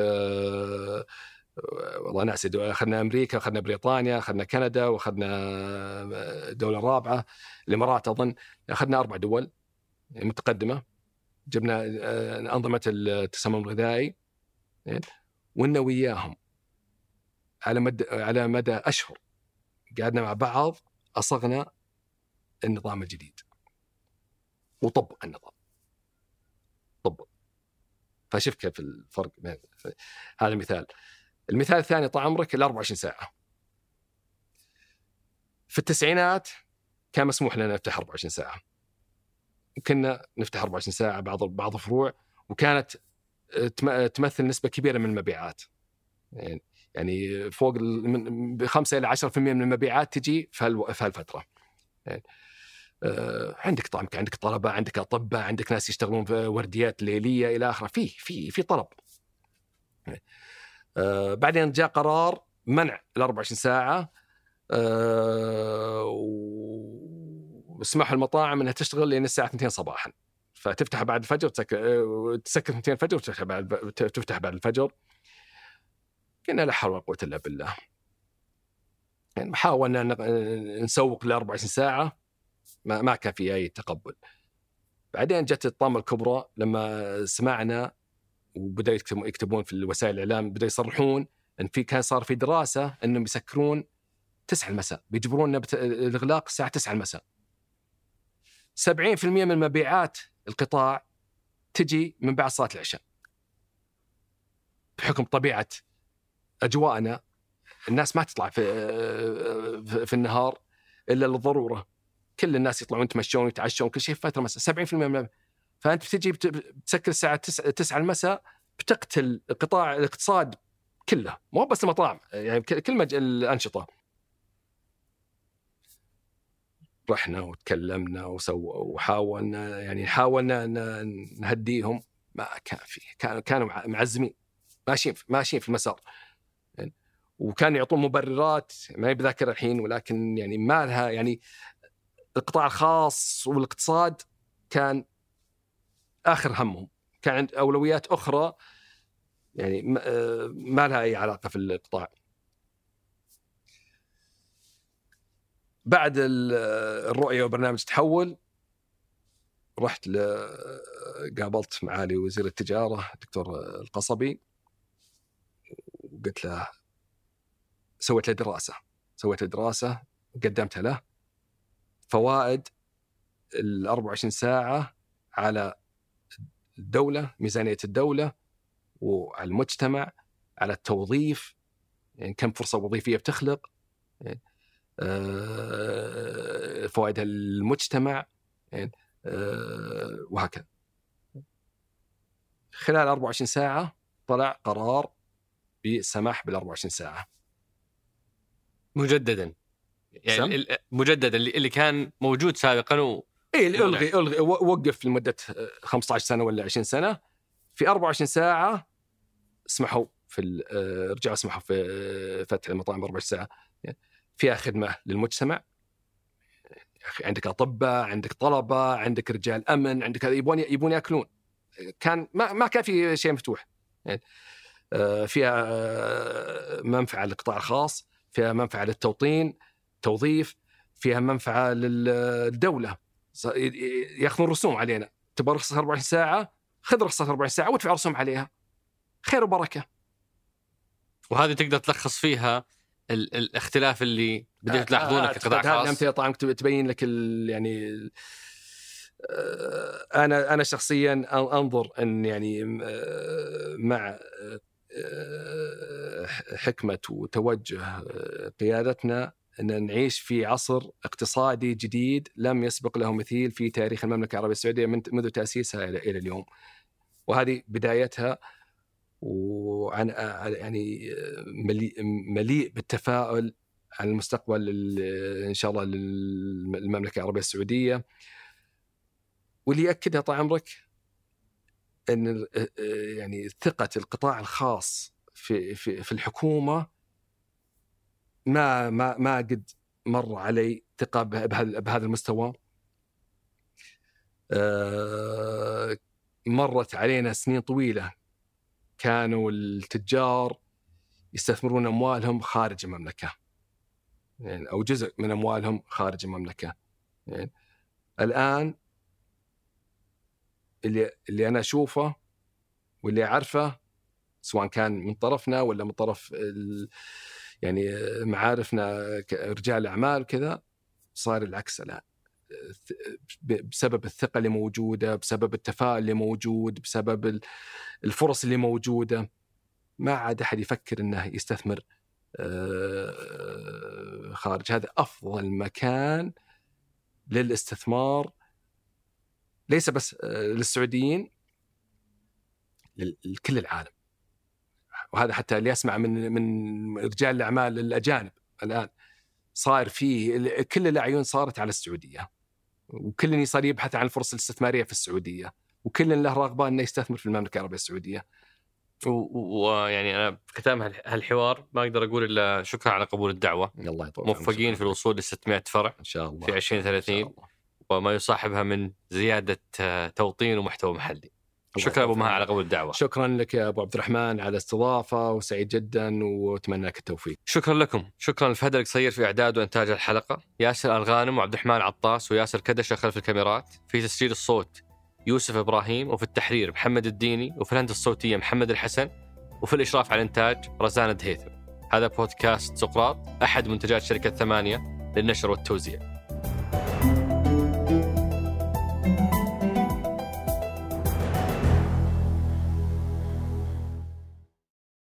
والله ناسي أخذنا أمريكا أخذنا بريطانيا أخذنا كندا وأخذنا آه، دولة رابعة الإمارات أظن. أخذنا أربع دول متقدمة. جبنا آه، أنظمة التسمم الغذائي ونا وياهم على مدى على مدى أشهر. قعدنا مع بعض أصغنا النظام الجديد. وطبق النظام. طبق فشوف كيف الفرق بين هذا مثال. المثال الثاني طال عمرك ال 24 ساعة. في التسعينات كان مسموح لنا نفتح 24 ساعة. كنا نفتح 24 ساعة بعض بعض الفروع وكانت تمثل نسبة كبيرة من المبيعات. يعني يعني فوق من 5 إلى 10% من المبيعات تجي في هالفترة. يعني آه، عندك طبعا عندك طلبة عندك أطباء عندك ناس يشتغلون في ورديات ليلية إلى آخره. في في في طلب. آه، بعدين جاء قرار منع ال 24 ساعة. آه، وسمحوا المطاعم إنها تشتغل لين الساعة 2 صباحا. فتفتح بعد الفجر تسكر تسكر 2 الفجر وتفتح بعد تفتح بعد الفجر. قلنا لا حول ولا قوة إلا بالله. يعني حاولنا نسوق ل 24 ساعة. ما, ما كان في أي تقبل. بعدين جت الطامة الكبرى لما سمعنا وبدأوا يكتبون في وسائل الإعلام بدأوا يصرحون إن في كان صار في دراسة إنهم يسكرون 9 المساء بيجبروننا الإغلاق الساعة 9 المساء. 70% من مبيعات القطاع تجي من بعد صلاة العشاء. بحكم طبيعة أجواءنا الناس ما تطلع في في النهار إلا للضرورة. كل الناس يطلعون يتمشون ويتعشون كل شيء في فترة مساء. 70% من فأنت بتجي بتسكر الساعة 9 المساء بتقتل قطاع الاقتصاد كله. مو بس المطاعم يعني كل مج... الأنشطة. رحنا وتكلمنا وسو وحاولنا يعني حاولنا نهديهم. ما كان في كانوا كانوا معزمين. ماشيين ماشيين في المسار. يعني وكانوا يعطون مبررات ما بذاكر الحين ولكن يعني ما لها يعني القطاع الخاص والإقتصاد كان آخر همهم. كان عند أولويات أخرى يعني ما لها أي علاقة في القطاع. بعد الرؤية وبرنامج تحول رحت قابلت معالي وزير التجارة الدكتور القصبي. وقلت له سويت له دراسة. سويت له دراسة قدمتها له. فوائد ال 24 ساعة على الدولة ميزانية الدولة وعلى المجتمع على التوظيف. يعني كم فرصة وظيفية بتخلق. يعني آه، فوائدها للمجتمع. يعني آه، وهكذا. خلال 24 ساعة طلع قرار بالسماح بال 24 ساعة. مجددا. يعني مجددا اللي, اللي كان موجود سابقا. اي إلغي إلغي. وقف لمدة 15 سنة ولا 20 سنة. في 24 ساعة سمحوا في آه، رجعوا سمحوا في آه، فتح المطاعم 24 ساعة. فيها خدمه للمجتمع. عندك أطباء عندك طلبة عندك رجال أمن عندك يبون يبون يأكلون. كان ما ما كان في شيء مفتوح. يعني آه، فيها منفعة للقطاع الخاص فيها منفعة للتوطين توظيف فيها منفعة للدولة. ياخذون رسوم علينا. تبغى رخصة 24 ساعة خذ رخصة 24 ساعة وادفع رسوم عليها. خير وبركة. وهذه تقدر تلخص فيها ال الاختلاف اللي بديتوا آه، تلاحظونه آه كقطاع خاص. هذه الامثله طبعا تبين لك يعني آه، أنا أنا شخصيا أنظر أن يعني آه، مع حكمة وتوجه قيادتنا إن نعيش في عصر اقتصادي جديد لم يسبق له مثيل في تاريخ المملكة العربية السعودية منذ تأسيسها إلى اليوم. وهذه بدايتها وعن يعني مليء, مليء بالتفاؤل عن المستقبل إن شاء الله للمملكه العربية السعودية. واللي يأكدها طال عمرك إن يعني ثقة القطاع الخاص في في, في الحكومة ما ما ما قد مر علي ثقة بهذا المستوى. آه، مرت علينا سنين طويلة. كانوا التجار يستثمرون أموالهم خارج المملكة. يعني أو جزء من أموالهم خارج المملكة. يعني الآن اللي اللي أنا أشوفه واللي أعرفه سواء كان من طرفنا ولا من طرف يعني معارفنا رجال الاعمال كذا صار العكس الآن. بسبب الثقة اللي موجودة بسبب التفاؤل اللي موجود بسبب الفرص اللي موجودة. ما عاد أحد يفكر إنه يستثمر آه، خارج. هذا أفضل مكان للاستثمار. ليس بس آه، للسعوديين لكل العالم. وهذا حتى اللي اسمع من من رجال الأعمال الأجانب الآن. صار في كل الاعين صارت على السعودية وكل صار يبحث عن الفرص الاستثمارية في السعودية وكل له رغبة إنه يستثمر في المملكة العربية السعودية. ويعني أنا في ختام هالحوار ما أقدر أقول إلا شكرا على قبول الدعوة. الله يطول موفقين في الوصول ل 600 فرع إن شاء الله. في 2030 وما يصاحبها من زيادة آه، توطين ومحتوى محلي. شكرا أبو مها على قبول الدعوة. شكرا لك يا أبو عبد الرحمن على الاستضافة وسعيد جدا وأتمنى لك التوفيق. شكرا لكم. شكرا لفهد القصير في إعداد وإنتاج الحلقة. ياسر الغانم وعبد الرحمن عطاس وياسر كدشة خلف الكاميرات. في تسجيل الصوت يوسف إبراهيم وفي التحرير محمد الديني وفي الهندسة الصوتية محمد الحسن وفي الإشراف على الإنتاج رزان دهيثم هذا بودكاست سقراط أحد منتجات شركة ثمانية للنشر والتوزيع.